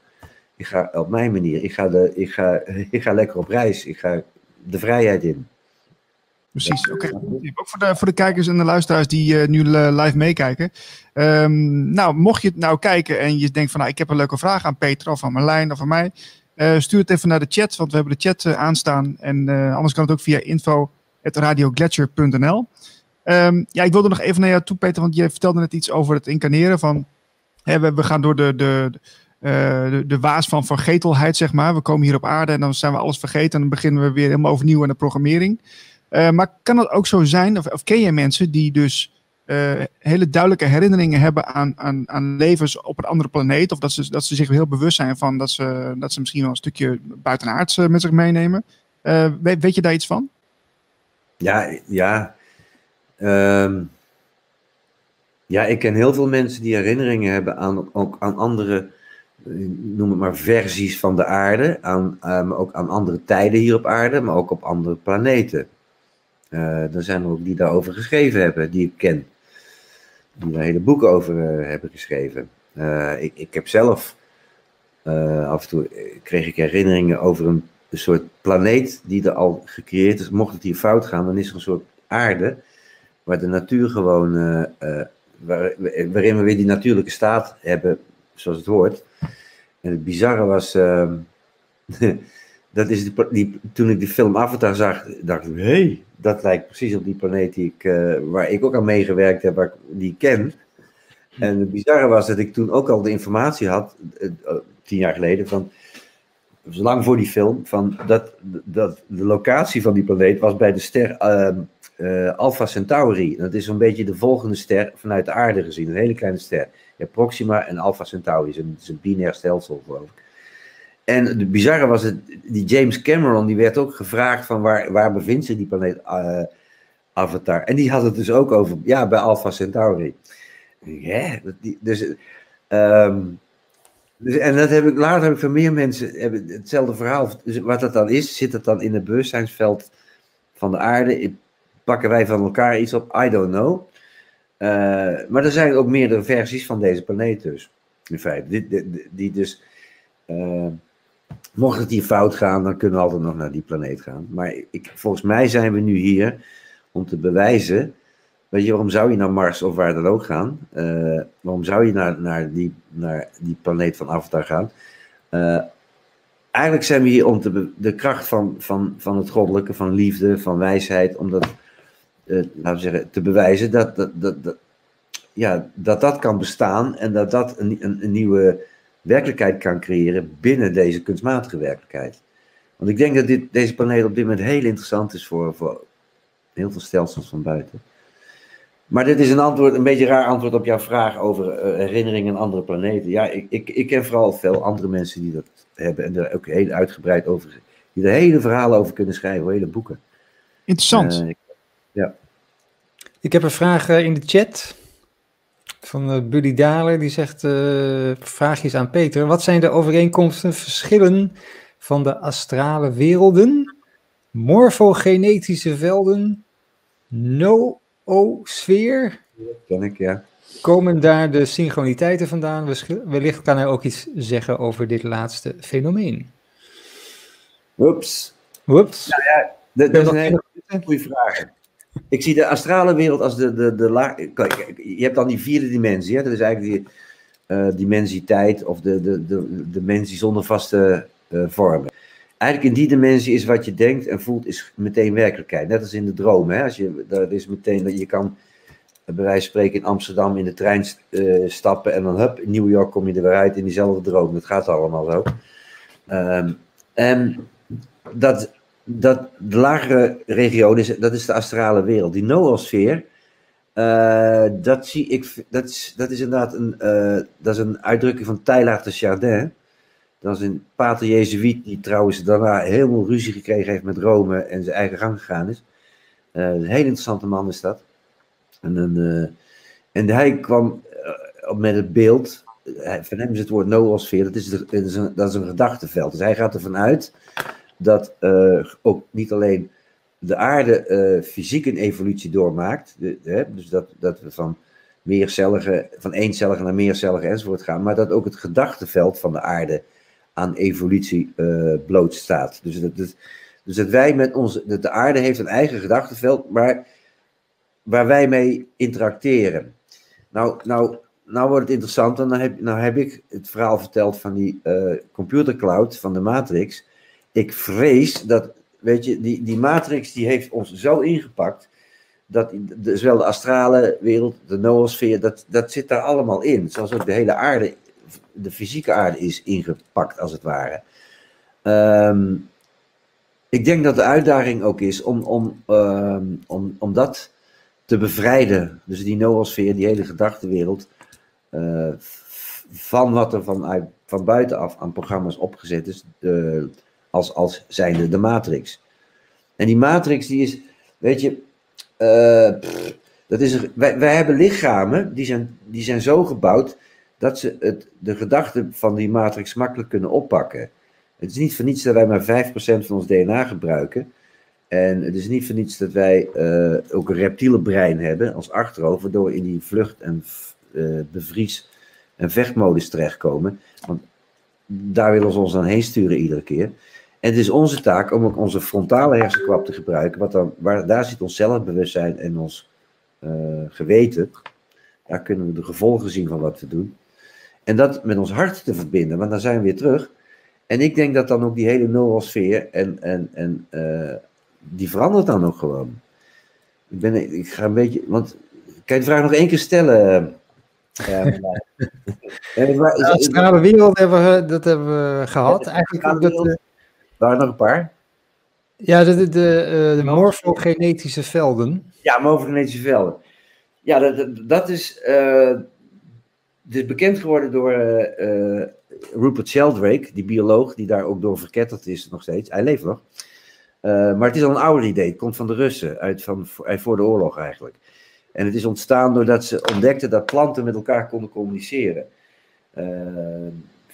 Ik ga op mijn manier. Ik ga, de, ik ga, [LAUGHS] ik ga lekker op reis. Ik ga de vrijheid in. Precies, oké. Okay. Ook voor de, voor de kijkers en de luisteraars die uh, nu live meekijken. Um, nou, mocht je nou kijken en je denkt van nou, ik heb een leuke vraag aan Peter of aan Marlijn of aan mij. Uh, stuur het even naar de chat, want we hebben de chat uh, aanstaan. En anders kan het ook via info.radioglacier.nl. Ehm, ja, ik wilde nog even naar jou toe, Peter, want je vertelde net iets over het incarneren van... Hè, we, we gaan door de, de, eh, de, de waas van vergetelheid, zeg maar. We komen hier op aarde en dan zijn we alles vergeten en dan beginnen we weer helemaal overnieuw aan de programmering. Eh, maar kan het ook zo zijn, of, of ken je mensen die dus eh, hele duidelijke herinneringen hebben aan, aan, aan levens op een andere planeet. Of dat ze, dat ze zich heel bewust zijn van dat ze, dat ze misschien wel een stukje buitenaards uh, met zich meenemen. Uh, weet, weet, je daar iets van? Ja, ja. Um, ja, ik ken heel veel mensen die herinneringen hebben aan, ook aan andere, noem het maar, versies van de aarde. Aan, um, ook aan andere tijden hier op aarde, maar ook op andere planeten. Er zijn er ook die daarover geschreven hebben, die ik ken die daar hele boeken over uh, hebben geschreven. Uh, ik, ik heb zelf uh, af en toe kreeg ik herinneringen over een, een, soort planeet die er al gecreëerd is. Mocht het hier fout gaan, dan is er een soort aarde waar de natuur gewoon, waar, waarin we weer die natuurlijke staat hebben zoals het hoort. En het bizarre was, ehm, [LAUGHS] dat is die, toen ik die film Avatar zag, dacht ik, hey, dat lijkt precies op die planeet die ik, uh, waar ik ook aan meegewerkt heb, waar ik, die ken. En het bizarre was dat ik toen ook al de informatie had, uh, tien jaar geleden, van, lang voor die film, van dat, dat de locatie van die planeet was bij de ster uh, Alpha Centauri. Dat is zo'n beetje de volgende ster vanuit de aarde gezien, een hele kleine ster. Proxima en Alpha Centauri, het is een, een binair stelsel geloof ik. En het bizarre was, het, die James Cameron, die werd ook gevraagd van waar, waar bevindt zich die planeet uh, Avatar. En die had het dus ook over, ja, bij Alpha Centauri. Ja, dus, um, dus, en dat heb ik, later heb ik van meer mensen hebben hetzelfde verhaal. Dus wat dat dan is, zit het dan in het bewustzijnsveld van de aarde? Pakken wij van elkaar iets op? I don't know. Uh, maar er zijn ook meerdere versies van deze planeet dus. In feite, die, die, dus... Uh, Mocht het hier fout gaan, dan kunnen we altijd nog naar die planeet gaan. Maar ik, volgens mij zijn we nu hier om te bewijzen. Weet je, waarom zou je naar Mars of waar dan ook gaan? Uh, waarom zou je naar, naar, die, naar die planeet van Avatar gaan? Uh, eigenlijk zijn we hier om de kracht van, van, van het goddelijke, van liefde, van wijsheid, om dat, uh, laten we zeggen, te bewijzen dat dat, dat, ja, dat dat kan bestaan en dat dat een, een nieuwe werkelijkheid kan creëren binnen deze kunstmatige werkelijkheid. Want ik denk dat dit, deze planeet op dit moment heel interessant is voor, voor heel veel stelsels van buiten. Maar dit is een antwoord, een beetje raar antwoord op jouw vraag over uh, herinneringen aan andere planeten. Ja, ik, ik, ik ken vooral veel andere mensen die dat hebben en er ook heel uitgebreid over, die er hele verhalen over kunnen schrijven, hele boeken. Interessant. Uh, ja. Ik heb een vraag uh, in de chat van uh, Buddy Dalen. Die zegt, uh, vraagjes aan Peter. Wat zijn de overeenkomsten, verschillen van de astrale werelden, morfogenetische velden, noosfeer? Ken ik, ja. Komen daar de synchroniteiten vandaan? Wellicht kan hij ook iets zeggen over dit laatste fenomeen. Oeps. Oeps. Nou ja, dat, dat is een hele goede vraag. [LAUGHS] Ik zie de astrale wereld als de, de, de laag. Je hebt dan die vierde dimensie. Hè? Dat is eigenlijk die uh, dimensie tijd of de, de, de, dimensie zonder vaste uh, vormen. Eigenlijk in die dimensie is wat je denkt en voelt is meteen werkelijkheid. Net als in de droom. Hè? Als je, dat is meteen dat je kan bij wijze van spreken in Amsterdam in de trein stappen en dan hup, in New York kom je er weer uit in diezelfde droom. Dat gaat allemaal zo. Um, en dat, dat de lagere regio, dat is de astrale wereld. Die noosfeer, uh, dat zie ik, dat is, dat is inderdaad een, uh, dat is een uitdrukking van Teilhard de Chardin. Dat is een pater Jezuïet die trouwens daarna helemaal ruzie gekregen heeft met Rome en zijn eigen gang gegaan is. Uh, een heel interessante man is dat. En, een, en hij kwam met het beeld, van hem is het woord noosfeer, dat is, een, dat gedachteveld. Dus hij gaat ervan uit dat uh, ook niet alleen de aarde uh, fysiek een evolutie doormaakt, hè, dus dat, dat we van meercellige, van eencellige naar meercellige enzovoort gaan, maar dat ook het gedachteveld van de aarde aan evolutie uh, blootstaat. Dus dat, dus, dat wij met onze, de aarde heeft een eigen gedachteveld, maar waar wij mee interacteren. Nou, nou, nou wordt het interessant, dan heb, nou heb ik het verhaal verteld van die computercloud van de Matrix ik vrees dat, weet je, die, die matrix die heeft ons zo ingepakt, dat, de, zowel de astrale wereld, de noosfeer, dat, dat zit daar allemaal in. Zoals ook de hele aarde, de fysieke aarde is ingepakt als het ware. Ehm, ik denk dat de uitdaging ook is om, om, ehm, om, om dat te bevrijden. Dus die noosfeer, die hele gedachtenwereld, uh, van wat er vanuit, van buitenaf aan programma's opgezet is, als, als zijnde de matrix. En die matrix die is, weet je, uh, dat is, wij, wij hebben lichamen die zijn, die zijn zo gebouwd dat ze het, de gedachten van die matrix makkelijk kunnen oppakken. Het is niet voor niets dat wij maar 5% van ons DNA gebruiken. En het is niet voor niets dat wij uh, ook een reptiele brein hebben als achterhoofd, waardoor we in die vlucht- en uh, bevries- en vechtmodus terechtkomen. Want daar willen ze ons dan heen sturen iedere keer. En het is onze taak om ook onze frontale hersenkwap te gebruiken. Wat dan, waar, daar zit ons zelfbewustzijn en ons uh, geweten. Daar kunnen we de gevolgen zien van wat we doen. En dat met ons hart te verbinden, want dan zijn we weer terug. En ik denk dat dan ook die hele noosfeer en, en, en uh, die verandert dan ook gewoon. Ik, ben, ik ga een beetje, want kan je de vraag nog één keer stellen? Ja, de [LAUGHS] astrale wereld hebben we, dat hebben we gehad. Eigenlijk dat, waren nog een paar. Ja, de, de, de, de morfogenetische velden. Ja, morfogenetische velden. Ja, dat, dat is, uh, dit is bekend geworden door uh, Rupert Sheldrake, die bioloog, die daar ook door verketterd is nog steeds. Hij leeft nog. Uh, maar het is al een ouder idee. Het komt van de Russen, uit, van, uit voor de oorlog eigenlijk. En het is ontstaan doordat ze ontdekten dat planten met elkaar konden communiceren.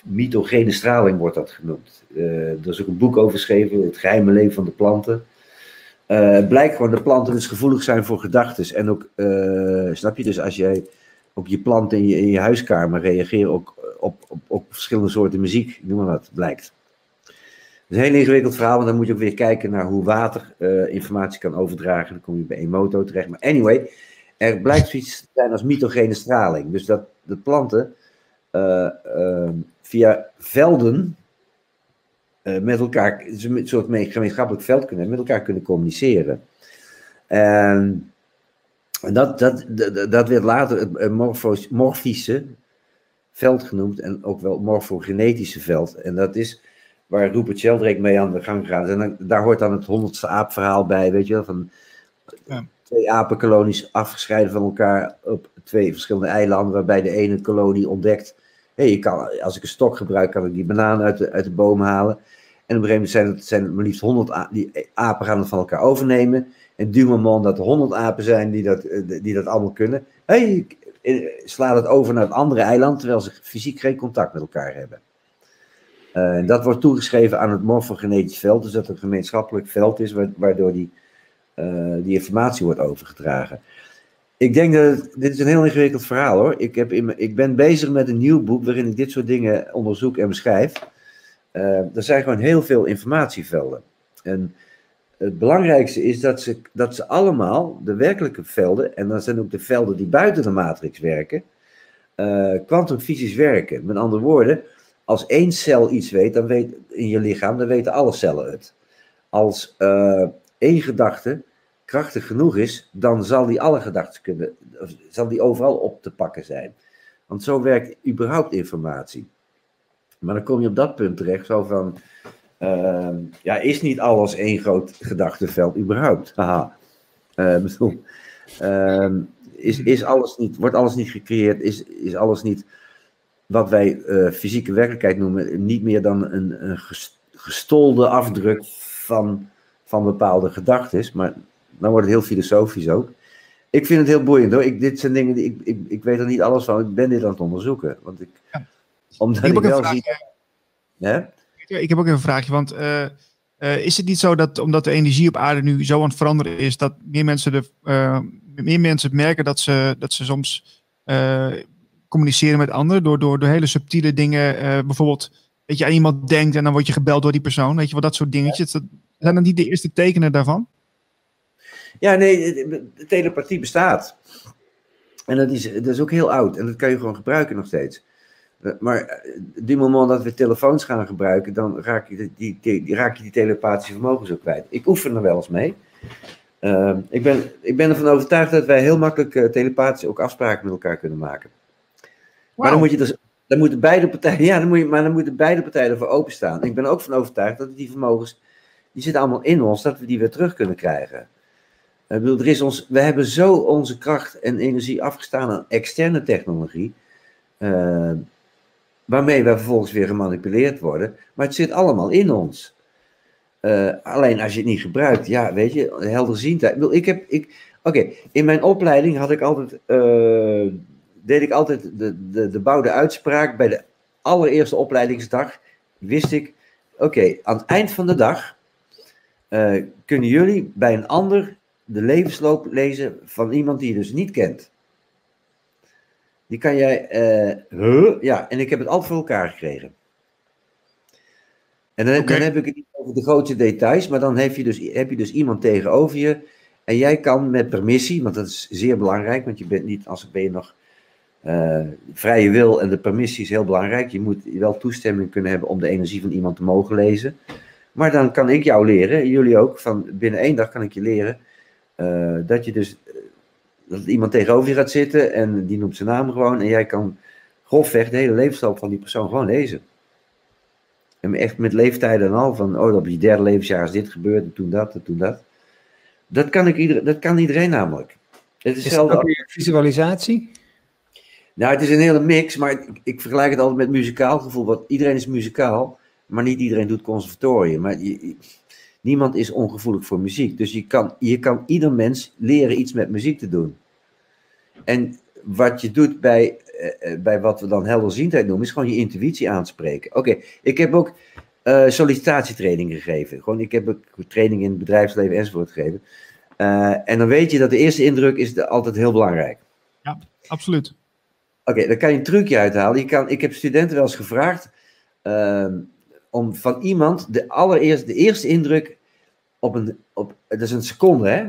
Mitogene straling wordt dat genoemd. Uh, er is ook een boek over geschreven, Het geheime leven van de planten. Uh, het blijkt gewoon dat planten dus gevoelig zijn voor gedachten. En ook, uh, snap je, dus als jij op je planten in je, in je huiskamer reageert ook op, op, op verschillende soorten muziek, noem maar wat, blijkt. Het is een heel ingewikkeld verhaal, want dan moet je ook weer kijken naar hoe water informatie kan overdragen. Dan kom je bij Emoto terecht. Maar anyway, er blijkt zoiets te zijn als mitogene straling. Dus dat de planten via velden uh, met elkaar, een soort gemeenschappelijk veld kunnen met elkaar kunnen communiceren. En, dat, dat, dat, dat werd later het morfos, morfische veld genoemd en ook wel morfogenetische veld. En dat is waar Rupert Sheldrake mee aan de gang gaat. En dan, daar hoort dan het honderdste aapverhaal bij, weet je wel, van ja. twee apenkolonies afgescheiden van elkaar op twee verschillende eilanden, waarbij de ene kolonie ontdekt hey, als ik een stok gebruik, kan ik die banaan uit de, uit de boom halen. En op een gegeven moment zijn het, zijn het maar liefst 100 apen, die apen gaan het van elkaar overnemen. En du moment dat er 100 apen zijn die dat, die dat allemaal kunnen, hey, slaat het over naar het andere eiland, terwijl ze fysiek geen contact met elkaar hebben. Uh, dat wordt toegeschreven aan het morfogenetisch veld, dus dat er een gemeenschappelijk veld is waardoor die, die informatie wordt overgedragen. Ik denk dat dit is een heel ingewikkeld verhaal hoor. Ik, heb in, ik ben bezig met een nieuw boek waarin ik dit soort dingen onderzoek en beschrijf. Uh, er zijn gewoon heel veel informatievelden. En het belangrijkste is dat ze, dat ze allemaal, de werkelijke velden, en dan zijn ook de velden die buiten de matrix werken, kwantumfysisch uh, werken. Met andere woorden, als één cel iets weet, dan weet in je lichaam, dan weten alle cellen het. Als uh, één gedachte krachtig genoeg is, dan zal die alle gedachten kunnen, zal die overal op te pakken zijn. Want zo werkt überhaupt informatie. Maar dan kom je op dat punt terecht, zo van, uh, ja, is niet alles één groot gedachtenveld überhaupt? [LAUGHS] Haha. Uh, is, is alles niet, wordt alles niet gecreëerd, is, is alles niet wat wij uh, fysieke werkelijkheid noemen, niet meer dan een, een gestolde afdruk van, van bepaalde gedachten, maar dan wordt het heel filosofisch ook. Ik vind het heel boeiend hoor. Ik, dit zijn dingen die ik, ik, ik weet er niet alles van. Ik ben dit aan het onderzoeken. Want ik, ja. omdat ik, ik wel zie. Ja? Ik heb ook even een vraagje. Want uh, uh, is het niet zo dat omdat de energie op aarde nu zo aan het veranderen is, dat meer mensen, de, uh, meer mensen merken dat ze, dat ze soms communiceren met anderen door, door, door hele subtiele dingen. bijvoorbeeld dat je aan iemand denkt en dan word je gebeld door die persoon. Weet je wel, dat soort dingetjes. Dat, zijn dat niet de eerste tekenen daarvan? Ja, nee, de telepathie bestaat. En dat is, dat is ook heel oud. En dat kan je gewoon gebruiken nog steeds. Eh, maar eh, die moment dat we telefoons gaan gebruiken, dan raak je die, die, die, raak je die telepathische vermogens ook kwijt. Ik oefen er wel eens mee. Ehm, ik, ben, ik ben ervan overtuigd dat wij heel makkelijk uh, telepathisch ook afspraken met elkaar kunnen maken. Maar dan moet je dus, dan moeten beide partijen, [LAUGHS] ja, dan moet je, maar dan moeten beide partijen ervoor openstaan. Ik ben ook van overtuigd dat die vermogens, die zitten allemaal in ons, dat we die weer terug kunnen krijgen. Er is ons, we hebben zo onze kracht en energie afgestaan aan externe technologie, uh, waarmee we vervolgens weer gemanipuleerd worden. Maar het zit allemaal in ons. Uh, alleen als je het niet gebruikt, ja, weet je, helderziendheid. Ik, ik heb, ik, oké, in mijn opleiding had ik altijd, uh, deed ik altijd de, de, de bouwde uitspraak bij de allereerste opleidingsdag. Wist ik, oké, aan het eind van de dag kunnen jullie bij een ander de levensloop lezen van iemand die je dus niet kent. Die kan jij, huh? ja, en ik heb het altijd voor elkaar gekregen. En dan, dan, heb ik het niet over de grote details, maar dan heb je, dus, heb je dus iemand tegenover je. En jij kan met permissie, want dat is zeer belangrijk, want je bent niet, als ben je nog uh, vrije wil en de permissie is heel belangrijk. Je moet wel toestemming kunnen hebben om de energie van iemand te mogen lezen. Maar dan kan ik jou leren, jullie ook, van binnen één dag kan ik je leren uh, dat je dus, dat iemand tegenover je gaat zitten en die noemt zijn naam gewoon en jij kan grofweg de hele levensloop van die persoon gewoon lezen. En echt met leeftijden en al, van oh, op je derde levensjaar is dit gebeurd, en toen dat, en toen dat. Dat kan, ik ieder, dat kan iedereen namelijk. Het is, is dat ook weer visualisatie? Nou, het is een hele mix, maar ik, ik, vergelijk het altijd met muzikaal gevoel. Want iedereen is muzikaal, maar niet iedereen doet conservatorium. Maar je, niemand is ongevoelig voor muziek. Dus je kan, je kan ieder mens leren iets met muziek te doen. En wat je doet bij eh, eh, bij wat we dan helderziendheid noemen, is gewoon je intuïtie aanspreken. Oké, ik heb ook uh, sollicitatietraining gegeven. Gewoon, ik heb ook training in het bedrijfsleven enzovoort gegeven. Uh, en dan weet je dat de eerste indruk is de, altijd heel belangrijk. Ja, absoluut. Oké, okay, dan kan je een trucje uithalen. Je kan, ik heb studenten wel eens gevraagd uh, om van iemand de allereerste, de eerste indruk op een, op, dat is een seconde hè,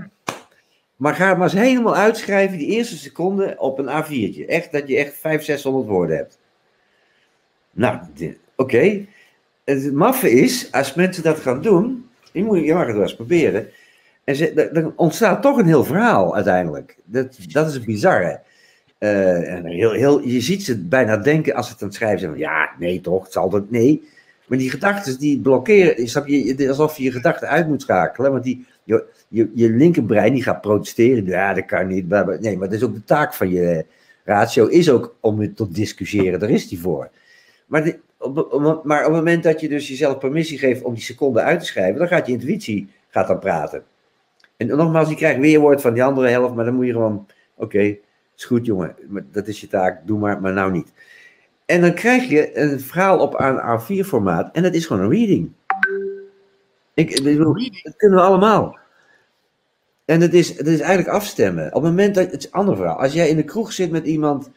maar ga maar eens helemaal uitschrijven, die eerste seconde op een A4'tje. Echt, dat je echt 500, 600 woorden hebt. Nou, oké. Het maffe is, als mensen dat gaan doen, je, moet, je mag het wel eens proberen. En ze, dan ontstaat toch een heel verhaal uiteindelijk. Dat, dat is het bizarre. Uh, en heel, heel, je ziet ze bijna denken als ze het aan het schrijven zijn. ja, nee toch, het zal dat, nee. Maar die gedachten die blokkeren, snap je, alsof je je gedachten uit moet schakelen. Want die, je, je, linkerbrein die gaat protesteren. Ja, dat kan niet. Nee, maar dat is ook de taak van je ratio, is ook om het tot discussiëren. Daar is die voor. Maar, op, maar op het moment dat je dus jezelf permissie geeft om die seconde uit te schrijven, dan gaat je intuïtie gaat dan praten. En nogmaals, je krijgt weerwoord van die andere helft, maar dan moet je gewoon, oké, is goed jongen, dat is je taak, doe maar, maar nou niet. En dan krijg je een verhaal op een A4-formaat en dat is gewoon een reading. Ik, ik bedoel, dat kunnen we allemaal. En het is, het is eigenlijk afstemmen. Op het moment dat, het is een ander verhaal. Als jij in de kroeg zit met iemand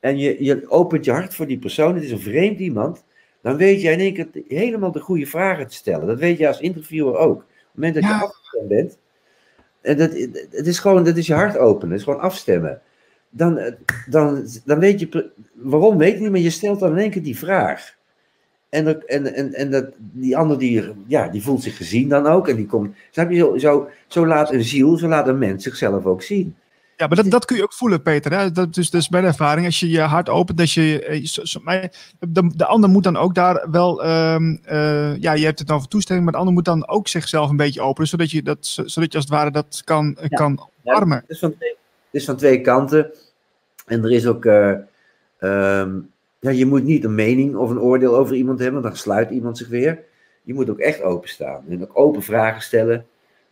en je, je opent je hart voor die persoon, het is een vreemd iemand, dan weet jij in één keer helemaal de goede vragen te stellen. Dat weet je als interviewer ook. Op het moment dat je afgestemd bent, en dat, het is gewoon, dat is je hart openen, het is gewoon afstemmen. Dan, dan, dan weet je, waarom weet ik niet, maar je stelt dan in één keer die vraag. En, dat, en, en, en dat, die ander die, ja, die voelt zich gezien dan ook. En die komt, snap je, zo, zo, zo laat een ziel, zo laat een mens zichzelf ook zien. Ja, maar dat, dat kun je ook voelen, Peter. Hè? Dat is dus bij de ervaring. Als je je hart opent, dat je. Eh, de, de ander moet dan ook daar wel. Um, uh, ja, je hebt het over toestemming, maar de ander moet dan ook zichzelf een beetje openen, zodat je, dat, zodat je als het ware dat kan, ja. kan armen. Ja, het, is van is van twee kanten. En er is ook. Uh, um, ja, je moet niet een mening of een oordeel over iemand hebben, dan sluit iemand zich weer. Je moet ook echt openstaan en ook open vragen stellen.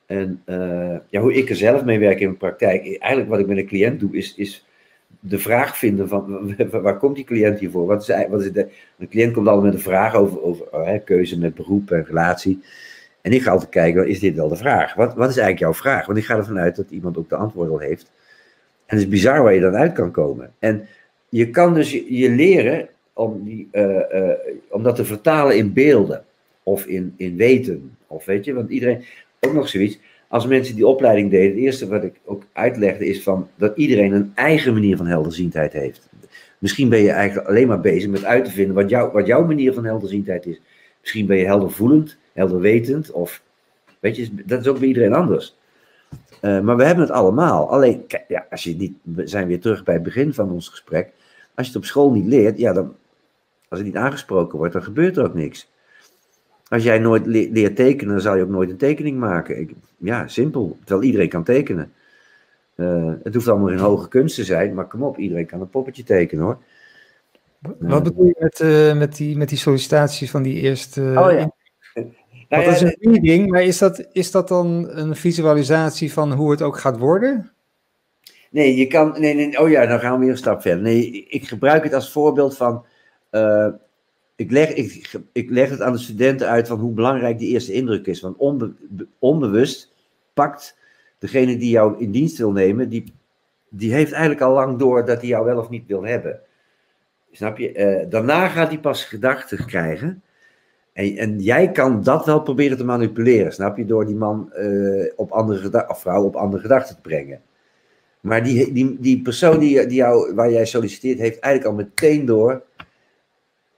En uh, ja, hoe ik er zelf mee werk in mijn praktijk, eigenlijk wat ik met een cliënt doe, is, is de vraag vinden van [LAUGHS] waar komt die cliënt hiervoor? Wat is, wat is de, een cliënt komt altijd met een vraag over, over oh, hè, keuze met beroep en relatie. En ik ga altijd kijken, is dit wel de vraag? Wat, wat is eigenlijk jouw vraag? Want ik ga ervan uit dat iemand ook de antwoord al heeft. En het is bizar waar je dan uit kan komen. En je kan dus je, leren om, die, uh, uh, om dat te vertalen in beelden of in, in weten. Of weet je, want iedereen, ook nog zoiets, als mensen die opleiding deden, het eerste wat ik ook uitlegde is van dat iedereen een eigen manier van helderziendheid heeft. Misschien ben je eigenlijk alleen maar bezig met uit te vinden wat, jou, wat jouw manier van helderziendheid is. Misschien ben je heldervoelend, helderwetend, of weet je, dat is ook bij iedereen anders. Eh, maar we hebben het allemaal. Alleen, kijk, ja, als je niet, we zijn weer terug bij het begin van ons gesprek. Als je het op school niet leert, ja, dan, als het niet aangesproken wordt, dan gebeurt er ook niks. Als jij nooit le- leert tekenen, dan zal je ook nooit een tekening maken. Ik, ja, simpel. Terwijl iedereen kan tekenen. Eh, het hoeft allemaal geen hoge kunst te zijn, maar kom op, iedereen kan een poppetje tekenen hoor. Wat bedoel je met, eh, met, die, met die sollicitaties van die eerste... Oh ja. Nou dat is een reading, maar is dat, is dat dan een visualisatie van hoe het ook gaat worden? Nee, je kan. Nee, nee, oh ja, dan gaan we weer een stap verder. Nee, ik gebruik het als voorbeeld van. eh, ik, leg, ik, ik leg het aan de studenten uit van hoe belangrijk die eerste indruk is. Want onbe- onbewust pakt degene die jou in dienst wil nemen, die, die heeft eigenlijk al lang door dat hij jou wel of niet wil hebben. Snap je? Eh, daarna gaat hij pas gedachten krijgen. En, jij kan dat wel proberen te manipuleren, snap je? Door die man eh, op andere of vrouw op andere gedachten te brengen. Maar die, die, die persoon die, die jou, waar jij solliciteert, heeft eigenlijk al meteen door.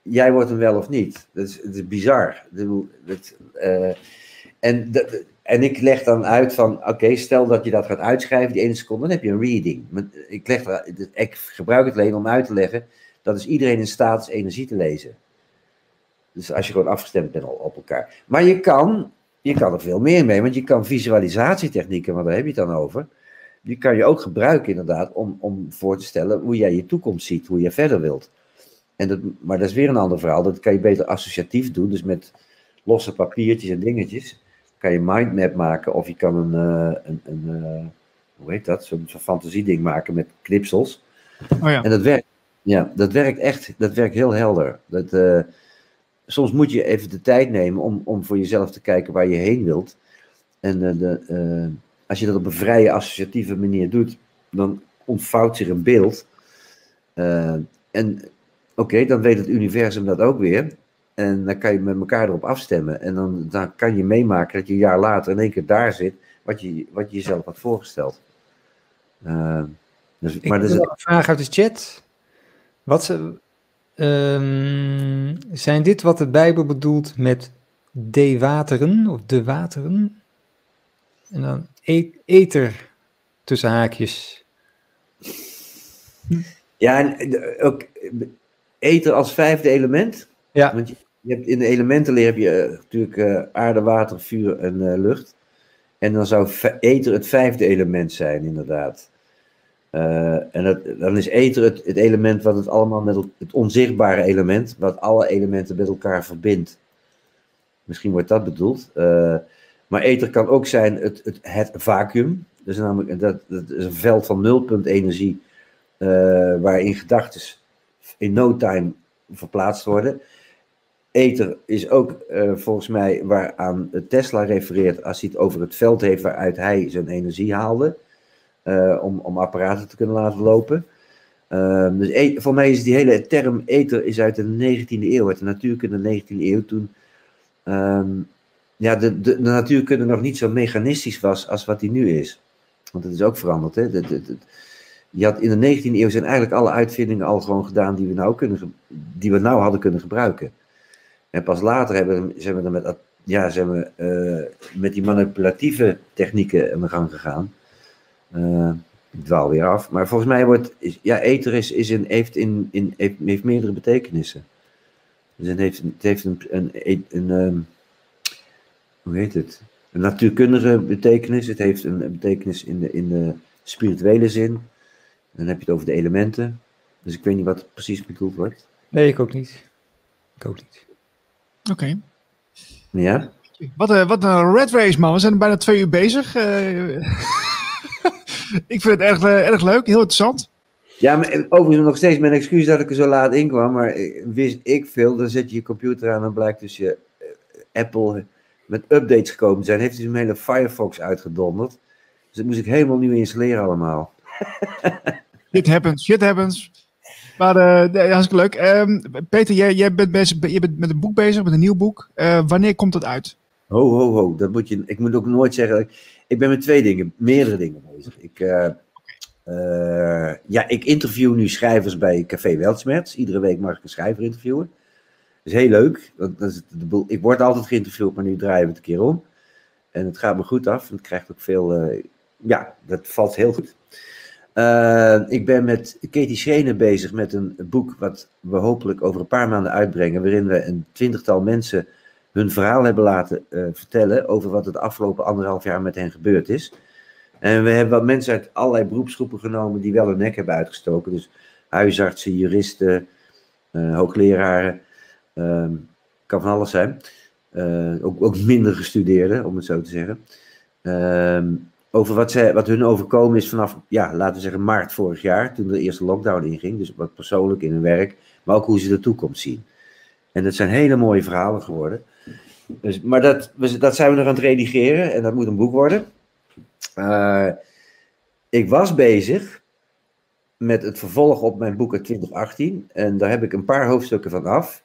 Jij wordt hem wel of niet. Dat is, is bizar. Dat, eh, en, dat- en ik leg dan uit van: oké, stel dat je dat gaat uitschrijven, die ene seconde, dan heb je een reading. Ik, leg, ik gebruik het alleen om uit te leggen: dat is iedereen in staat is energie te lezen. Dus als je gewoon afgestemd bent op elkaar. Maar je kan, je kan er veel meer mee, want je kan visualisatietechnieken, want daar heb je het dan over die kan je ook gebruiken inderdaad om, om voor te stellen hoe jij je toekomst ziet, hoe je verder wilt. En dat, maar dat is weer een ander verhaal. Dat kan je beter associatief doen, dus met losse papiertjes en dingetjes. Kan je mindmap maken of je kan een, eh, een, een eh, hoe heet dat, zo'n zo'n fantasieding maken met knipsels. Oh ja. En dat werkt, ja, dat werkt echt, dat werkt heel helder. Dat, eh, soms moet je even de tijd nemen om, om voor jezelf te kijken waar je heen wilt. En eh, de, eh, als je dat op een vrije associatieve manier doet, dan ontvouwt zich een beeld. Eh, en oké, dan weet het universum dat ook weer. En dan kan je met elkaar erop afstemmen. En dan, dan kan je meemaken dat je een jaar later in één keer daar zit, wat je, wat je jezelf had voorgesteld. Dus, Ik maar heb dus, een vraag uit de chat. Wat ze, ehm, zijn dit wat de Bijbel bedoelt met de wateren of de wateren? En dan e- ether tussen haakjes. Ja, en de- ook eten als vijfde element. Ja, Want je, hebt in de elementenleer heb je eh, natuurlijk eh, aarde, water, vuur en eh, lucht. En dan zou ether het vijfde element zijn, inderdaad. Eh, en dan is ether het, het element wat het allemaal met het onzichtbare element, wat alle elementen met elkaar verbindt. Misschien wordt dat bedoeld. Eh, maar ether kan ook zijn het, het, vacuüm. Dus namelijk, dat, dat is een veld van nulpunt energie, eh, waarin gedachten in no time verplaatst worden. Ether is ook volgens mij waaraan Tesla refereert als hij het over het veld heeft waaruit hij zijn energie haalde. Eh, om, om apparaten te kunnen laten lopen. Ehm, dus e- voor mij is die hele term ether is uit de 19e eeuw, uit de natuurkunde 19e eeuw toen ehm, ja, de, de, de natuurkunde nog niet zo mechanistisch was als wat die nu is. Want het is ook veranderd. Hè? Je had in de 19e eeuw zijn eigenlijk alle uitvindingen al gewoon gedaan die we nou, kunnen, die we nou hadden kunnen gebruiken. En pas later hebben, zijn we er met, ja, zijn we, eh, met die manipulatieve technieken aan de gang gegaan. Eh, ik dwaal weer af. Maar volgens mij wordt, is, ja, ether is, is in, heeft, in, in, heeft, heeft meerdere betekenissen. Dus het heeft, het heeft een, een, een, een, ehm, hoe heet het? Een natuurkundige betekenis. Het heeft een, betekenis in de, in de spirituele zin. Dan heb je het over de elementen. Dus ik weet niet wat precies bedoeld wordt. nee, ik ook niet. Ik ook niet. Oké. Ja? Wat, een- wat een red race, man. We zijn bijna twee uur bezig. Eh, [LAUGHS] [LAUGHS] ik vind het erg, eh, erg leuk, heel interessant. Ja, maar eh, overigens nog steeds mijn excuus dat ik er zo laat in kwam. Maar eh, wist ik veel, dan zet je je computer aan en dan blijkt dus je Apple met updates gekomen zijn. Heeft dus een hele Firefox uitgedonderd. Dus dat moest ik helemaal nieuw installeren allemaal. [LAUGHS] Shit happens, shit happens. Maar eh, nee, hartstikke leuk. Ehm, Peter, jij, jij bent, bezig, je bent met een boek bezig, met een nieuw boek. Wanneer komt het uit? Ho, ho, ho. Dat moet je, ik moet ook nooit zeggen. Ik, ben met twee dingen, meerdere dingen bezig. Ik, eh, eh, ja, ik interview nu schrijvers bij Café Weltschmerz. Iedere week mag ik een schrijver interviewen. Dat is heel leuk. Dat is ik word altijd geïnterviewd, maar nu draaien we het een keer om. En het gaat me goed af. En het krijgt ook veel, eh, ja, dat valt heel goed. Ik ben met Katie Schrener bezig met een boek wat we hopelijk over een paar maanden uitbrengen, waarin we een twintigtal mensen hun verhaal hebben laten eh, vertellen over wat het afgelopen anderhalf jaar met hen gebeurd is. En we hebben wat mensen uit allerlei beroepsgroepen genomen die wel hun nek hebben uitgestoken. Dus huisartsen, juristen, uh, hoogleraren, ehm, kan van alles zijn. ook, ook minder gestudeerden, om het zo te zeggen. Ehm, over wat, zij, wat hun overkomen is vanaf, ja, laten we zeggen, maart vorig jaar, toen de eerste lockdown inging. Dus wat persoonlijk in hun werk, maar ook hoe ze de toekomst zien. En dat zijn hele mooie verhalen geworden. Dus, maar dat, dat zijn we nog aan het redigeren en dat moet een boek worden. Uh, ik was bezig met het vervolg op mijn boek uit 2018 en daar heb ik een paar hoofdstukken van af.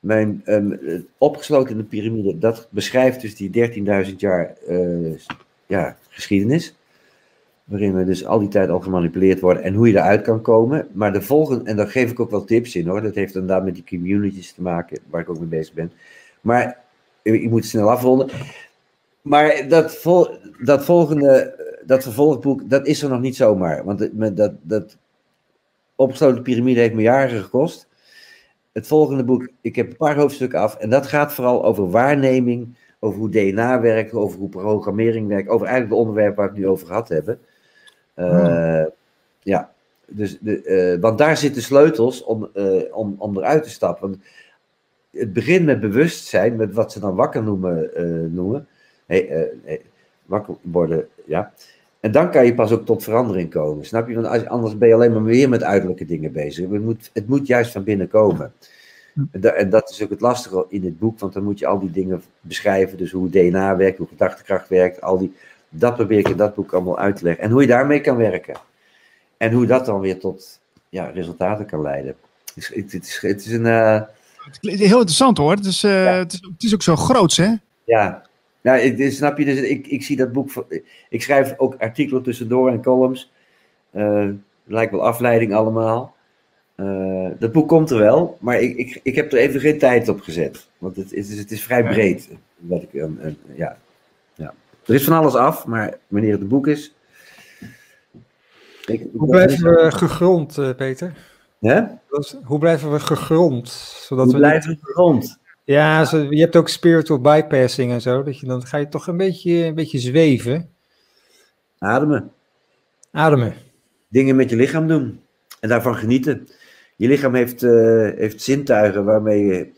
Mijn um, opgesloten in de piramide, dat beschrijft dus die 13.000 jaar uh, ja, geschiedenis. Waarin we dus al die tijd al gemanipuleerd worden en hoe je eruit kan komen. Maar de volgende, en daar geef ik ook wel tips in hoor. Dat heeft inderdaad met die communities te maken, waar ik ook mee bezig ben. Maar ik moet snel afronden. Maar dat, vol, dat volgende, dat vervolgboek, dat is er nog niet zomaar. Want dat, dat, dat opgesloten piramide heeft me jaren gekost. Het volgende boek, ik heb een paar hoofdstukken af. En dat gaat vooral over waarneming over hoe DNA werkt, over hoe programmering werkt, over eigenlijk de onderwerpen waar we het nu over gehad hebben. Uh, Ja, dus de, uh, want daar zitten sleutels om, uh, om, om eruit te stappen. Want het begint met bewustzijn, met wat ze dan wakker noemen. noemen. Hey, hey, wakker worden, ja. En dan kan je pas ook tot verandering komen. Snap je? Want als, anders ben je alleen maar weer met uiterlijke dingen bezig. Het moet, het moet juist van binnen komen. En dat is ook het lastige in het boek, want dan moet je al die dingen beschrijven. Dus hoe DNA werkt, hoe gedachtekracht werkt, al die. Dat probeer ik in dat boek allemaal uit te leggen. En hoe je daarmee kan werken. En hoe dat dan weer tot ja, resultaten kan leiden. Het is, het is, het is een. Uh... Het heel interessant hoor. Het is, uh, ja. het, is, het is ook zo groots, hè? Ja, nou, ik, snap je, dus ik, ik zie dat boek. Ik schrijf ook artikelen tussendoor en columns. Uh, lijkt wel afleiding allemaal. Uh, dat boek komt er wel, maar ik, ik, ik heb er even geen tijd op gezet. Want het is, het is vrij breed. Wat ik, ja. Ja. Er is van alles af, maar wanneer het een boek is. Ik, hoe blijven we gegrond, Peter? Hè? Hoe blijven we gegrond? Zodat hoe we blijven we gegrond? Ja, zo, je hebt ook spiritual bypassing en zo. Dat je, dan ga je toch een beetje, een beetje zweven. Ademen. Ademen. Dingen met je lichaam doen. En daarvan genieten. Je lichaam heeft, uh, heeft zintuigen waarmee je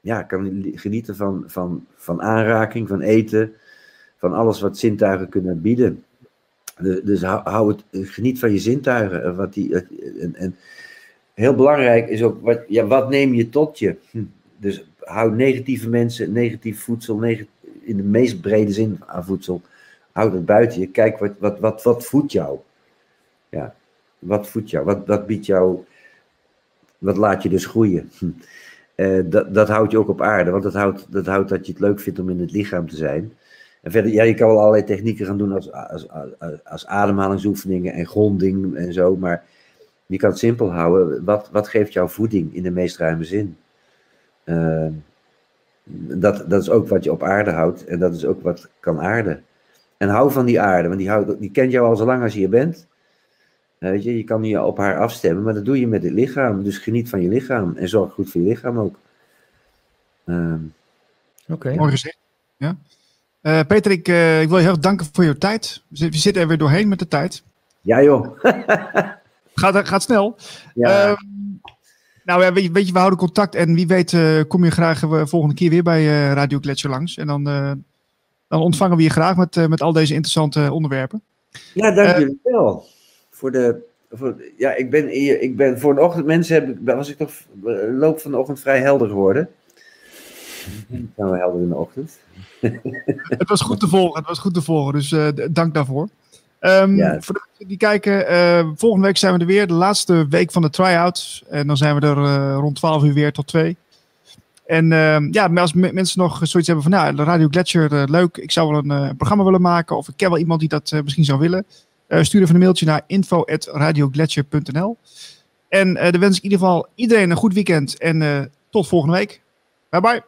ja, kan genieten van, van, van aanraking, van eten, van alles wat zintuigen kunnen bieden. dus hou het, geniet van je zintuigen. Wat die, en, en heel belangrijk is ook, wat, ja, wat neem je tot je? Hm. Dus hou negatieve mensen, negatief voedsel, neg in de meest brede zin aan voedsel, houd het buiten je. Kijk, wat, wat, wat, wat voedt jou? Ja, wat voedt jou? Wat, wat biedt jou wat laat je dus groeien. Uh, dat, dat houdt je ook op aarde, want dat houdt, dat houdt dat je het leuk vindt om in het lichaam te zijn. En verder, ja, je kan wel allerlei technieken gaan doen als, als, als, als ademhalingsoefeningen en gronding en zo, maar je kan het simpel houden. Wat, wat geeft jouw voeding in de meest ruime zin? Uh, dat, dat is ook wat je op aarde houdt en dat is ook wat kan aarden. En hou van die aarde, want die, houdt, die kent jou al zo lang als je hier bent. Weet je, je kan niet op haar afstemmen, maar dat doe je met het lichaam. Dus geniet van je lichaam en zorg goed voor je lichaam ook. Um, Oké. Okay. Mooi gezegd. Ja. Uh, Peter, ik, uh, ik wil je heel danken voor je tijd. We zitten er weer doorheen met de tijd. Ja, joh. [LAUGHS] gaat, gaat snel. Ja. Uh, nou ja, weet je, weet je, we houden contact en wie weet uh, kom je graag volgende keer weer bij Radio Gletscher langs. En dan, dan ontvangen we je graag met, met al deze interessante onderwerpen. Ja, dank jullie wel voor de. Voor, ja, ik ben, ik ben voor een ochtend, mensen heb, was ik toch loop van de ochtend vrij helder geworden. zijn we helder in de ochtend. [LAUGHS] het was goed te volgen, het was goed te volgen, dus uh, dank daarvoor. Um, ja. Voor de mensen die kijken, uh, volgende week zijn we er weer, de laatste week van de try-outs. En dan zijn we er uh, rond 12 uur weer tot 2. En uh, ja, als mensen nog zoiets hebben van, nou, de Radio Gletscher, leuk, ik zou wel een programma willen maken. Of ik ken wel iemand die dat misschien zou willen. Uh, stuur even een mailtje naar info.radioglacier.nl. En uh, dan wens ik in ieder geval iedereen een goed weekend en uh, tot volgende week. Bye bye.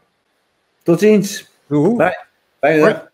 Tot ziens. Doei. Bye. Bye.